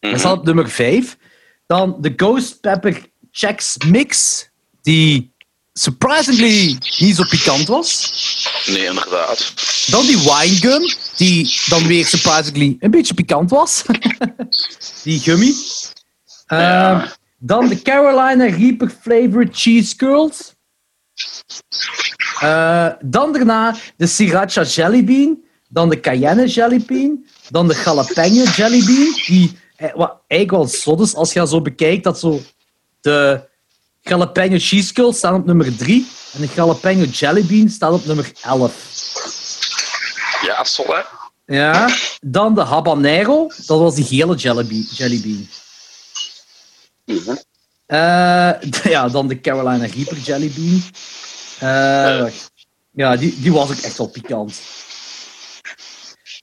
Dat staat op nummer 5. Dan de Ghost Pepper Chex Mix, die surprisingly niet zo pikant was. Nee, inderdaad. Dan die wine gum, die dan weer surprisingly een beetje pikant was. die gummy. Ehm. Dan de Carolina Reaper Flavored Cheese Curls. Eh, dan daarna de Sriracha Jelly Bean. Dan de Cayenne Jelly Bean. Dan de Jalapeno Jelly Bean. Die eh, wat eigenlijk wel zot is als je dat zo bekijkt. Dat zo de Jalapeno Cheese Curls staan op nummer 3. En de Jalapeno Jelly Bean staat op nummer 11. Ja, sol hè? Ja. Dan de habanero. Dat was die gele jelly bean. Jelly bean. Mhm. Eh, ja, dan de Carolina Reaper jelly bean. Eh, ja, die, die was ook echt wel pikant.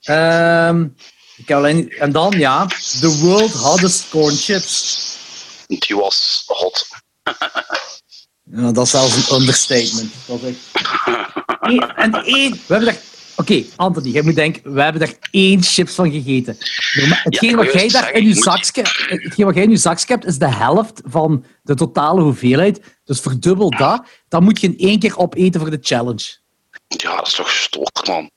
Ehm, de Carolina, en dan, ja, de world hottest corn chips. Die was hot. Ja, dat is zelfs een understatement. Dat is echt... Eén- en één... We hebben daar... Oké, Anthony, jij moet denken, we hebben daar één chips van gegeten. Hetgeen ik wat jij daar zeggen, in je ik zakje, hetgeen wat jij in je zakje hebt, is de helft van de totale hoeveelheid. Dus verdubbel dat. Dan moet je in één keer opeten voor de challenge. Ja, dat is toch gestoord, man.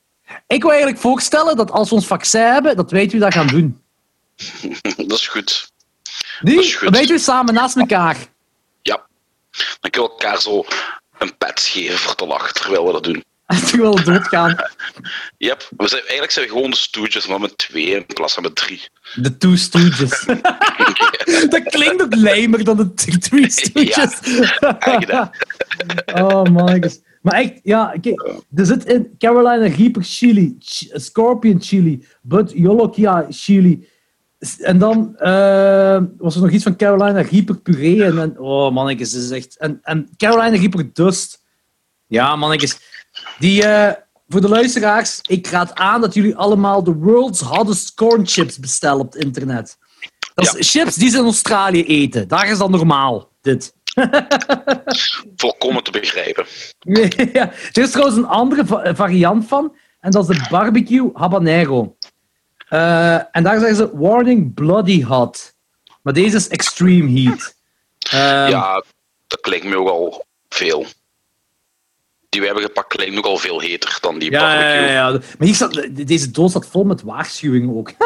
Ik wil eigenlijk voorstellen dat als we ons vaccin hebben, dat wij twee dat gaan doen. dat is goed. Nu, Dat is goed. wij twee samen naast elkaar. Ja. Dan kunnen we elkaar zo een pet geven voor te lachen terwijl we dat doen. Toch wel doodgaan. Yep. We zijn, eigenlijk zijn we gewoon de Stooges, maar met twee in plaats van met drie. De Two Stooges. dat klinkt ook lijmer dan de Three Stooges. Echt, hè? oh my god. Maar echt, ja, kijk, er zit in Carolina Reaper chili, ch- Scorpion chili, Bud Jolokia chili. En dan eh, was er nog iets van Carolina Reaper puree. En, en, oh mannetjes, is echt... En, en Carolina Reaper dust. Ja, mannetjes. Die, eh, voor de luisteraars, ik raad aan dat jullie allemaal de world's hottest corn chips bestellen op het internet. Dat is chips die ze in Australië eten. Daar is dat normaal, dit. Volkomen te begrijpen. ja. Er is trouwens een andere va- variant van. En dat is de barbecue habanero. Eh, en daar zeggen ze warning bloody hot. Maar deze is extreme heat. Ehm, ja, dat klinkt me ook al veel. Die we hebben gepakt klinkt ook al veel heter dan die ja, ja, barbecue. ja, ja. Maar hier staat, deze doos staat vol met waarschuwingen ook.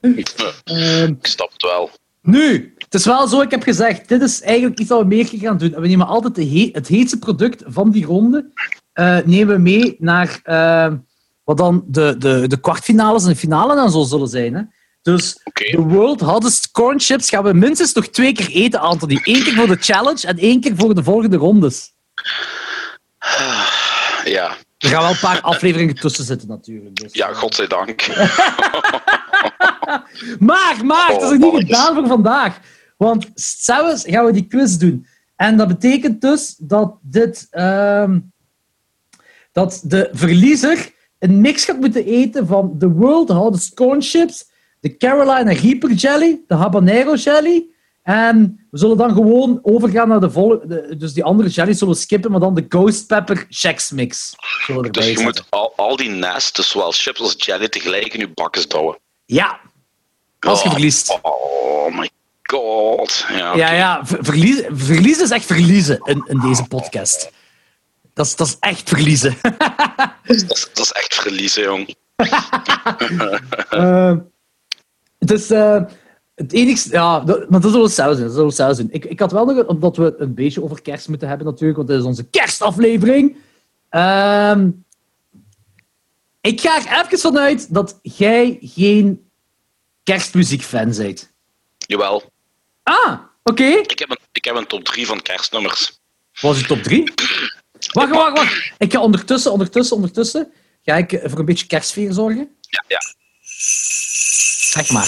Ehm, Ik snap het wel. nu, het is wel zo, ik heb gezegd, dit is eigenlijk iets wat we meer gaan doen. En we nemen altijd he- het heetste product van die ronde eh, nemen we mee naar eh, wat dan de, de, de kwartfinales en de finale en zo zullen zijn. Hè? Dus de World Hottest Corn Chips gaan we minstens nog twee keer eten, Anthony. Eén keer voor de challenge en één keer voor de volgende rondes. Ja, Er gaan wel een paar afleveringen tussen zitten natuurlijk. Dus. ja godzijdank. Maar, maar, het is nog Oh, niet mannetjes. gedaan voor vandaag. Want zelfs gaan we die quiz doen. En dat betekent dus dat dit... ehm, dat de verliezer een mix gaat moeten eten van de World Hottest Corn Chips, de Carolina Reaper Jelly, de Habanero Jelly. En we zullen dan gewoon overgaan naar de volgende... Dus die andere jellies zullen we skippen, maar dan de Ghost Pepper Chex Mix. Dus je moet al, al die nest, dus zowel chips als jelly, tegelijk in je bakjes douwen. Ja, als je Oh, verliest. Oh my god. Ja, Ja, verliezen, verliezen is echt verliezen in, in deze podcast. Dat is, dat is echt verliezen. Dat, is, dat is echt verliezen, jong. Dus het enigste... Ja, dat, maar dat zullen we doen. Dat zullen we zelfs doen. Ik, ik had wel nog... Omdat we een beetje over kerst moeten hebben natuurlijk, want dit is onze kerstaflevering. Ehm, ik ga er even vanuit dat jij geen kerstmuziekfan bent. Jawel. Ah, oké. Ik heb, een, ik heb een top 3 van kerstnummers. Was je top 3? Wacht, wacht, wacht. Ik ga ondertussen, ondertussen, ondertussen... Ga ik voor een beetje kerstsfeer zorgen? Ja, ja. Zeg maar.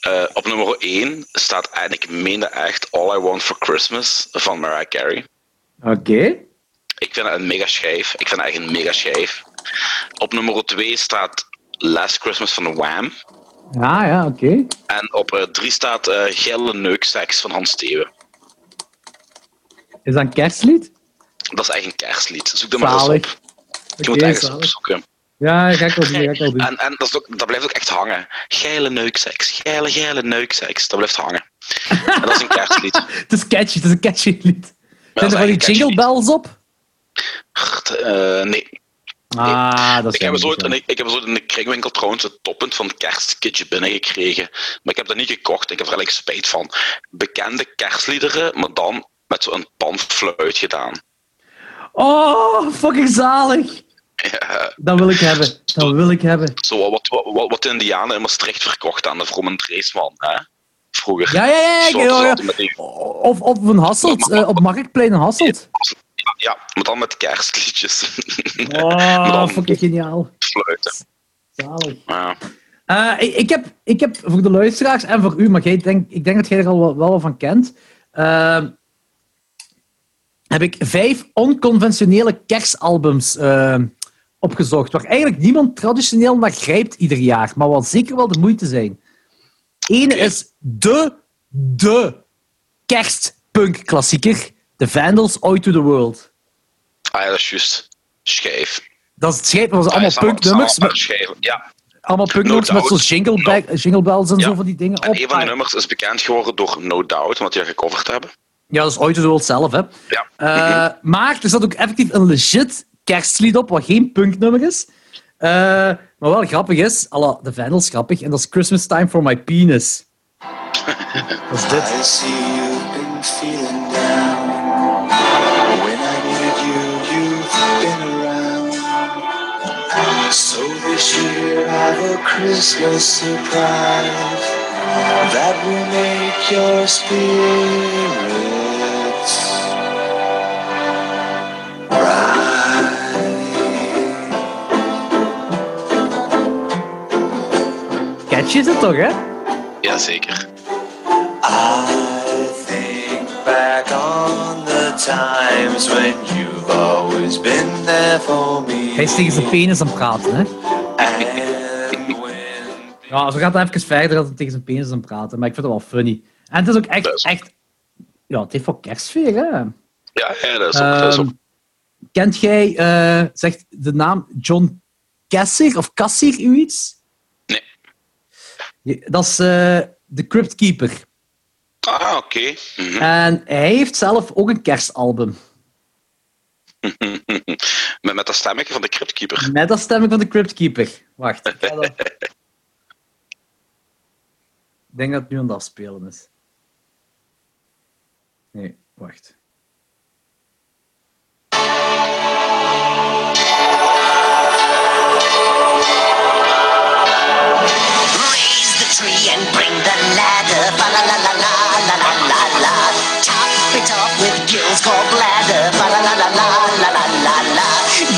Eh, op nummer 1 staat, en ik meen dat echt, All I Want for Christmas van Mariah Carey. Oké. Ik vind het een mega schijf. Ik vind het echt een mega schijf. Op nummer 2 staat Last Christmas van Wham. Ja, ja, oké. En op 3 staat eh Gelle Neukseks van Hans Steeuwen. Is dat een kerstlied? Dat is echt een kerstlied. Zoek dat maar eens op. Je moet ergens opzoeken. Ja, ga ik wel doen. Ga ik wel doen. En, en dat, ook, dat blijft ook echt hangen. Geile neukseks, geile, geile neukseks. Dat blijft hangen. En dat is een kerstlied. Het is catchy, het is een catchy lied. Zijn er van die jingle bells op? Eh, nee. Ah, dat Ik heb, ooit, in, de- ik heb ooit in de kringwinkel trouwens het toppunt van het kerstkitje binnengekregen. Maar ik heb dat niet gekocht. Ik heb er eigenlijk spijt van. Bekende kerstliederen, maar dan met zo'n panfluit gedaan. Oh, fucking zalig. Ja, Dat wil ik hebben. Dat wil ik hebben. zo wat, wat, wat, wat de Indianen in Maastricht verkochten aan de Vroom en Dreesman. Hè? Vroeger. Ja, ja, ja. Zo, ja, ja. Of op een Hasselt, eh, op Marktplein in Hasselt. Ja, maar dan met kerstliedjes. Oh, Dan- fucking geniaal. Fluiten. Zalig. Ja. Eh, ik, ik, heb, ik heb voor de luisteraars en voor u, maar jij denk, ik denk dat jij er al wel, wel van kent, eh, heb ik vijf onconventionele kerstalbums eh, opgezocht, waar eigenlijk niemand traditioneel naar grijpt ieder jaar, maar wat zeker wel de moeite zijn. Ene Oké. is de, de kerstpunk-klassieker, The Vandals, Out to the World. Ah ja, dat is juist. Schijf. Dat is het schijf, dat was Ja, allemaal allemaal- punknummers, allemaal. Ja. allemaal punknummers No met zo'n jingle, bells en Ja. zo van die dingen En op. een van de nummers is bekend geworden door No Doubt, wat die gecoverd hebben. Ja, dat is ooit de World zelf, hè. Ja. Eh, maar er zat ook effectief een legit kerstlied op, wat geen punknummer is. Eh, maar wel grappig is, alla, de Vandals grappig, en dat is Christmas Time for My Penis. dat is dit. Christmas surprise that will make your spirits Catchy is het toch, hè? Jazeker. I think back on the times when you've always been there for me. Hij is tegen zijn penis aan het praten, hè? Ja, zo gaat het even verder dat hij tegen zijn penis aan praten. Maar ik vind het wel funny. En het is ook echt... is- echt ja, het heeft wel kerstsfeer, hè? Ja, ja dat is ook. dat is ook Ehm, kent jij, eh, zegt de naam John Cassier of Cassier u iets? Nee. Dat is eh, de Crypt Keeper. Ah, oké. Mhm. En hij heeft zelf ook een kerstalbum. met, met dat stemmetje van de Cryptkeeper. Met dat stemming van de Crypt Keeper. Wacht. Ik, ga dat... ik denk dat het nu aan het afspelen is. Nee, wacht. Raise the tree and bring the ladder. Fa la la la la la la la la. Top it up with gills called bladder. Fa la la la la la la la la.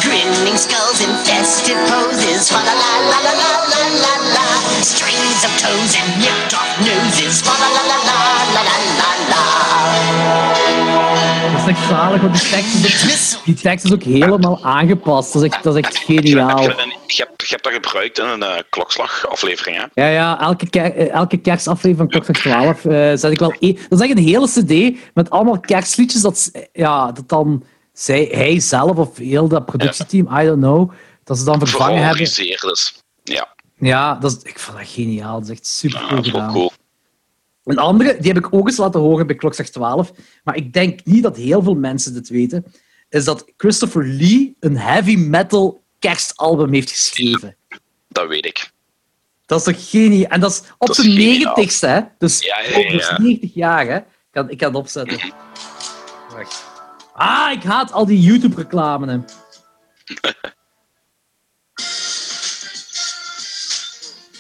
Grinning skulls in festive poses. Fa la la la la la la la la. Strings of toes and nipped noses. Fa la la la la la la la la. Dat is echt zalig, want die tekst is ook, die tekst is ook helemaal aangepast. Dat is echt, dat is echt geniaal. je, hebt, je hebt dat gebruikt in een eh, klokslagaflevering, hè? Ja, ja, elke, ker- eh, elke kerstaflevering van Klokslag 12 eh zet ik wel... één- Dat is echt een hele cd met allemaal kerstliedjes dat, ja, dat dan zij, hij zelf of heel dat productieteam, I don't know, dat ze dan vervangen hebben. Dus. Ja, Ja, dat is, ik vond dat geniaal. Dat is echt super ja, cool gedaan. cool. Een andere, die heb ik ook eens laten horen bij Klokslag 12, maar ik denk niet dat heel veel mensen dit weten, is dat Christopher Lee een heavy metal kerstalbum heeft geschreven. Dat weet ik. Dat is toch geniaal? En dat is op Dat zijn negentigste, hè? Dus, Ja, ja, oh, dus ja. 90 jaar, hè? Ik kan, ik kan het opzetten. Wacht. Ah, ik haat al die YouTube-reclame.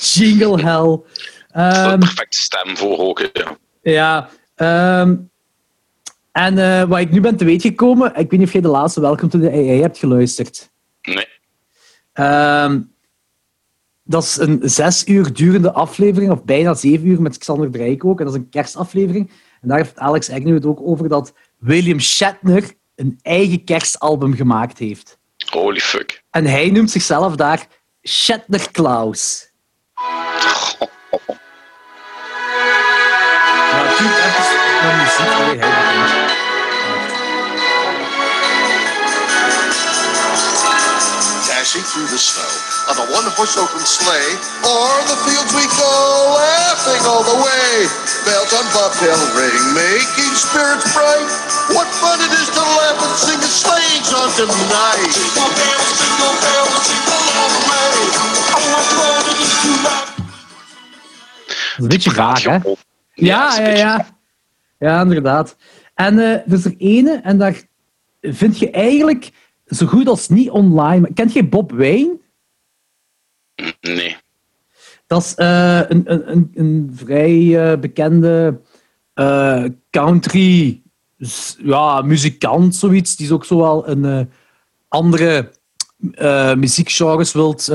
Jingle Hell. Ehm, Perfecte stem voor ook. Ja. ja. ehm, en eh, wat ik nu ben te weten gekomen, ik weet niet of jij de laatste Welcome to the AI hebt geluisterd. Nee. Ehm, dat is een zes uur durende aflevering, of bijna zeven uur, met Xander Dreyk ook. En dat is een kerstaflevering. En daar heeft Alex Agnew het ook over dat William Shatner een eigen kerstalbum gemaakt heeft. Holy fuck. En hij noemt zichzelf daar Shatner Klaus. Maar het duurt even naar muziek, hoor, hij. Dashing through the snow on a one-horse open sleigh, o'er the fields we go, laughing all the way. Bells on bobtail ring, making spirits bright. What fun it is to laugh and sing a sleighing song tonight! Jingle bells, jingle bells, jingle all the way. Oh, what fun it is to laugh. Een beetje vaag, hè? Ja, Ja, een ja, ja. Ja, inderdaad. En eh, er is er ene, en daar vind je eigenlijk zo goed als niet online. Kent je Bob Wayne? Nee. Dat is eh, een, een, een, een vrij eh, bekende country ja, muzikant, zoiets. Die is ook zowel een eh, andere muziekgenres wilt,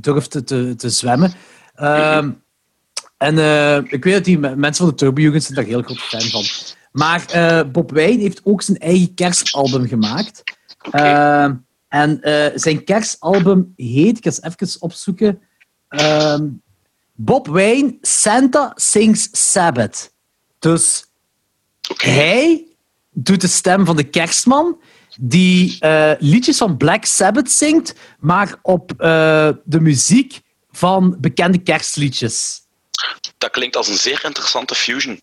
durft te, te, zwemmen. Ehm, En eh, ik weet dat die me- mensen van de Turbo zijn daar heel groot fan van. Maar eh, Bob Wijn heeft ook zijn eigen kerstalbum gemaakt. Ehm, en eh, zijn kerstalbum heet, ik ga eens even opzoeken. ehm, Bob Wayne Santa Sings Sabbath. Dus hij doet de stem van de kerstman, die eh, liedjes van Black Sabbath zingt, maar op eh, de muziek van bekende kerstliedjes. Dat klinkt als een zeer interessante fusion.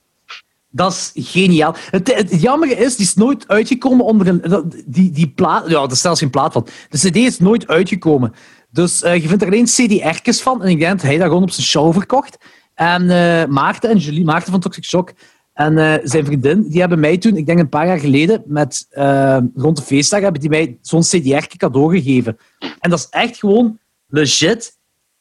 Dat is geniaal. Het, jammer is, die is nooit uitgekomen onder een... Die, die plaat... Ja, er is geen plaat van. De cd is nooit uitgekomen. Dus eh, je vindt er alleen cd-ertjes van. En ik denk dat hij dat gewoon op zijn show verkocht. En eh, Maarten en Julie, Maarten van Toxic Shock en eh, zijn vriendin, die hebben mij toen, ik denk een paar jaar geleden, met, rond de feestdag, hebben die mij zo'n cd-ertje cadeau gegeven. En dat is echt gewoon legit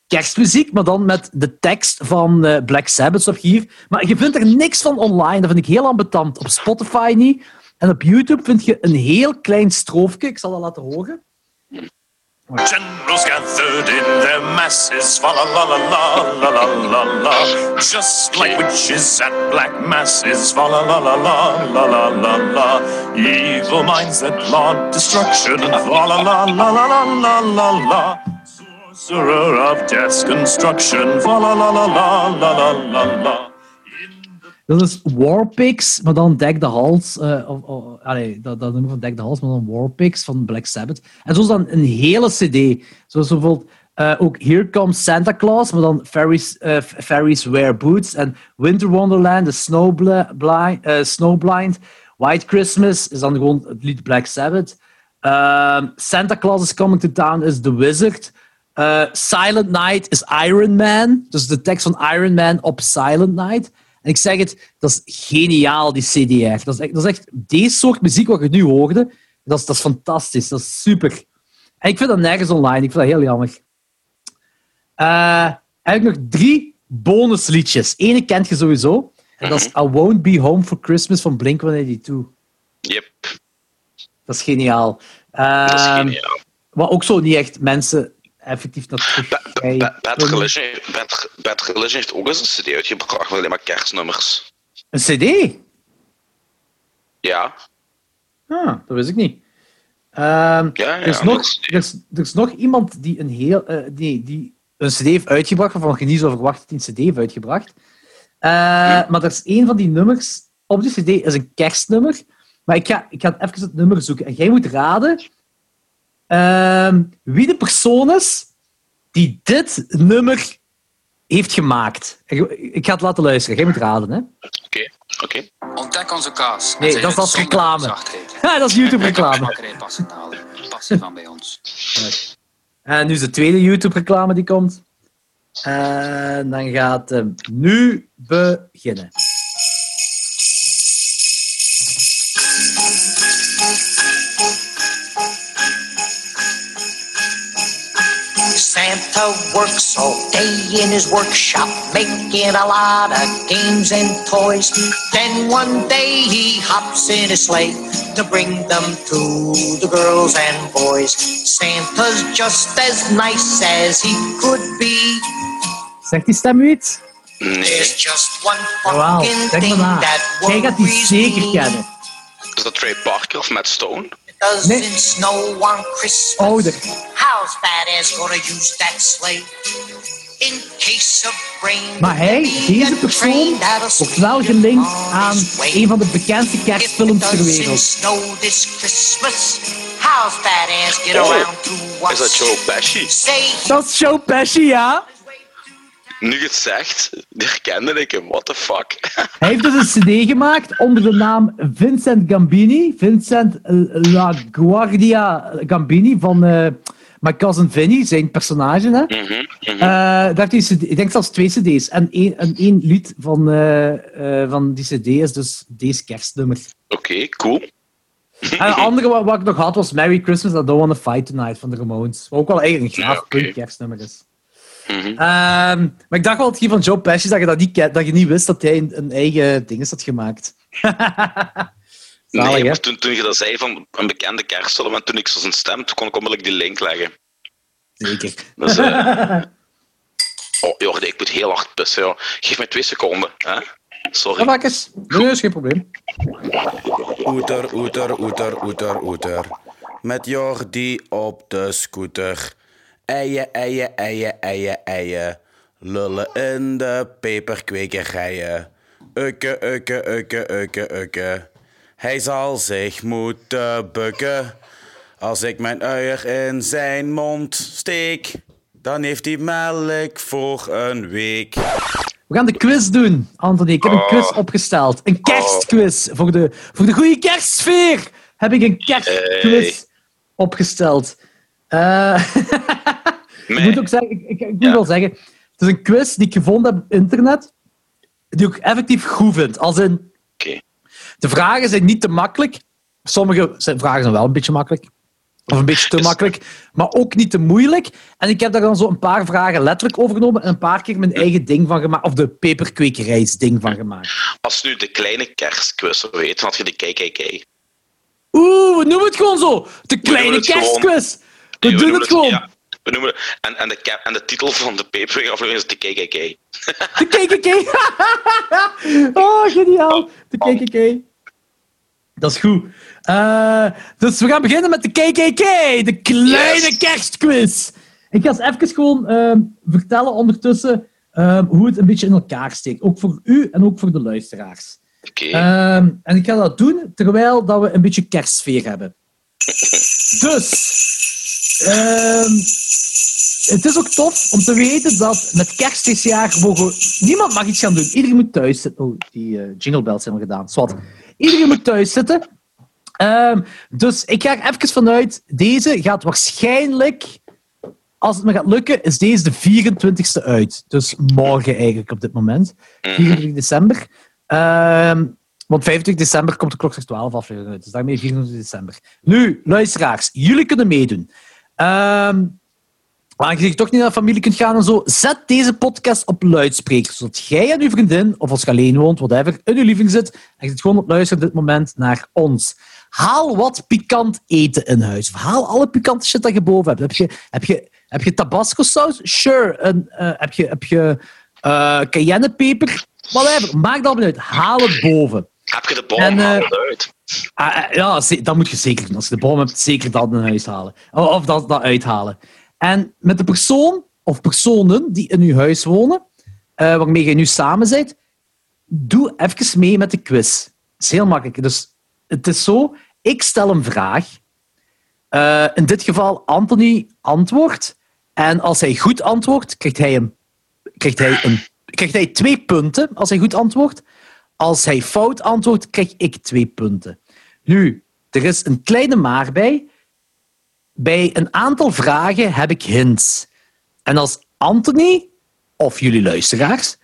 kerstmuziek, maar dan met de tekst van eh, Black Sabbath op hier. Maar je vindt er niks van online. Dat vind ik heel ambetant. Op Spotify niet. En op YouTube vind je een heel klein stroofje. Ik zal dat laten horen. Generals gathered in their masses, la la la la la la la. Just like witches at black masses, la la la la la la la la. Evil minds that destruction, la la la la la la sorcerer of death's construction. La la la la la la Dat is Warpix, maar dan Deck the Halls. Uh, dat, dat noemen van Dek de Hals, maar dan Warpix van Black Sabbath. En zo is dan een hele CD. Zoals bijvoorbeeld eh, ook Here Comes Santa Claus, maar dan Fairies, eh, Fairies Wear Boots. En Winter Wonderland, The uh, Snowblind. White Christmas is dan gewoon het lied Black Sabbath. Ehm, Santa Claus is Coming to Town is The Wizard. Eh, Silent Night is Iron Man. Dus de tekst van Iron Man op Silent Night. En ik zeg het, dat is geniaal, die CDR. Dat is echt, dat is echt deze soort muziek wat je nu hoorde. Dat is, dat is fantastisch, dat is super. En ik vind dat nergens online, ik vind dat heel jammer. Eh eigenlijk nog drie bonusliedjes. Ene kent je sowieso. En dat is I Won't Be Home for Christmas van Blink-182. Yep, Dat is geniaal. dat is Ehm, geniaal. Wat ook zo niet echt mensen effectief terug Ba- Bad Religion, Bad, Bad Religion heeft ook eens een cd uitgebracht met alleen maar kerstnummers. Een cd? Ja, Ah, dat wist ik niet. Ehm, Ja, ja, er, is dat nog, er, is, er is nog iemand die een heel... eh, die, die een cd heeft uitgebracht, waarvan je niet zou verwachten dat hij een cd heeft uitgebracht. Eh, Maar er is één van die nummers... Op die cd is een kerstnummer. Maar ik ga, ik ga even het nummer zoeken. En jij moet raden wie de persoon is die dit nummer heeft gemaakt. Ik ga het laten luisteren. Jij moet raden, hè? oké, oké. Ontdek onze kaas. Nee, dat is als reclame. Ja, dat is YouTube-reclame. Passie van bij ons. En nu is de tweede YouTube-reclame die komt. En dan gaat hem nu beginnen. Santa works all day in his workshop, making a lot of games and toys. Then one day he hops in his sleigh to bring them to the girls and boys. Santa's just as nice as he could be. Zegt die stem u iets? Nee, There's just one Wauw, fucking denk thing maar na. that Jij gaat die zeker me. kennen. is dat Trey Parker of Matt Stone? It doesn't Nee. snow on Christmas. Ouder. How's badass gonna use that sleigh? In case of rain. Maar hij, deze persoon, wordt wel gelinkt aan een van de bekendste kerstfilms ter wereld. snow this Christmas. How's badass get Oh, around to us? Is dat Joe Pesci? Dat is Joe Pesci, ja. Nu het zegt, herkende ik hem. What the fuck? Hij heeft dus een cd gemaakt onder de naam Vincent Gambini. Vincent La Guardia Gambini van eh My Cousin Vinny, zijn personage. Hè? Daar heeft hij een CD ik denk zelfs twee cd's. En één, en één lied van, eh, van die cd is dus deze kerstnummer. Oké, cool. En een andere wat, wat ik nog had was Merry Christmas, I Don't Wanna Fight Tonight van de Ramones. Wat ook wel eigenlijk een graaf Ja, kerstnummer is. Mhm. Ehm, maar ik dacht wel dat hier van Joe Pesci dat je, dat, niet, kent, dat je niet wist dat hij een, een eigen ding had gemaakt. Zalig, Nee, maar toen, toen je dat zei van een bekende kerstfilm en toen ik zo zijn stem, toen kon ik onmiddellijk die link leggen. Zeker. Dus, eh oh, Jordi, ik moet heel hard pissen. Geef mij twee seconden. Hè? Sorry. Ja, makkers. Nee, is geen probleem. Oeter, oeter, oeter, oeter, oeter. Met Jordi op de scooter. Eien, eien, eien, eien, eien. Lullen in de peperkwekerijen. Ukke, ukke, ukke, ukke, ukke. Hij zal zich moeten bukken. Als ik mijn uier in zijn mond steek. Dan heeft hij melk voor een week. We gaan de quiz doen, Anthony. Ik heb een quiz opgesteld. Een kerstquiz. Voor de, voor de goede kerstsfeer heb ik een kerstquiz opgesteld. Ik moet ook zeggen, ik, ik, ik moet Ja. wel zeggen, het is een quiz die ik gevonden heb op internet, die ik effectief goed vind. Als in, de vragen zijn niet te makkelijk. Sommige zijn, vragen zijn wel een beetje makkelijk. Of een beetje te makkelijk, maar ook niet te moeilijk. En ik heb daar dan zo een paar vragen letterlijk overgenomen en een paar keer mijn eigen ding van gemaakt. Of de peperkwekerijsding van gemaakt. Als nu de kleine kerstquiz zou weten, had je de KKK. Oeh, we noemen het gewoon zo. De kleine kerstquiz. We doen het gewoon. We noemen en, en, de, en de titel van de paperaflevering is de KKK. De KKK. oh, geniaal. De KKK. Dat is goed. Eh, dus we gaan beginnen met de KKK. De kleine Yes. kerstquiz. Ik ga eens even gewoon ehm, vertellen ondertussen ehm, hoe het een beetje in elkaar steekt. Ook voor u en ook voor de luisteraars. Oké. Ehm, en ik ga dat doen terwijl dat we een beetje kerstsfeer hebben. Dus, ehm, het is ook tof om te weten dat met kerst dit jaar niemand mag iets gaan doen. Iedereen moet thuis zitten. Oh, die eh, jingle bells zijn al gedaan. Zwat. Iedereen moet thuis zitten. Ehm, dus ik ga er even vanuit. Deze gaat waarschijnlijk, als het me gaat lukken, is deze de 24ste uit. Dus morgen eigenlijk op dit moment. 24 december. Ehm, want 25 december komt de klok 12 aflevering uit. Dus daarmee 24 december. Nu, luisteraars, jullie kunnen meedoen. Ehm Aangezien je toch niet naar familie kunt gaan en zo, zet deze podcast op luidspreker, zodat jij en uw vriendin, of als je alleen woont, whatever, in uw living zit en je zit gewoon op luisteren op dit moment naar ons. Haal wat pikant eten in huis. Of haal alle pikante shit dat je boven hebt. Heb je, heb je, heb je tabasco saus? Sure. En, eh, heb je, heb je eh cayennepeper? Whatever. Maak dat maar uit. Haal het boven. Heb je de bal en, eh, haal het uit? Ah, ja, dat moet je zeker doen. Als je de bom hebt, zeker dat in huis halen. Of, of dat, dat uithalen. En met de persoon of personen die in je huis wonen, eh, waarmee je nu samen bent, doe even mee met de quiz. Het is heel makkelijk. Dus het is zo, ik stel een vraag. Eh, in dit geval Anthony antwoordt. En als hij goed antwoordt, krijgt hij, een, krijgt, hij krijgt hij twee punten als hij goed antwoordt. Als hij fout antwoordt, krijg ik twee punten. Nu, er is een kleine maar bij. Bij een aantal vragen heb ik hints. En als Anthony, of jullie luisteraars,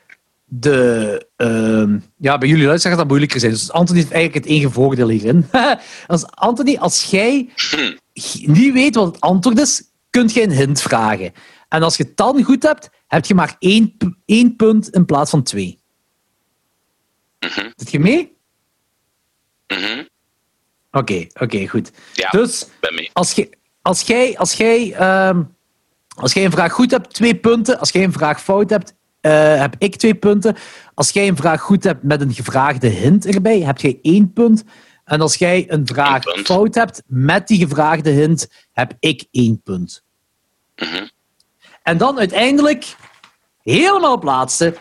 de, ehm, ja, bij jullie luisteraars dat moeilijker zijn. Dus Anthony heeft eigenlijk het enige voordeel hierin. als Anthony, als jij niet weet wat het antwoord is, kunt je een hint vragen. En als je het dan goed hebt, heb je maar één, één punt in plaats van twee. Zit je mee? Mhm. Oké, oké, goed. Ja, Dus als, je, als, jij, als, jij, ehm, als jij een vraag goed hebt, twee punten. Als jij een vraag fout hebt, eh, heb ik twee punten. Als jij een vraag goed hebt met een gevraagde hint erbij, heb jij één punt. En als jij een vraag fout hebt met die gevraagde hint, heb ik één punt. Mhm. En dan uiteindelijk, helemaal op laatste,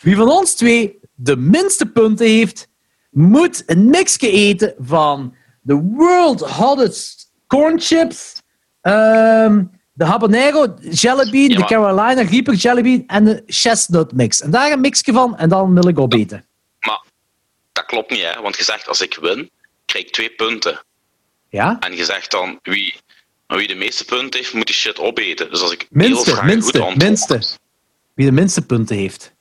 wie van ons twee de minste punten heeft, moet een mixje eten van de world hottest corn chips, ehm, de habanero jelly bean, Ja, de Carolina Reaper jelly bean en de chestnut mix. En daar een mixje van en dan wil ik opeten. Maar dat klopt niet, hè? Want je zegt als ik win, krijg ik twee punten. Ja? En je zegt dan wie, wie de meeste punten heeft, moet die shit opeten. Dus als ik Minste, heel minste, goed minste. Wie de minste punten heeft.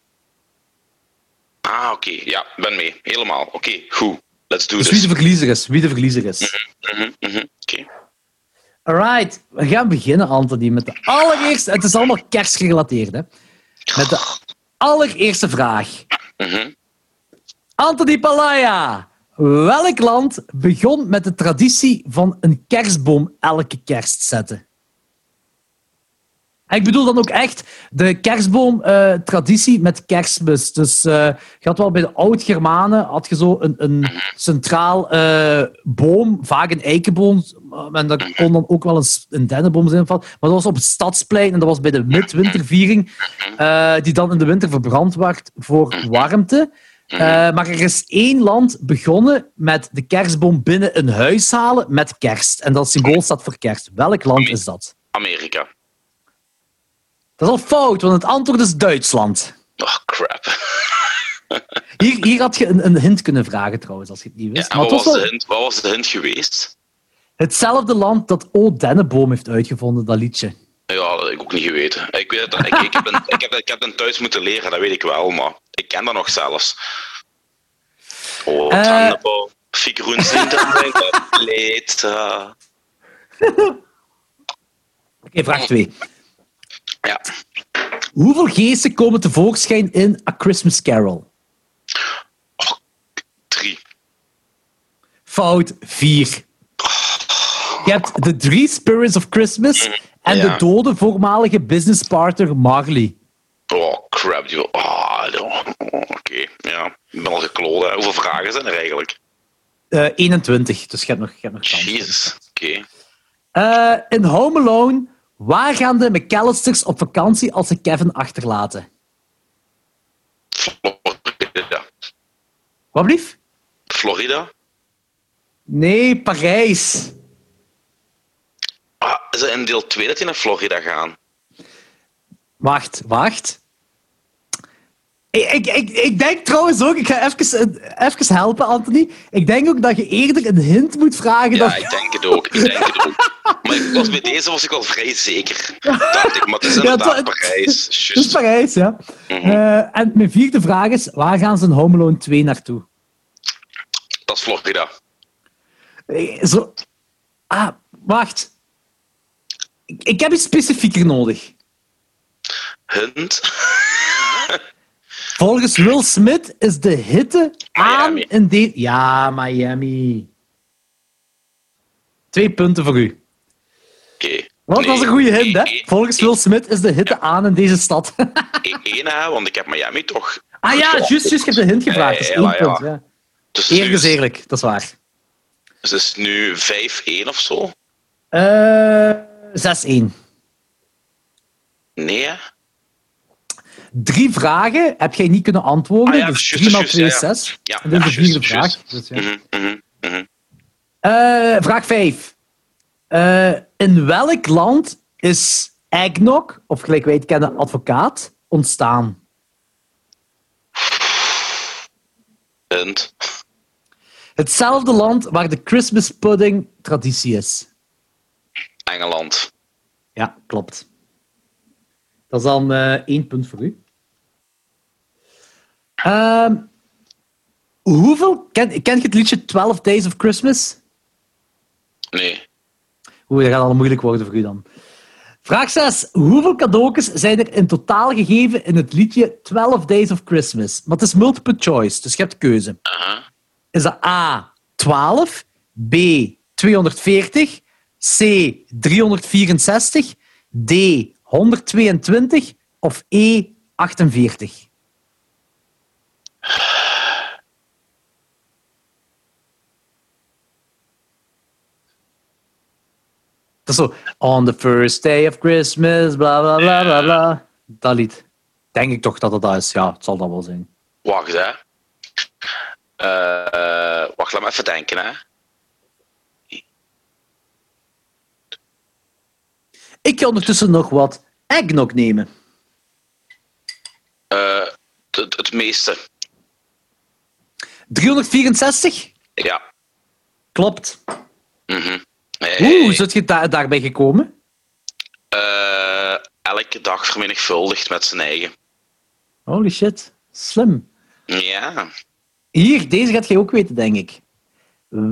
Ah, oké. Ja, ben mee. Helemaal. Oké, goed. Let's do Dus wie this. de verliezer is. Wie de verliezer is. Mhm, mhm, Oké. Alright, we gaan beginnen, Anthony, met de allereerste. Het is allemaal kerstgerelateerd, hè? Met de allereerste vraag. Mhm. Anthony Palaya, welk land begon met de traditie van een kerstboom elke kerst zetten? Ik bedoel dan ook echt de kerstboom-traditie met kerstmis. Dus eh, je had wel bij de oud-Germanen had je zo een, een centraal eh, boom, vaak een eikenboom, en dat kon dan ook wel een, een dennenboom zijn. Van. Maar dat was op het stadsplein en dat was bij de midwinterviering, eh, die dan in de winter verbrand werd voor warmte. Eh, maar er is één land begonnen met de kerstboom binnen een huis halen met kerst. En dat symbool staat voor kerst. Welk land is dat? Amerika. Dat is al fout, want het antwoord is Duitsland. Oh, crap. Hier, hier had je een, een hint kunnen vragen trouwens, als je het niet wist. maar wat was, de hint, wat was de hint geweest? hetzelfde land dat O. Denneboom heeft uitgevonden, dat liedje. Ja, dat heb ik ook niet geweten. Ik, weet dat, ik, ik, heb een, ik, heb, ik heb een thuis moeten leren, dat weet ik wel, maar ik ken dat nog zelfs. Oh, Eh. Tannenboom, figuren zijn dan leed. eh. Oké, vraag 2. Ja, Hoeveel geesten komen tevoorschijn in A Christmas Carol? drie. Fout 4. Je hebt de drie Spirits of Christmas en Ja. de dode voormalige businesspartner Marley. Oh, crap. Die, oh, Oké, ja. Ik ben al gekloot. hè. Hoeveel vragen zijn er eigenlijk? Eh 21, dus je hebt nog, je hebt nog kans. Jezus, oké. Eh, in Home Alone, waar gaan de McAllisters op vakantie als ze Kevin achterlaten? Florida. Wat blief? Florida? Nee, Parijs. Ah, is het in deel 2 dat die naar Florida gaan? Wacht, wacht. Ik, ik, ik, denk trouwens ook, ik ga even, even helpen, Anthony. Ik denk ook dat je eerder een hint moet vragen. Ja, dan... ik denk het ook. Ik denk het ook. Maar ik was, bij deze was ik al vrij zeker. Dacht ik, maar het is inderdaad Parijs. Het is. Parijs, ja. Mhm. Eh, en mijn vierde vraag is, waar gaan ze in Home Alone 2 naartoe? Dat is Florida. Eh, Zo... Ah, wacht. Ik, ik heb iets specifieker nodig. Hint. Volgens Will Smith is de hitte aan Miami. in de... Ja, Miami. Twee punten voor u. Oké. Wat was een goede hint, hè? Volgens Will Smith is de hitte aan in deze stad. Eén, hè, want ik heb Miami toch. ah ja, juist, juist. Je hebt de hint gevraagd. Dat is één ja, punt. Ja. Dus Eerlijk is eerlijk, dat is waar. Dus het is nu 5-1 of zo? Eh 6-1. Nee, hè? Drie vragen heb jij niet kunnen antwoorden. Ah ja, dus juist, 3 maal juist, 2 ja, is ja. 6. Ja, dit is de vierde vraag. Dus. Mhm, mhm, mhm. Eh, vraag 5. in welk land is eggnog, of gelijk wij het kennen, advocaat, ontstaan? Hint. Hetzelfde land waar de Christmas pudding traditie is. Engeland. Ja, klopt. Dat is dan eh, één punt voor u. Ehm, hoeveel... Ken, ken je het liedje 12 Days of Christmas? Nee. Oeh, dat gaat al moeilijk worden voor u dan. Vraag 6. Hoeveel cadeautjes zijn er in totaal gegeven in het liedje 12 Days of Christmas? Maar het is multiple choice, dus je hebt keuze. Is dat A, 12, B, 240, C, 364, D, 122 of E, 48? Dat is zo, on the first day of Christmas, bla bla bla bla bla. Dat lied. Denk ik toch dat het dat is. Ja, het zal dat wel zijn. Wacht, hè. Eh, wacht, laat me even denken, hè. Ik ga ondertussen nog wat eggnog nemen. Eh, het, het meeste. 364? Ja. Klopt. Mhm. Hey, hoe zit je daar, daarbij gekomen? eh, elke dag vermenigvuldigd met zijn eigen. Holy shit. Slim. Ja. Hier, deze gaat jij ook weten, denk ik.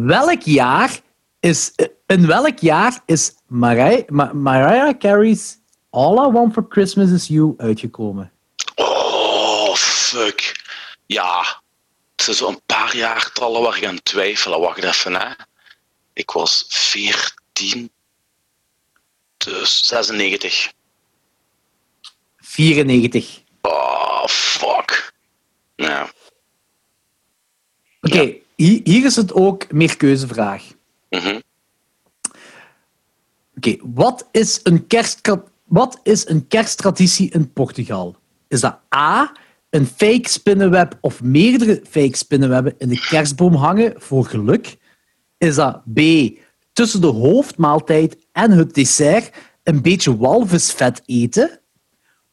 Welk jaar is... eh, In welk jaar is Mariah, Ma- Mariah Carey's All I Want for Christmas Is You uitgekomen? Oh, fuck. Ja. Zo'n paar jaartallen waar ik aan twijfelen. Wacht even, hè. Ik was 14. Dus 96. 94. Oh, fuck. Ja. Oké, hier, hier is het ook meer keuzevraag. Mhm. Oké, wat, is een kerstka- wat is een kersttraditie in Portugal? Is dat A, een fake spinnenweb of meerdere fake spinnenwebben in de kerstboom hangen voor geluk? Is dat B, tussen de hoofdmaaltijd en het dessert een beetje walvisvet eten?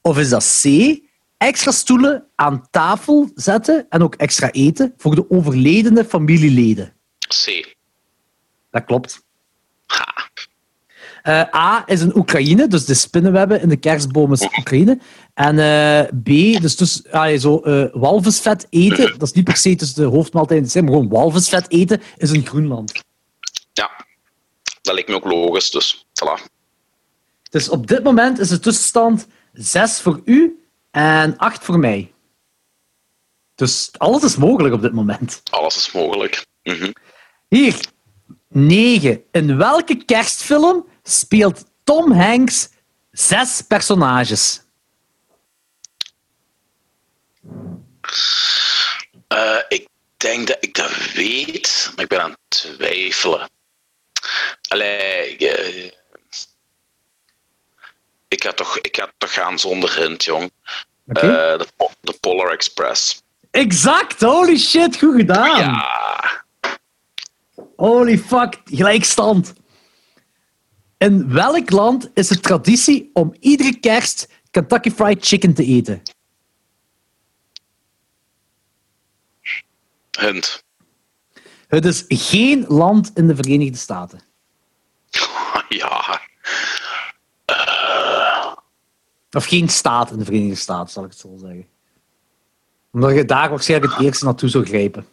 Of is dat C, extra stoelen aan tafel zetten en ook extra eten voor de overledene familieleden? C. Dat klopt. Ha. Eh, A is een Oekraïne, dus de spinnenwebben in de kerstboom is Oekraïne. En eh, B, dus, dus ah, zo, eh, walvisvet eten, dat is niet per se tussen de hoofdmaaltijden, maar gewoon walvisvet eten is in Groenland. Ja. Dat lijkt me ook logisch, dus voilà. Dus op dit moment is de tussenstand 6 voor u en 8 voor mij. Dus alles is mogelijk op dit moment. Alles is mogelijk. Mhm. Hier, 9. In welke kerstfilm speelt Tom Hanks zes personages? Eh, ik denk dat ik dat weet, maar ik ben aan het twijfelen. Allee, eh, ik, ga toch, ik ga toch gaan zonder hint, jong. Eh, de Polar Express. Exact, holy shit, goed gedaan. Ja, Holy fuck, gelijkstand. In welk land is het traditie om iedere kerst Kentucky Fried Chicken te eten? hint. Het is geen land in de Verenigde Staten. Ja, Of geen staat in de Verenigde Staten, zal ik het zo zeggen. Omdat je daar waarschijnlijk het eerste naartoe zou grijpen.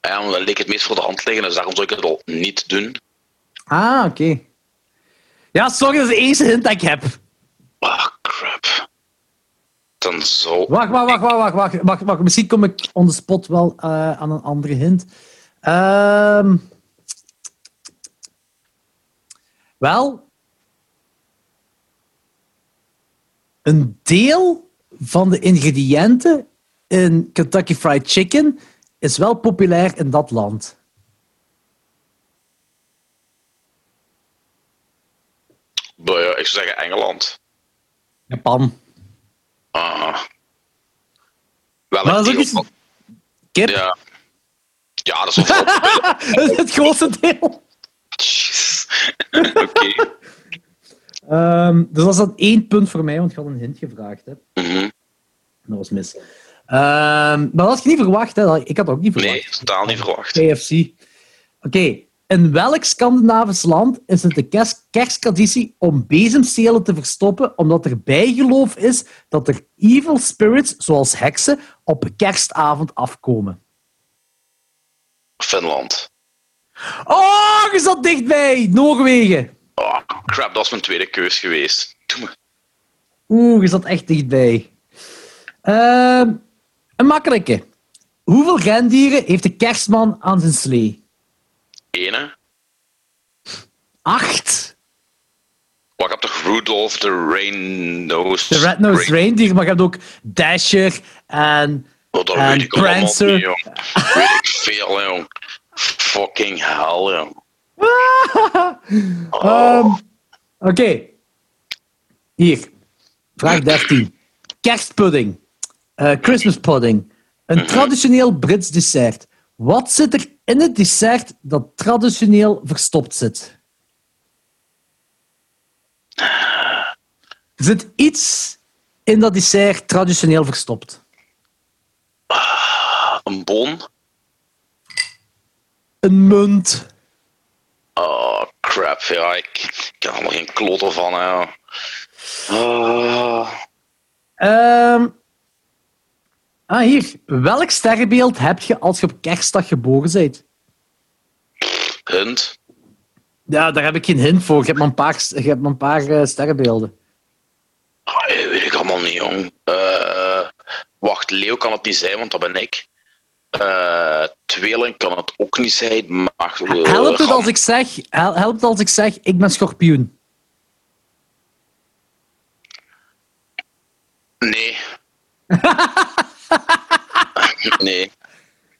ja maar dat leek het meest voor de hand liggen, dus daarom zou ik het al niet doen. Ah, oké. Ja, sorry, dat is de eerste hint dat ik heb. Ah, crap. Dan zo. Wacht, wacht, wacht, wacht, wacht, wacht, wacht, wacht. Misschien kom ik on the spot wel eh, aan een andere hint. Ehm wel, een deel van de ingrediënten in Kentucky Fried Chicken is wel populair in dat land. Nou ja, ik zou zeggen Engeland. Japan. Ah. Wel Maar dat is ook deel iets... van- Kip, Ja. Ja, dat is het grootste deel. Jeez. Oké. Ehm, dus dat is dan één punt voor mij, want ik had een hint gevraagd. Hè. Mhm. Dat was mis. Ehm, maar dat had je niet verwacht. Hè. Ik had dat ook niet verwacht. Nee, totaal niet verwacht. KFC. Oké. In welk Scandinavisch land is het de kerst kersttraditie om bezemstelen te verstoppen, omdat er bijgeloof is dat er evil spirits, zoals heksen, op kerstavond afkomen? Finland. Oh, je zat dichtbij! Noorwegen! Oh, crap, dat was mijn tweede keus geweest. Doe me. Oeh, je zat echt dichtbij. Ehm, een makkelijke. Hoeveel rendieren heeft de kerstman aan zijn slee? Ene. Acht. Maar ik heb toch Rudolph the Rain-Nosed... De Red-Nosed Reindeer, maar je hebt ook Dasher en... Oh, dat en weet ik Prancer. niet, jong. Weet ik veel, jong. Fucking hell, jong. Ehm, Oké. Hier. Vraag 13. Kerstpudding. Eh, Christmas pudding. Een traditioneel Brits dessert. Wat zit er in het dessert dat traditioneel verstopt zit? Zit iets in dat dessert traditioneel verstopt. Een bon. Een munt. Oh, crap. Ja, ik, ik heb er allemaal geen klotter van, hè. Oh, Ehm, ah, hier. Welk sterrenbeeld heb je als je op kerstdag geboren bent? hint. Ja, daar heb ik geen hint voor. Je hebt maar een paar, je hebt maar een paar eh, sterrenbeelden. Ah, weet ik allemaal niet, jong. Eh, wacht, Leo kan het niet zijn, want dat ben ik. Eh, tweeling kan het ook niet zijn. Maar, Helpt het als ik zeg, hel- helpt het als ik zeg, ik ben schorpioen? Nee. nee.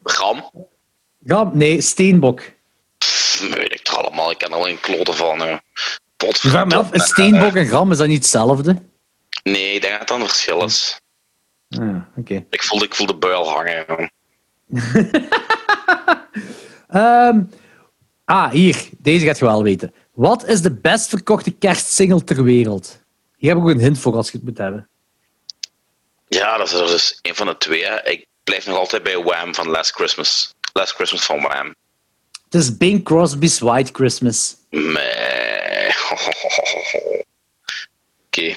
Ram? Ja, nee, steenbok. Pff, weet ik het allemaal. Ik ken er alleen kloten van. hè. Ik vraag me af, Potverdomme. is steenbok en gram, is dat niet hetzelfde? Nee, ik denk dat het een verschil is. Oké. Ik voelde, ik voelde de buil hangen. Ehm, ah, hier. Deze gaat je wel weten. Wat is de best verkochte kerstsingle ter wereld? Hier heb ik ook een hint voor als je het moet hebben. Ja, dat is er dus een van de twee. Ik blijf nog altijd bij Wham van Last Christmas. Last Christmas van Wham. Het is Bing Crosby's White Christmas. Nee. Oké.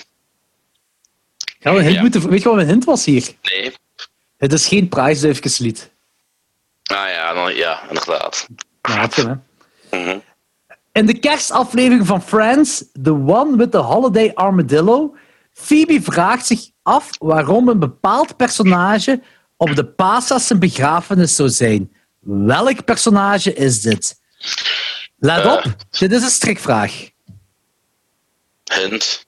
Hint Ja. moeten... Weet je wat mijn hint was hier? Nee. Het is geen prijsduifjeslied. Ah ja, dan, ja, inderdaad. Je hem, hè. Mhm. In de kerstaflevering van Friends, The One with the Holiday Armadillo, Phoebe vraagt zich af waarom een bepaald personage op de paasas zijn begrafenis zou zijn. Welk personage is dit? Let Eh. op, dit is een strikvraag. Hint.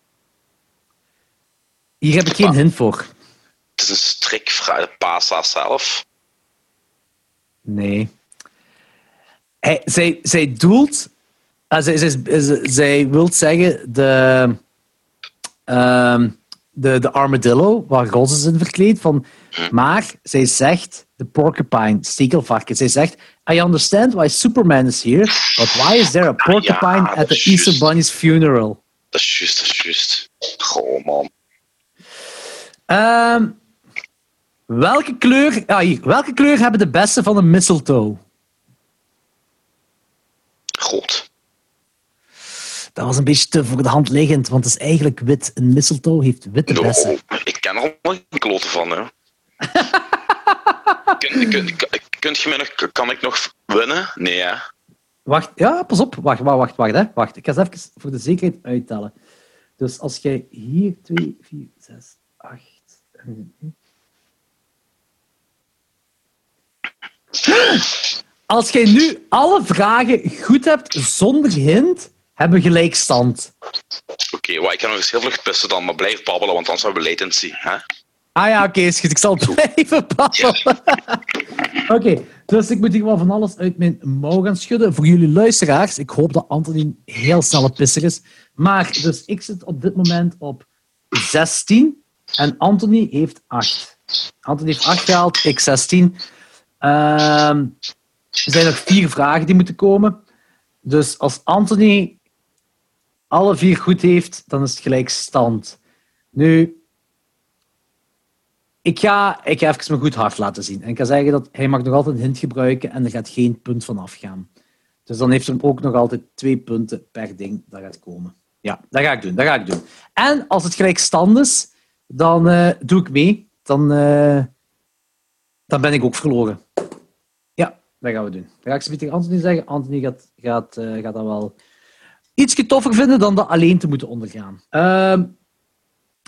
Hier heb ik geen hint voor. Het is een strikvraag. De Pasa zelf. Nee. Hij, zij, zij doelt... ah, zij, zij, zij, zij wil zeggen de, ehm, de, de armadillo, waar Ross is in verkleed. Van, maar zij zegt, de porcupine, stekelvarken, zij zegt, I understand why Superman is here, but why is there a porcupine dat at the is Easter. Bunny's funeral? Dat is juist, dat is juist. Goh, man. Ehm, welke, kleur, ah, hier, welke kleur hebben de beste van de mistletoe? Goed. Dat was een beetje te voor de hand liggend, want het is eigenlijk wit. Een mistletoe heeft witte No, bessen. ik ken er allemaal geen kloten van, hè. kun, kun, kun- kunt je mij nog, kan ik nog winnen? Nee, hè. Wacht, ja, pas op. Wacht, wacht, wacht, wacht, hè. wacht. Ik ga eens even voor de zekerheid uittellen. Dus als jij hier 2, 4, 6, 8. Als jij nu alle vragen goed hebt zonder hint, hebben gelijkstand. Oké, maar ik kan nog eens heel vlug pissen dan, maar blijf babbelen, want anders hebben we latency. Hè? Ah ja, oké, goed. Ik zal blijven babbelen. Oké, dus ik moet hier wel van alles uit mijn mouw gaan schudden. Voor jullie luisteraars, ik hoop dat Anthony heel snel een pisser is. Maar, dus ik zit op dit moment op 16 en Anthony heeft 8. Anthony heeft 8 gehaald, ik 16. Ehm, er zijn nog vier vragen die moeten komen. Dus als Anthony alle vier goed heeft, dan is het gelijk stand. Nu, ik ga, ik ga even mijn goed hart laten zien. En ik ga zeggen dat hij mag nog altijd een hint gebruiken en er gaat geen punt van afgaan. Dus dan heeft hij ook nog altijd twee punten per ding dat gaat komen. Ja, dat ga ik doen. Dat ga ik doen. En als het gelijk stand is, dan eh, doe ik mee. Dan, eh, dan ben ik ook verloren. Ja, dat gaan we doen. Dan ga ik ze tegen Anthony zeggen. Anthony gaat, gaat, eh, gaat dat wel iets toffer vinden dan dat alleen te moeten ondergaan. Ehm,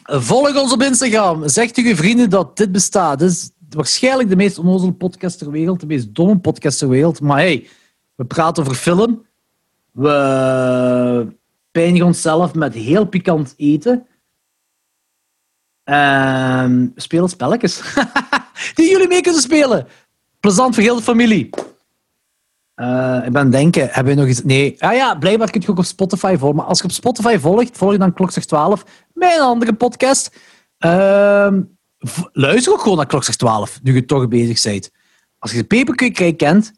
volg ons op Instagram. Zeg tegen je vrienden dat dit bestaat. Dit is waarschijnlijk de meest onnozele podcast ter wereld, de meest domme podcast ter wereld. Maar hey, we praten over film. We pijnigen onszelf met heel pikant eten. En we spelen spelletjes. Die jullie mee kunnen spelen. Plezant voor heel de familie. Eh, ik ben denken, hebben we nog iets... Nee. Ah ja, blijkbaar kun je ook op Spotify volgen. Maar als je op Spotify volgt, volg je dan Klokzeg 12, mijn andere podcast. Ehm, luister ook gewoon naar Klokzeg 12, nu je toch bezig bent. Als je de Peperkwekerij kent,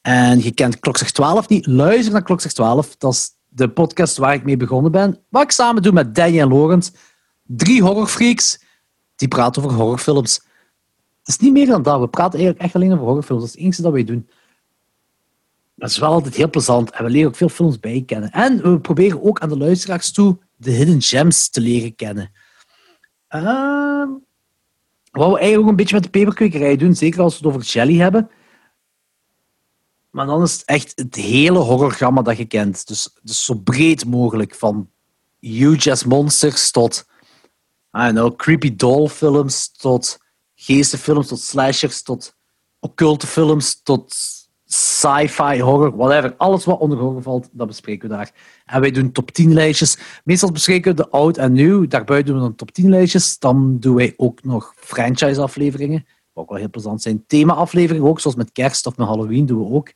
en je kent Klokzeg 12 niet, luister naar Klokzeg 12. Dat is de podcast waar ik mee begonnen ben. Wat ik samen doe met Danny en Lorent. Drie horrorfreaks, die praten over horrorfilms. Het is niet meer dan dat. We praten eigenlijk echt alleen over horrorfilms. Dat is het enige dat wij doen. Dat is wel altijd heel plezant en we leren ook veel films bij kennen. En we proberen ook aan de luisteraars toe de hidden gems te leren kennen. Ehm, wat we eigenlijk ook een beetje met de peperkwekerij doen, zeker als we het over jelly hebben. Maar dan is het echt het hele horrorgamma dat je kent. Dus, dus zo breed mogelijk, van huge as monsters tot I don't creepy doll films, tot geestenfilms, tot slashers, tot occulte films, tot sci-fi, horror, whatever. Alles wat onder horror valt, dat bespreken we daar. En wij doen top 10 lijstjes. Meestal bespreken we de oud en nieuw. Daarbuiten doen we dan top 10 lijstjes. Dan doen wij ook nog franchise afleveringen. Wat ook wel heel plezant zijn. Thema-afleveringen ook, zoals met kerst of met Halloween doen we ook.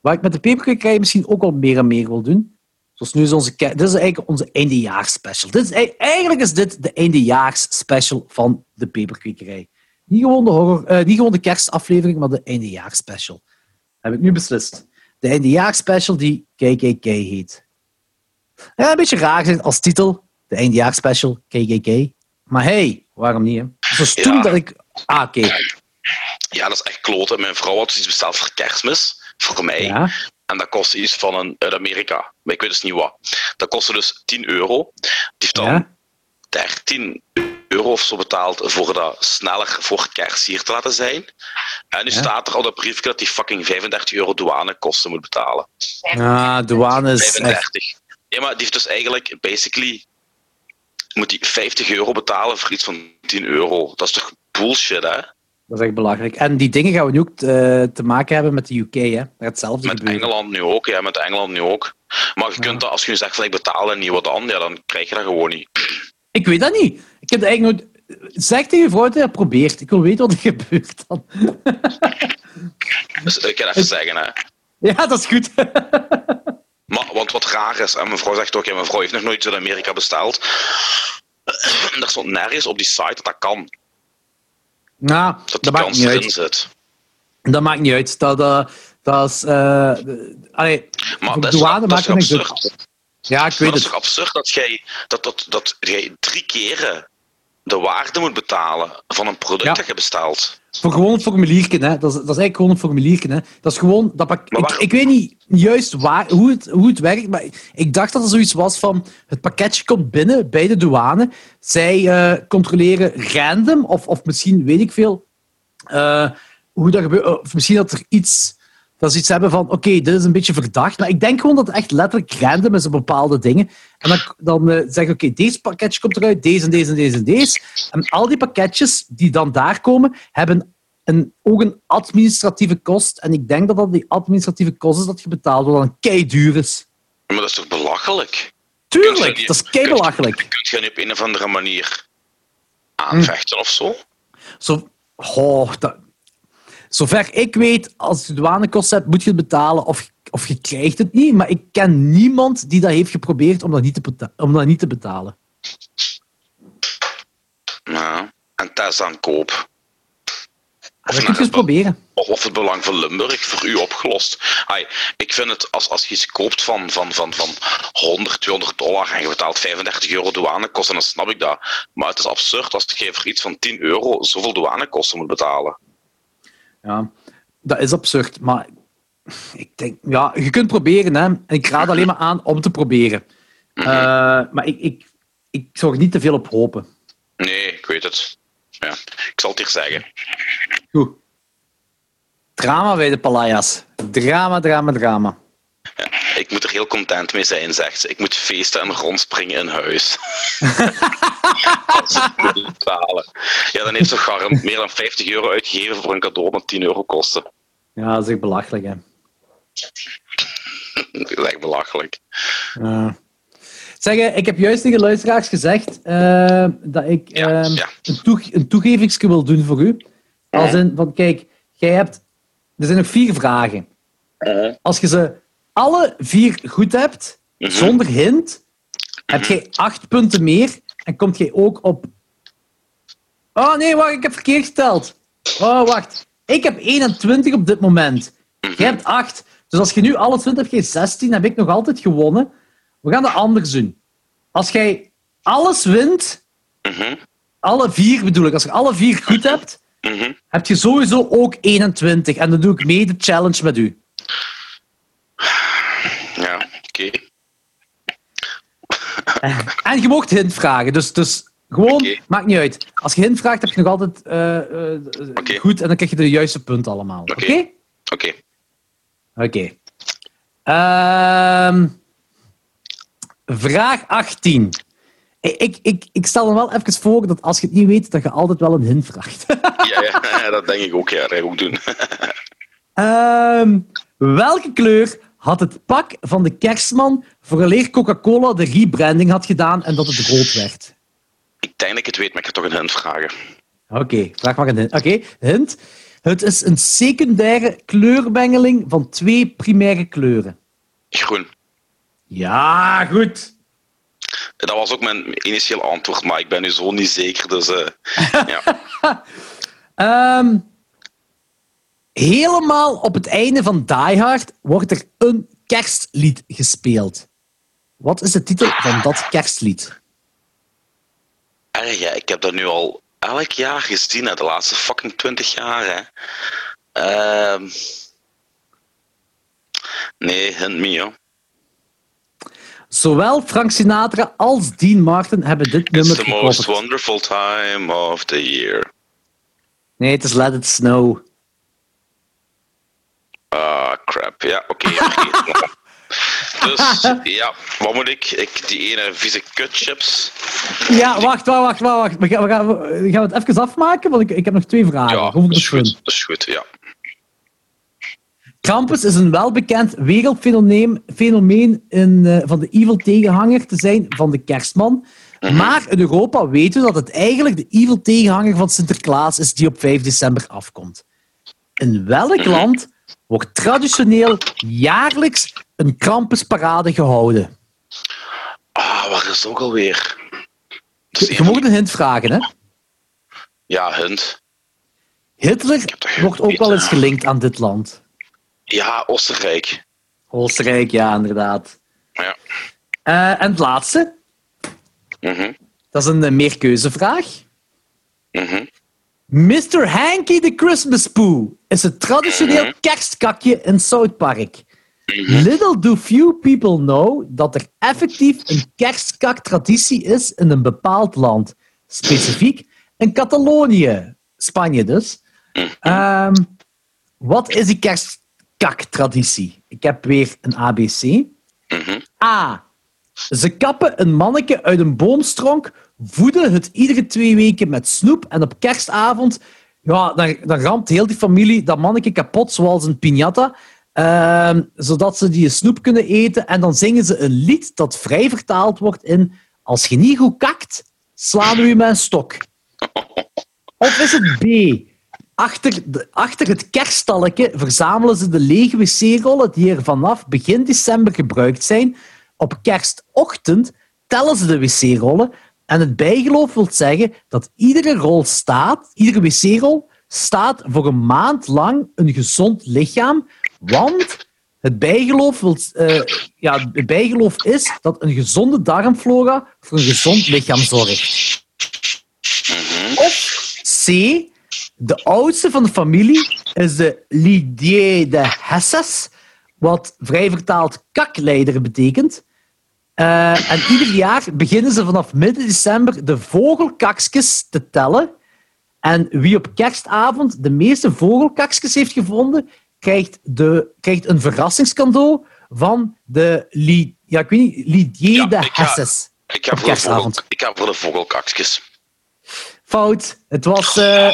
Waar ik met de peperkwekerij misschien ook wel meer en meer wil doen. Zoals nu is onze... Dit is eigenlijk onze eindejaarsspecial. Dit is, ei- eigenlijk is dit de eindejaarsspecial van de peperkwekerij. Niet gewoon de, horror, eh, niet gewoon de kerstaflevering, maar de eindejaarsspecial. Heb ik nu beslist. De eindejaarsspecial die KKK heet. Ja, een beetje raar zijn als titel, De eindjaarspecial, KKK. Maar hey, waarom niet? Hè? Het was toen Ja. dat ik... Ah, oké. Ja, dat is echt kloten. Mijn vrouw had dus iets besteld voor kerstmis. Voor mij. Ja. En dat kostte iets van een uit Amerika. Maar ik weet dus niet wat. Dat kostte dus 10 euro. Die heeft dan Ja. 13 euro of zo betaald voor dat sneller voor kerst hier te laten zijn. En nu Ja. staat er op dat briefje dat hij fucking 35 euro douanekosten moet betalen. Ah, douane is echt... 35. Ja, maar die heeft dus eigenlijk, basically, moet hij 50 euro betalen voor iets van 10 euro. Dat is toch bullshit, hè? Dat is echt belachelijk. En die dingen gaan we nu ook eh, te maken hebben met de UK, hè? Hetzelfde Met gebeuren. Engeland nu ook, ja, met Engeland nu ook. Maar je kunt dat, als je nu zegt van ik betaal en niet wat dan, ja, dan krijg je dat gewoon niet. Ik weet dat niet. Ik heb dat eigenlijk nooit... Zeg tegen je vrouw dat je dat probeert. Ik wil weten wat er gebeurt dan. Dus ik kan even zeggen, hè. Ja, dat is goed. Maar, want wat raar is, en mijn vrouw zegt ook, ja, mijn vrouw heeft nog nooit uit Amerika besteld. Er stond nergens op die site dat dat kan. nou, Dat dat die maakt kans niet erin uit. zit. Dat maakt niet uit. Dat, eh, dat is... eh, allee, Maar dat is, dat is maakt absurd? Ja, ik weet is het. toch absurd dat jij, dat, dat, dat jij drie keren de waarde moet betalen van een product Ja. dat je bestelt. Voor gewoon het formulierken, hè. Dat is, dat is eigenlijk gewoon een formulierken, hè. Dat is gewoon... Dat pak, ik, ik weet niet juist waar, hoe, het, hoe het werkt, maar ik dacht dat er zoiets was van... Het pakketje komt binnen bij de douane. Zij eh, controleren random, of, of misschien weet ik veel... eh, hoe dat gebeurt. Of misschien dat er iets... Dat ze iets hebben van, oké, dit is een beetje verdacht. Maar ik denk gewoon dat het echt letterlijk random is op bepaalde dingen. En dan, dan eh, zeg ik, oké, deze pakketje komt eruit, deze en deze en deze en deze. En al die pakketjes die dan daar komen, hebben een, ook een administratieve kost. En ik denk dat dat die administratieve kost is dat je betaalt, wat dan kei duur is. Maar dat is toch belachelijk? Tuurlijk, dat is kei belachelijk. Kun je niet op een of andere manier aanvechten of zo? Zo, oh, dat, zover ik weet, als je douanekosten hebt, moet je het betalen of, of je krijgt het niet. Maar ik ken niemand die dat heeft geprobeerd om dat niet te, om dat niet te betalen. Ja. En test aan koop. Dat kun je eens proberen. Of, of het belang van Limburg voor u opgelost. Ai, ik vind het, als, als je iets koopt van, van, van, van 100, 200 dollar en je betaalt 35 euro douanekosten, dan snap ik dat. Maar het is absurd als je voor iets van 10 euro zoveel douanekosten moet betalen. Ja, dat is absurd. Maar ik denk, ja, je kunt proberen. Hè. Ik raad alleen maar aan om te proberen. Eh, maar ik, ik, ik zou er niet te veel op hopen. Nee, ik weet het. Ja, ik zal het hier zeggen. Goed. Drama bij de Palaya's. Drama, drama, drama. Ik moet er heel content mee zijn, zegt ze. Ik moet feesten en rondspringen in huis. Als ze het moeten betalen. Ja, dan heeft ze garant meer dan 50 euro uitgegeven voor een cadeau dat 10 euro kostte. Ja, dat is echt belachelijk. Hè. Dat is echt belachelijk. Ja. Zeg, ik heb juist tegen luisteraars gezegd eh, dat ik Ja, eh, ja. een, toeg toegevingsje wil doen voor u. Als in, van kijk, jij hebt... Er zijn nog vier vragen. Als je ze alle vier goed hebt, zonder hint, heb jij acht punten meer en komt jij ook op... Oh nee, wacht, ik heb verkeerd geteld. Oh, wacht. Ik heb 21 op dit moment. Jij hebt 8. Dus als je nu alle 20 hebt, heb je 16, heb ik nog altijd gewonnen. We gaan het anders doen. Als jij alles wint, Mhm, alle vier bedoel ik, als je alle vier goed hebt, mhm. heb je sowieso ook 21. En dan doe ik mee de challenge met u. Ja, oké. En je mocht hint vragen. Dus, dus gewoon, maakt niet uit. Als je hint vraagt, heb je nog altijd eh, eh, goed en dan krijg je de juiste punten allemaal. Oké? Oké. Oké. Ehm, vraag 18. Ik, ik, ik, stel me wel even voor dat als je het niet weet, dat je altijd wel een hint vraagt. Ja, ja, dat denk ik ook. Ja, dat ga ik ook doen. Ehm, welke kleur had het pak van de kerstman vooraleer Coca-Cola de rebranding had gedaan en dat het rood werd? ik denk dat ik het weet, maar ik ga toch een hint vragen. Oké, vraag maar een hint. Oké, hint. Het is een secundaire kleurmengeling van twee primaire kleuren. Groen. Ja, goed. Dat was ook mijn initieel antwoord, maar ik ben nu zo niet zeker. Dus eh, ja. Ehm, helemaal op het einde van Die Hard wordt er een kerstlied gespeeld. Wat is de titel van dat kerstlied? erg, hè. Ik heb dat nu al elk jaar gezien, hè. De laatste fucking 20 jaar, hè. Ehm nee, hint me, hoor. Zowel Frank Sinatra als Dean Martin hebben dit It's nummer the most wonderful time of the year. Nee, het is Let It Snow. Ah, crap. Ja, oké. dus, ja, wat moet ik? ik? Die ene vieze kutchips. Ja, wacht, wacht, wacht, wacht. We gaan, we gaan, we gaan het even afmaken, want ik, ik heb nog twee vragen. Ja, dat is goed. Dat is goed, ja. Krampus is een welbekend wereldfenomeen fenomeen in, eh, van de evil tegenhanger te zijn van de kerstman. Maar in Europa weten we dat het eigenlijk de evil tegenhanger van Sinterklaas is die op 5 december afkomt. In welk land wordt traditioneel jaarlijks een Krampusparade gehouden? Ah, waar is het ook alweer? Je, je mag een hint vragen, hè? Ja, hunt. Hitler wordt ook wel eens gelinkt aan dit land. Ja, Oostenrijk. Oostenrijk, ja, inderdaad. Ja. Eh, en het laatste, Mhm. dat is een eh, meerkeuzevraag. Mhm. Mr. Hanky the Christmas Poo is het traditioneel kerstkakje in South Park. Little do few people know dat er effectief een kerstkak-traditie is in een bepaald land. Specifiek in Catalonië, Spanje dus. Ehm, wat is die kerstkak-traditie? Ik heb weer een ABC. Mhm. A. Ze kappen een manneke uit een boomstronk, voeden het iedere twee weken met snoep en op kerstavond ja, dan, dan ramt heel die familie dat manneke kapot, zoals een piñata, ehm, zodat ze die snoep kunnen eten. En dan zingen ze een lied dat vrij vertaald wordt in Als je niet goed kakt, slaan we je met een stok. Of is het B? Achter, de, achter het kerststalken verzamelen ze de lege wc-rollen die er vanaf begin december gebruikt zijn. Op kerstochtend tellen ze de wc-rollen en het bijgeloof wil zeggen dat iedere rol staat, iedere wc-rol staat voor een maand lang een gezond lichaam, want het bijgeloof, wil, eh, ja, het bijgeloof is dat een gezonde darmflora voor een gezond lichaam zorgt. Of C. De oudste van de familie is de Lidier de Hesses, wat vrij vertaald kakleider betekent. Eh, en ieder jaar beginnen ze vanaf midden december de vogelkaksjes te tellen. En wie op kerstavond de meeste vogelkaksjes heeft gevonden, krijgt, de, krijgt een verrassingscadeau van de Li, ja, ik weet niet, Lidier Ja, de Hesses. Ik ga, Op voor de, vogel, kerstavond. ik ga voor de vogelkakjes. Fout. Het was eh,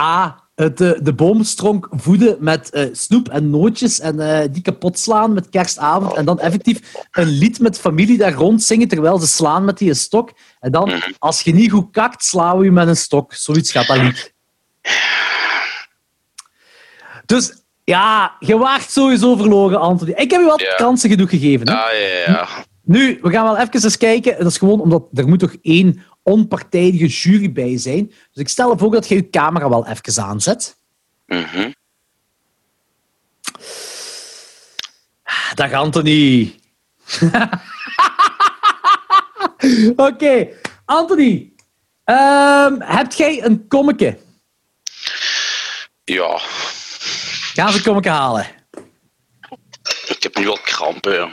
A. Het, eh, de boomstronk voeden met eh, snoep en nootjes en eh, die kapot slaan met kerstavond. En dan effectief een lied met familie daar rond zingen terwijl ze slaan met die stok. En dan, als je niet goed kakt, slaan we je met een stok. Zoiets gaat dat lied. Dus ja, je waart sowieso verloren, Anthony. Ik heb je wat kansen genoeg gegeven. Hè? Ah, ja, ja, ja. Nu, we gaan wel even eens kijken. Dat is gewoon omdat er moet toch één onpartijdige jury bij zijn. Dus ik stel voor dat je je camera wel even aanzet. Mhm. Dag Anthony. Oké, Anthony. ehm, heb jij een kommetje? Ja, Ga ze een kommetje halen. ik heb nu al krampen.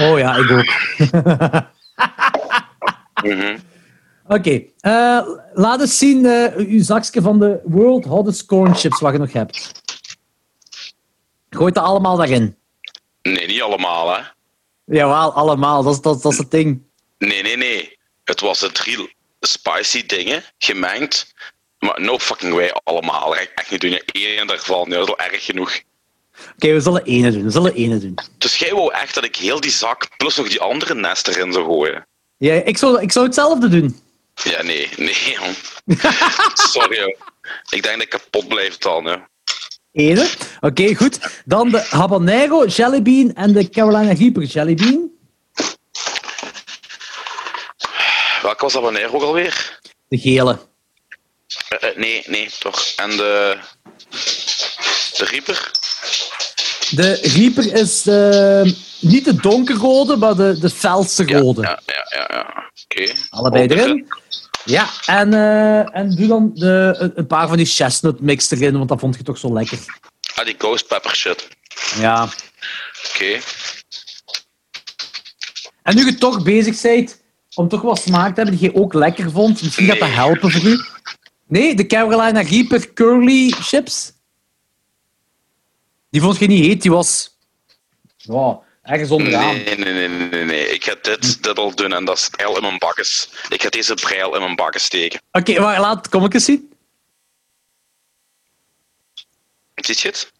Oh ja, ik ook. Mhm. Oké, eh, laat eens zien eh, uw zakje van de World Hottest Corn Chips wat je nog hebt. Gooi het allemaal daarin. Nee, niet allemaal, hè. Jawel, allemaal. Dat is, dat, dat is het ding. Nee, nee, nee. Het was de drie spicy dingen, gemengd. Maar no fucking way allemaal. Echt niet doen. Eén daarvan, dat is al erg genoeg. Oké, we zullen ene doen. We zullen ene doen. Dus jij wou echt dat ik heel die zak plus nog die andere nest erin zou gooien? Ja, ik, zou, ik zou hetzelfde doen. Ja, nee, nee, jong. Sorry, joh. Ik denk dat ik kapot blijf dan, ja. Ene. Oké, goed. Dan de habanero jellybean en de Carolina Reaper jellybean. Welke was ook alweer? De gele. Eh, eh, nee, nee, toch. En de... De Reaper? De Reaper is eh, niet de donkerrode, maar de, de felste rode. ja, ja, ja. ja. Oké. Allebei erin. Ja, en, eh, en doe dan de, een, paar van die chestnut mix erin, want dat vond je toch zo lekker. Ah, die ghost pepper shit. Ja. Oké. En nu je toch bezig bent om toch wat smaak te hebben die je ook lekker vond, misschien gaat dat helpen voor u. Nee, de Carolina Reaper Curly Chips. Die vond je niet heet, die was ja, ergens onderaan. Nee, nee, nee, nee, nee, nee. Ik ga dit, dit al doen en dat is het eil in mijn bakkes. Ik ga deze breil in mijn bakken steken. Oké, maar laat kom ik eens zien. Ziet je het?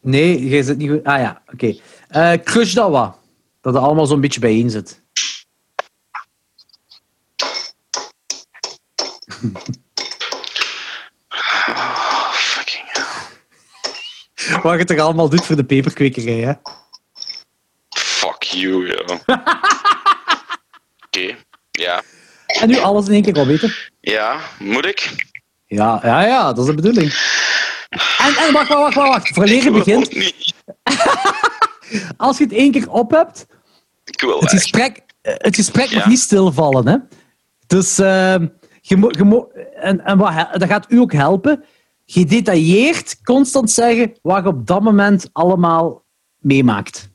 Nee, je zit niet goed. Ah ja, oké. Eh, crush dat wat. Dat het allemaal zo'n beetje bijeen zit. Oh, fucking hell. Wat je toch allemaal doet voor de peperkwekerij, hè? You, ja. Oké. Ja. En nu alles in één keer opeten. Ja, moet ik? Ja, ja, ja, dat is de bedoeling. En, en wacht, wacht, wacht, wacht, begint, als je het één keer op hebt, Ik wil het gesprek, eh, het gesprek Ja. mag niet stilvallen, hè? Dus ehm, je je en, en wat, dat gaat u ook helpen. Gedetailleerd constant zeggen wat je op dat moment allemaal meemaakt.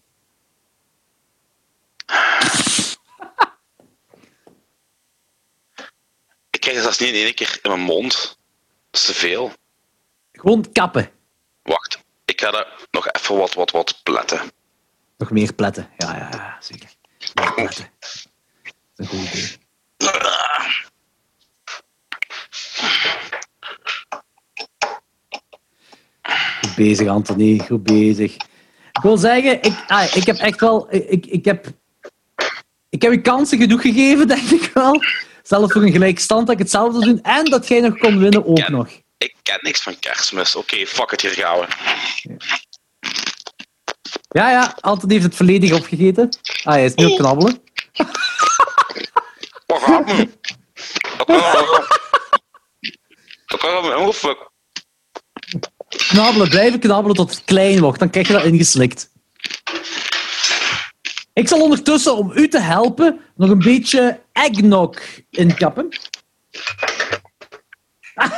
Krijg het zelfs niet in één keer in mijn mond. Dat is te veel. Gewoon kappen. Wacht. Ik ga er nog even wat, wat, wat pletten. Nog meer pletten. Ja, ja, ja zeker. Meer pletten. Dat is een goed idee. Goed bezig, Anthony. Goed bezig. Ik wil zeggen, ik, ah, ik heb echt wel... Ik, ik, heb, ik heb je kansen genoeg gegeven, denk ik wel. Zelfs voor een gelijkstand dat ik hetzelfde doen. En dat jij nog kon winnen ook nog. Ik ken niks van kerstmis. Oké, fuck it, hier gaan we. Ja, ja. Anthony heeft het volledig opgegeten. Ah, hij is nu op knabbelen. Wat gaat me? Dat kan me ongefuck. Knabbelen, blijven knabbelen tot het klein wordt. Dan krijg je dat ingeslikt. Ik zal ondertussen, om u te helpen, nog een beetje eggnog inkappen.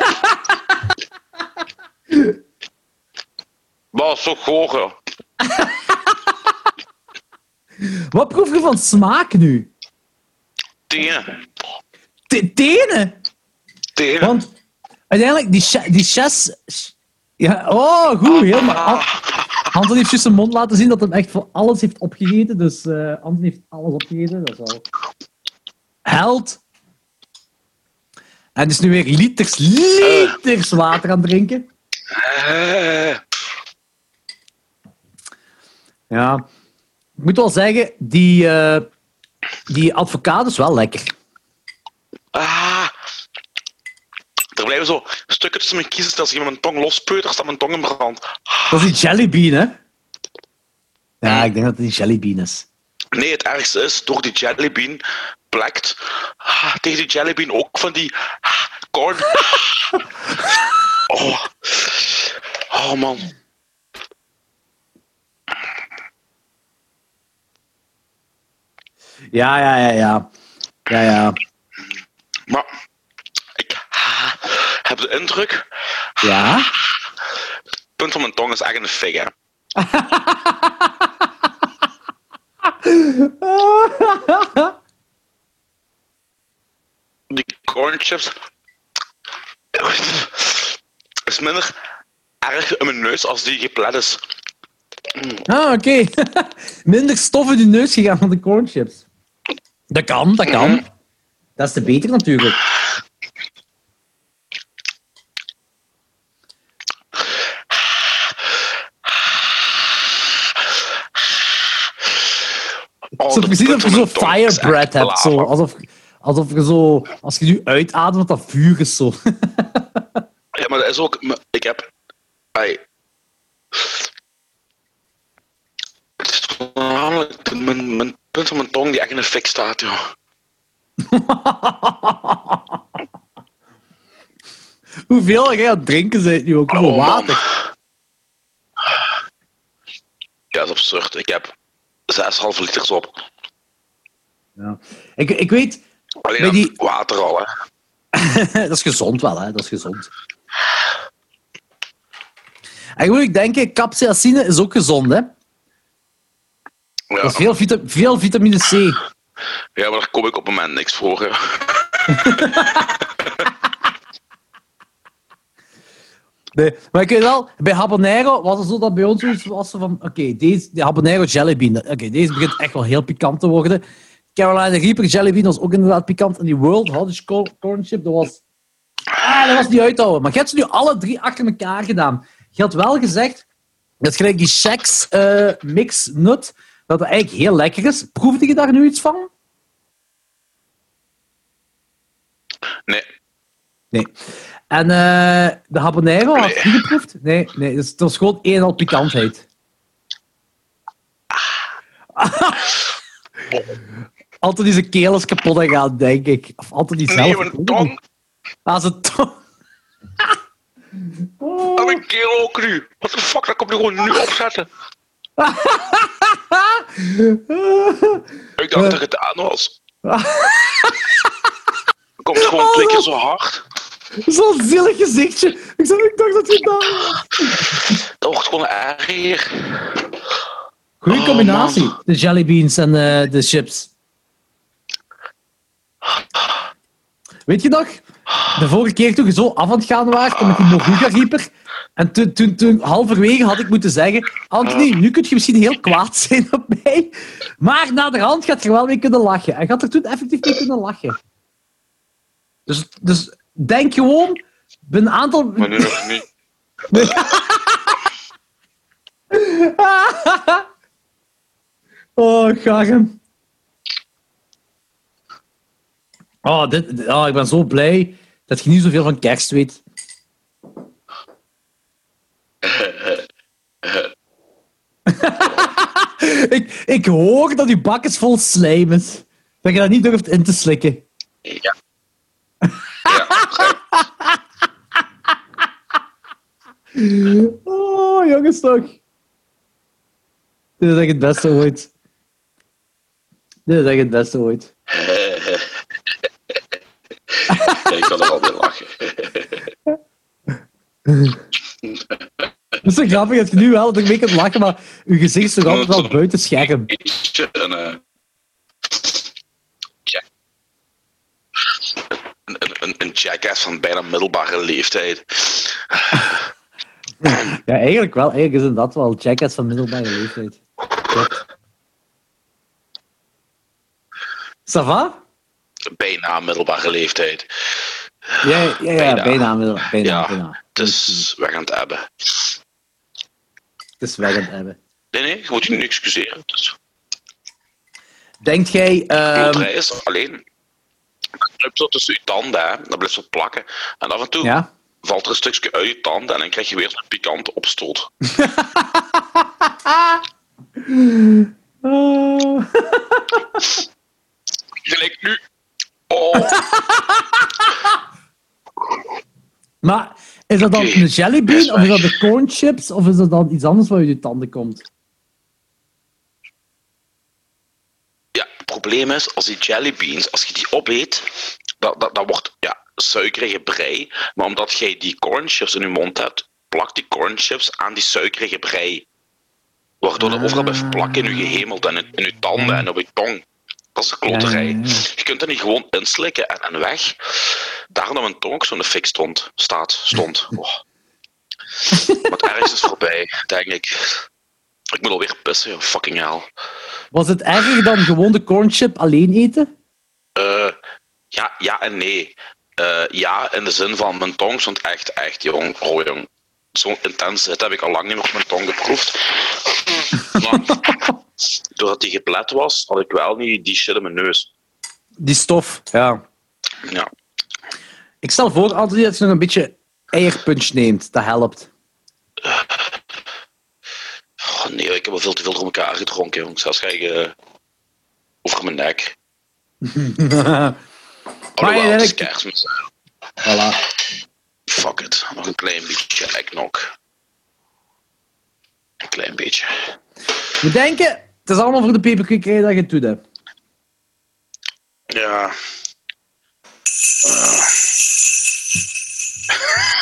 Wat is zo goor. Wat proef je van smaak nu? Tenen. Te- Tenen? Tenen. Want uiteindelijk, die, die chess... Ja, oh, goed, helemaal. An- Anton heeft juist zijn mond laten zien dat hij echt voor alles heeft opgegeten. Dus eh Anton heeft alles opgegeten. Dat is al... Held. En is nu weer liters, liters water aan het drinken. Ja. Ik moet wel zeggen, die, eh die avocado is wel lekker. ah. Blijven zo stukken tussen mijn kiezen. Als ik mijn tong lospeutert, staat mijn tong in brand. Dat is die jellybean, hè? Ja, ik denk dat het die jellybean is. Nee, het ergste is, door die jellybean plakt ah, tegen die jellybean ook van die ah, corn. oh. oh man. Ja, ja, ja, ja. Ja, ja. Maar heb de indruk, Ja? het punt van mijn tong is echt een fik, hè. Die corn chips is minder erg in mijn neus als die geplet is. Ah, oké. Minder stof in je neus gegaan van de cornchips. Dat kan, dat kan. Dat is te beter natuurlijk. Zo precies of je zo firebread hebt. Zo. Alsof, alsof je zo... Als je nu uitademt, dat vuur is zo. Ja, maar dat is ook. Ik heb. Ai. Het is voornamelijk mijn, mijn punt van mijn tong die echt in fik staat, joh. Hoeveel jij aan het drinken bent nu ook? Hoeveel Oh, man. water? Ja, dat is absurd. Ik heb 6,5 liters op. Ja. Ik, ik weet... Alleen die- water al, hè. dat is gezond wel, hè? Dat is gezond. En goed, ik denk, capsaicine is ook gezond, hè? Ja, Dat is veel, vita- veel vitamine C. ja, maar daar kom ik op het moment niks voor. hè. Nee, maar ik weet wel, bij habanero was het zo dat bij ons was zo van, oké, deze de habanero jellybean, oké, deze begint echt wel heel pikant te worden. Carolina Reaper jellybean was ook inderdaad pikant. En die World Hottish Co- Corn Chip, dat was... Ah, dat was niet uithouden. Maar je hebt ze nu alle drie achter elkaar gedaan. Je had wel gezegd, dat gelijk die Chex eh, Mix Nut, dat het eigenlijk heel lekker is. Proefde je daar nu iets van? Nee, Nee. En eh, de habanero, had je die geproefd? Nee, nee dus het was gewoon één al pikantheid. altijd die zijn keel is kapot gegaan, denk ik. Of altijd die zelf. nee, mijn tong. Ah, zijn tong. En mijn keel ook nu. Wat de fuck, dat komt nu gewoon nu opzetten. Ik dacht dat het aan was. Komt gewoon twee keer zo hard. Zo'n zielig gezichtje. Ik, zei, ik dacht dat je daar... Dat wordt gewoon erger. Goeie Oh, combinatie. man. de jellybeans en eh, de chips. Weet je nog? De vorige keer toen je zo af aan het gaan waart met die Moruga Reaper. En toen, toen, toen halverwege had ik moeten zeggen: Anthony, nu kun je misschien heel kwaad zijn op mij. Maar na de hand gaat je er wel mee kunnen lachen. En gaat er toen effectief mee kunnen lachen. Dus, dus denk gewoon, een aantal. Maar nu nog niet. Oh, Garm. Oh, dit- oh, ik ben zo blij dat je niet zoveel van kerst weet. ik, ik hoor dat je bak is vol slijm is. Dat je dat niet durft in te slikken. Ja. Oh, jongens toch. Dit is echt het beste ooit. Dit is echt het beste ooit. ik kan er al mee lachen. Het is zo grappig dat je nu wel een beetje kunt lachen, maar je gezicht is toch altijd wel buiten scherm. Beetje een, eh, ja. Een, jackass van bijna middelbare leeftijd. Ja, eigenlijk wel. Eigenlijk is dat wel jackass van middelbare leeftijd. Klopt. Ça va? Bijna middelbare leeftijd. Ja, ja, ja, Bijna. bijna. bijna, bijna, Ja, bijna. het is weg aan het hebben. Het is weg aan het hebben. Nee, nee, je moet je niet excuseren. Dus, Denkt jij... ehm, loterij is alleen. Het zo tussen je tanden, hè. dat blijft zo plakken. En af en toe ja? valt er een stukje uit je tanden en dan krijg je weer zo'n pikante opstoot. Oh. Gelijk nu. Oh, Maar is dat dan een jellybean, of is dat de corn chips, of is dat dan iets anders wat uit je tanden komt? Ja, het probleem is, als die jellybeans, als je die opeet, dat, dat, dat wordt ja, suikerige brei. Maar omdat jij die cornchips in je mond hebt, plakt die cornchips aan die suikerige brei. Waardoor dat overal blijft plakken in je gehemeld en in, in je tanden en op je tong. Dat is de kloterij. Ja, ja, ja. Je kunt dat niet gewoon inslikken en, en weg. Daarom dat mijn tong ook zo in de fik stond. Staat, stond. Oh. Maar het ergste is voorbij, denk ik. Ik moet alweer pissen, fucking hell. Was het erger dan gewoon de corn chip alleen eten? Eh, ja, ja en nee. Eh, ja, in de zin van mijn tong stond echt, echt jong. Oh jong. Zo'n intens zit heb ik al lang niet meer op mijn tong geproefd. Maar doordat die geplet was, had ik wel niet die shit in mijn neus. Die stof, ja. Ja. Ik stel voor, Anthony, dat je nog een beetje eierpunch neemt. Dat helpt nee, ik heb al veel te veel door elkaar gedronken, jongens. Als jij uh, over mijn nek. Alhoewel, het is kerstmis. Voilà. Fuck it. Nog een klein beetje eggnog. Een klein beetje. We denken, het is allemaal voor de peperkikkerij dat je het doet hebt. Ja. Uh.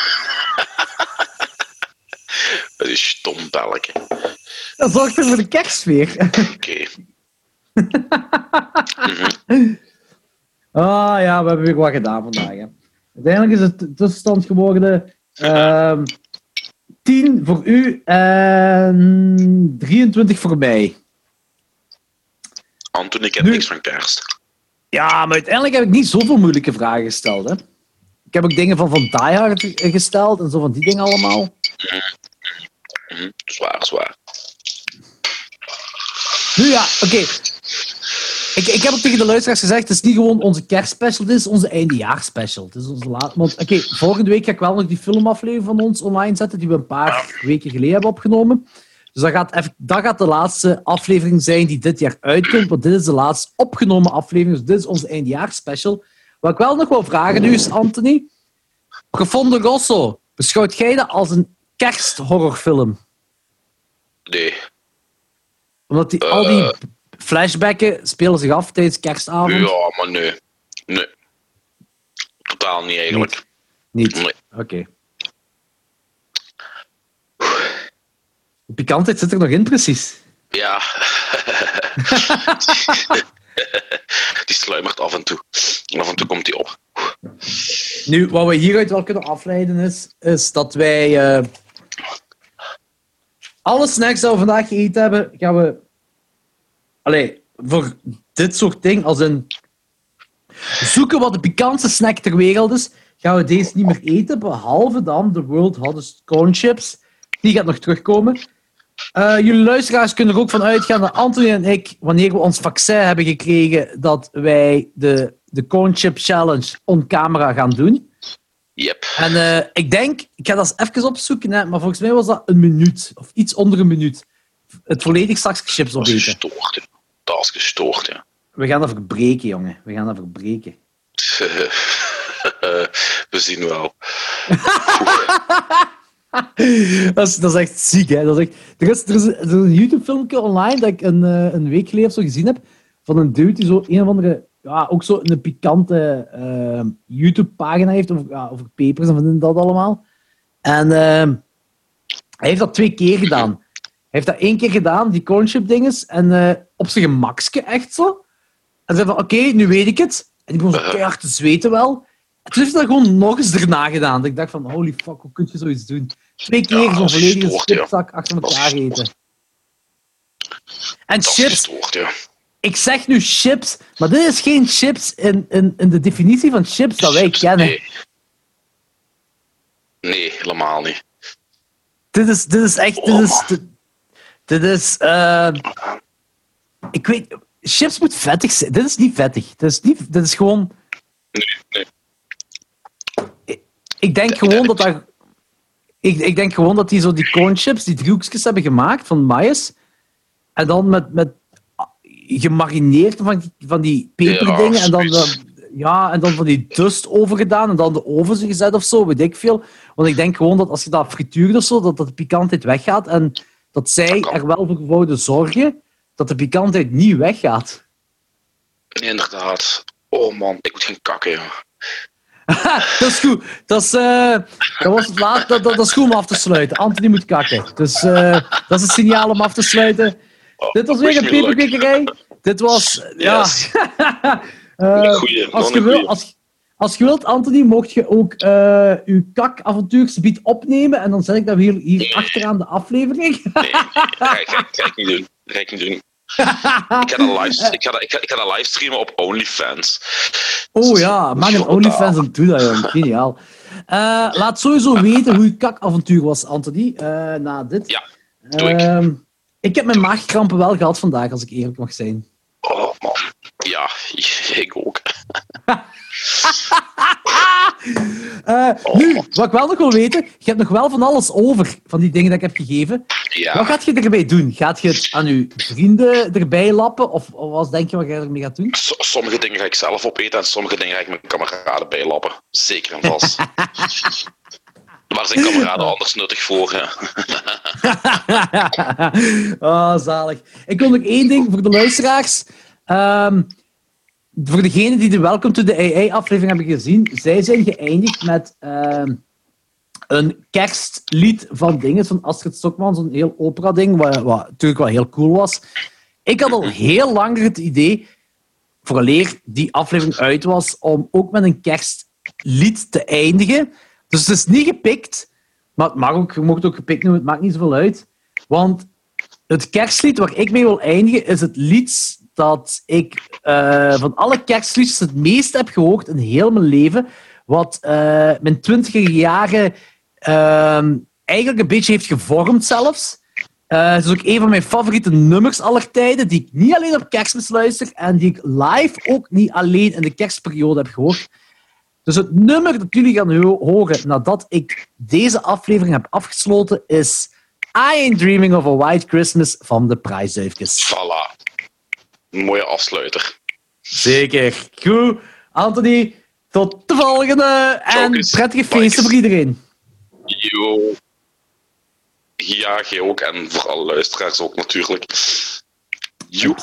Dat is stom belken. Dat zorgt er voor de kerstsfeer. Oké. Ah ja, we hebben weer wat gedaan vandaag. Hè. Uiteindelijk is het tussenstand geworden ehm 10 voor u en 23 voor mij. Anton, ik heb Nu- niks van kerst. Ja, maar uiteindelijk heb ik niet zoveel moeilijke vragen gesteld. Hè. Ik heb ook dingen van Van Die Hard gesteld en zo van die dingen allemaal. Mhm, Zwaar, zwaar. Nu ja, oké. Ik, ik heb ook tegen de luisteraars gezegd, het is niet gewoon onze kerstspecial, dit is onze eindejaarsspecial. Het is onze laat... Want oké, volgende week ga ik wel nog die filmaflevering van ons online zetten, die we een paar weken geleden hebben opgenomen. Dus dat gaat, even, dat gaat de laatste aflevering zijn die dit jaar uitkomt, want dit is de laatste opgenomen aflevering, dus dit is onze eindejaarsspecial. Wat ik wel nog wil vragen nu is, Anthony, Profondo Rosso, beschouwt jij dat als een kersthorrorfilm? Nee. Omdat die, al die flashbacken spelen zich af tijdens kerstavond? Ja, maar nee. Nee. Totaal niet eigenlijk. Niet? Nee. Oké. De pikantheid zit er nog in, precies. Ja. die sluimert af en toe. En af en toe komt die op. Nu, wat we hieruit wel kunnen afleiden is, is dat wij eh, alle snacks die we vandaag gegeten hebben, gaan we... Allee, voor dit soort ding, als een... Zoeken wat de pikantste snack ter wereld is, gaan we deze niet meer eten, behalve dan de World Hottest Corn Chips. Die gaat nog terugkomen. Eh, jullie luisteraars kunnen er ook van uitgaan dat Anthony en ik, wanneer we ons vaccin hebben gekregen, dat wij de, de Corn Chip Challenge on camera gaan doen. Yep. En eh, ik denk, ik ga dat eens even opzoeken, hè, maar volgens mij was dat een minuut, of iets onder een minuut. Het volledig straks chips Dat is opeten. gestoord. ja. Dat is gestoord, ja. We gaan dat verbreken, jongen. We gaan dat verbreken. We zien wel. dat, is, dat is echt ziek, hè. Dat is echt... er, is, er, is, er is een YouTube-filmpje online dat ik een, eh, een week geleden of zo gezien heb, van een dude die zo een of andere, ja, ook zo een pikante eh, YouTube-pagina heeft over, ja, over pepers en van dat allemaal. En ehm, hij heeft dat twee keer gedaan. Hij heeft dat één keer gedaan, die cornchip dinges, en eh, op zijn gemakske echt zo. En zei van, oké, nu weet ik het. En ik begon zo keihard te zweten wel. En toen heeft hij dat gewoon nog eens erna gedaan. Dat ik dacht van, holy fuck, hoe kun je zoiets doen? Twee keer Ja, zo'n volledige gestoord, ja. achter elkaar eten. En Dat is chips, gestoord, ja. Ik zeg nu chips, maar dit is geen chips in, in, in de definitie van chips dat wij Chips, kennen. Nee. nee, helemaal niet. Dit is, dit is echt, dit is, dit, dit is, eh, ik weet, chips moet vettig zijn. Dit is niet vettig. Dit is, niet, dit is gewoon, Nee, nee. ik denk gewoon dat dat, ik, ik denk gewoon dat die zo die cornchips, die driehoekjes hebben gemaakt van maïs, en dan met, met gemarineerd van, die- van die peperdingen, Ja, en dan, ja, en dan van die dust overgedaan, en dan de oven gezet of zo, weet ik veel. Want ik denk gewoon dat als je dat frituurt of zo, dat, dat de pikantheid weggaat, en dat zij er wel voor wouden zorgen dat de pikantheid niet weggaat. Inderdaad. Oh man, ik moet gaan kakken, joh. dat is goed. Dat is, eh, dat, was het laat, dat, dat, dat is goed om af te sluiten. Anthony moet kakken. Dus eh, dat is het signaal om af te sluiten. Oh, Dit was weer een peperkikkerij. Dit was... Ja. Eh, Goeie, als, je wil, als, als je wilt, Anthony, mocht je ook eh uw kakavontuursgebied opnemen. En dan zet ik dat hier, hier achteraan de aflevering. Nee, dat ga, ik- ga, ga ik niet doen. Dat ga ik niet doen. Ik ga dat live, ik ga dat, ik ga, ik ga dat livestreamen op OnlyFans. Oh ja, maak een OnlyFans en doe dat, jong. Geniaal. Eh, laat sowieso weten hoe je kakavontuur was, Anthony, na dit. Ja, doe ik. Ik heb mijn maagkrampen wel gehad vandaag, als ik eerlijk mag zijn. Oh man. Ja, ik ook. Eh, Nu, wat ik wel nog wil weten, je hebt nog wel van alles over van die dingen dat ik heb gegeven. Wat gaat je ermee doen? Gaat je het aan je vrienden erbij lappen? Of, of wat denk je wat je ermee gaat doen? s- sommige dingen ga ik zelf opeten en sommige dingen ga ik mijn kameraden bijlappen. Zeker en vast. Waar zijn kameraden anders nuttig voor? Hè? oh, zalig. Ik wil nog één ding voor de luisteraars. Ehm, voor degenen die de Welcome to the AI aflevering hebben gezien, zij zijn geëindigd met ehm, een kerstlied van dingen van Astrid Stokman, zo'n heel opera-ding, wat, wat natuurlijk wel heel cool was. Ik had al heel lang het idee, vooraleer die aflevering uit was, om ook met een kerstlied te eindigen. Dus het is niet gepikt, maar het mag ook, je mocht ook gepikt noemen, het maakt niet zoveel uit. Want het kerstlied waar ik mee wil eindigen, is het lied dat ik eh, van alle kerstliedjes het meest heb gehoord in heel mijn leven. Wat eh, mijn twintiger jaren ehm, eigenlijk een beetje heeft gevormd zelfs. Eh, het is ook een van mijn favoriete nummers aller tijden, die ik niet alleen op kerstmis luister en die ik live ook niet alleen in de kerstperiode heb gehoord. Dus het nummer dat jullie gaan ho- horen nadat ik deze aflevering heb afgesloten is I Ain't Dreaming of a White Christmas van de Prijsduifjes. Voilà. Een mooie afsluiter. Zeker. Goed. Anthony, tot de volgende en prettige feesten voor iedereen. Yo. Ja, jij ook. En voor alle luisteraars ook natuurlijk. Joep.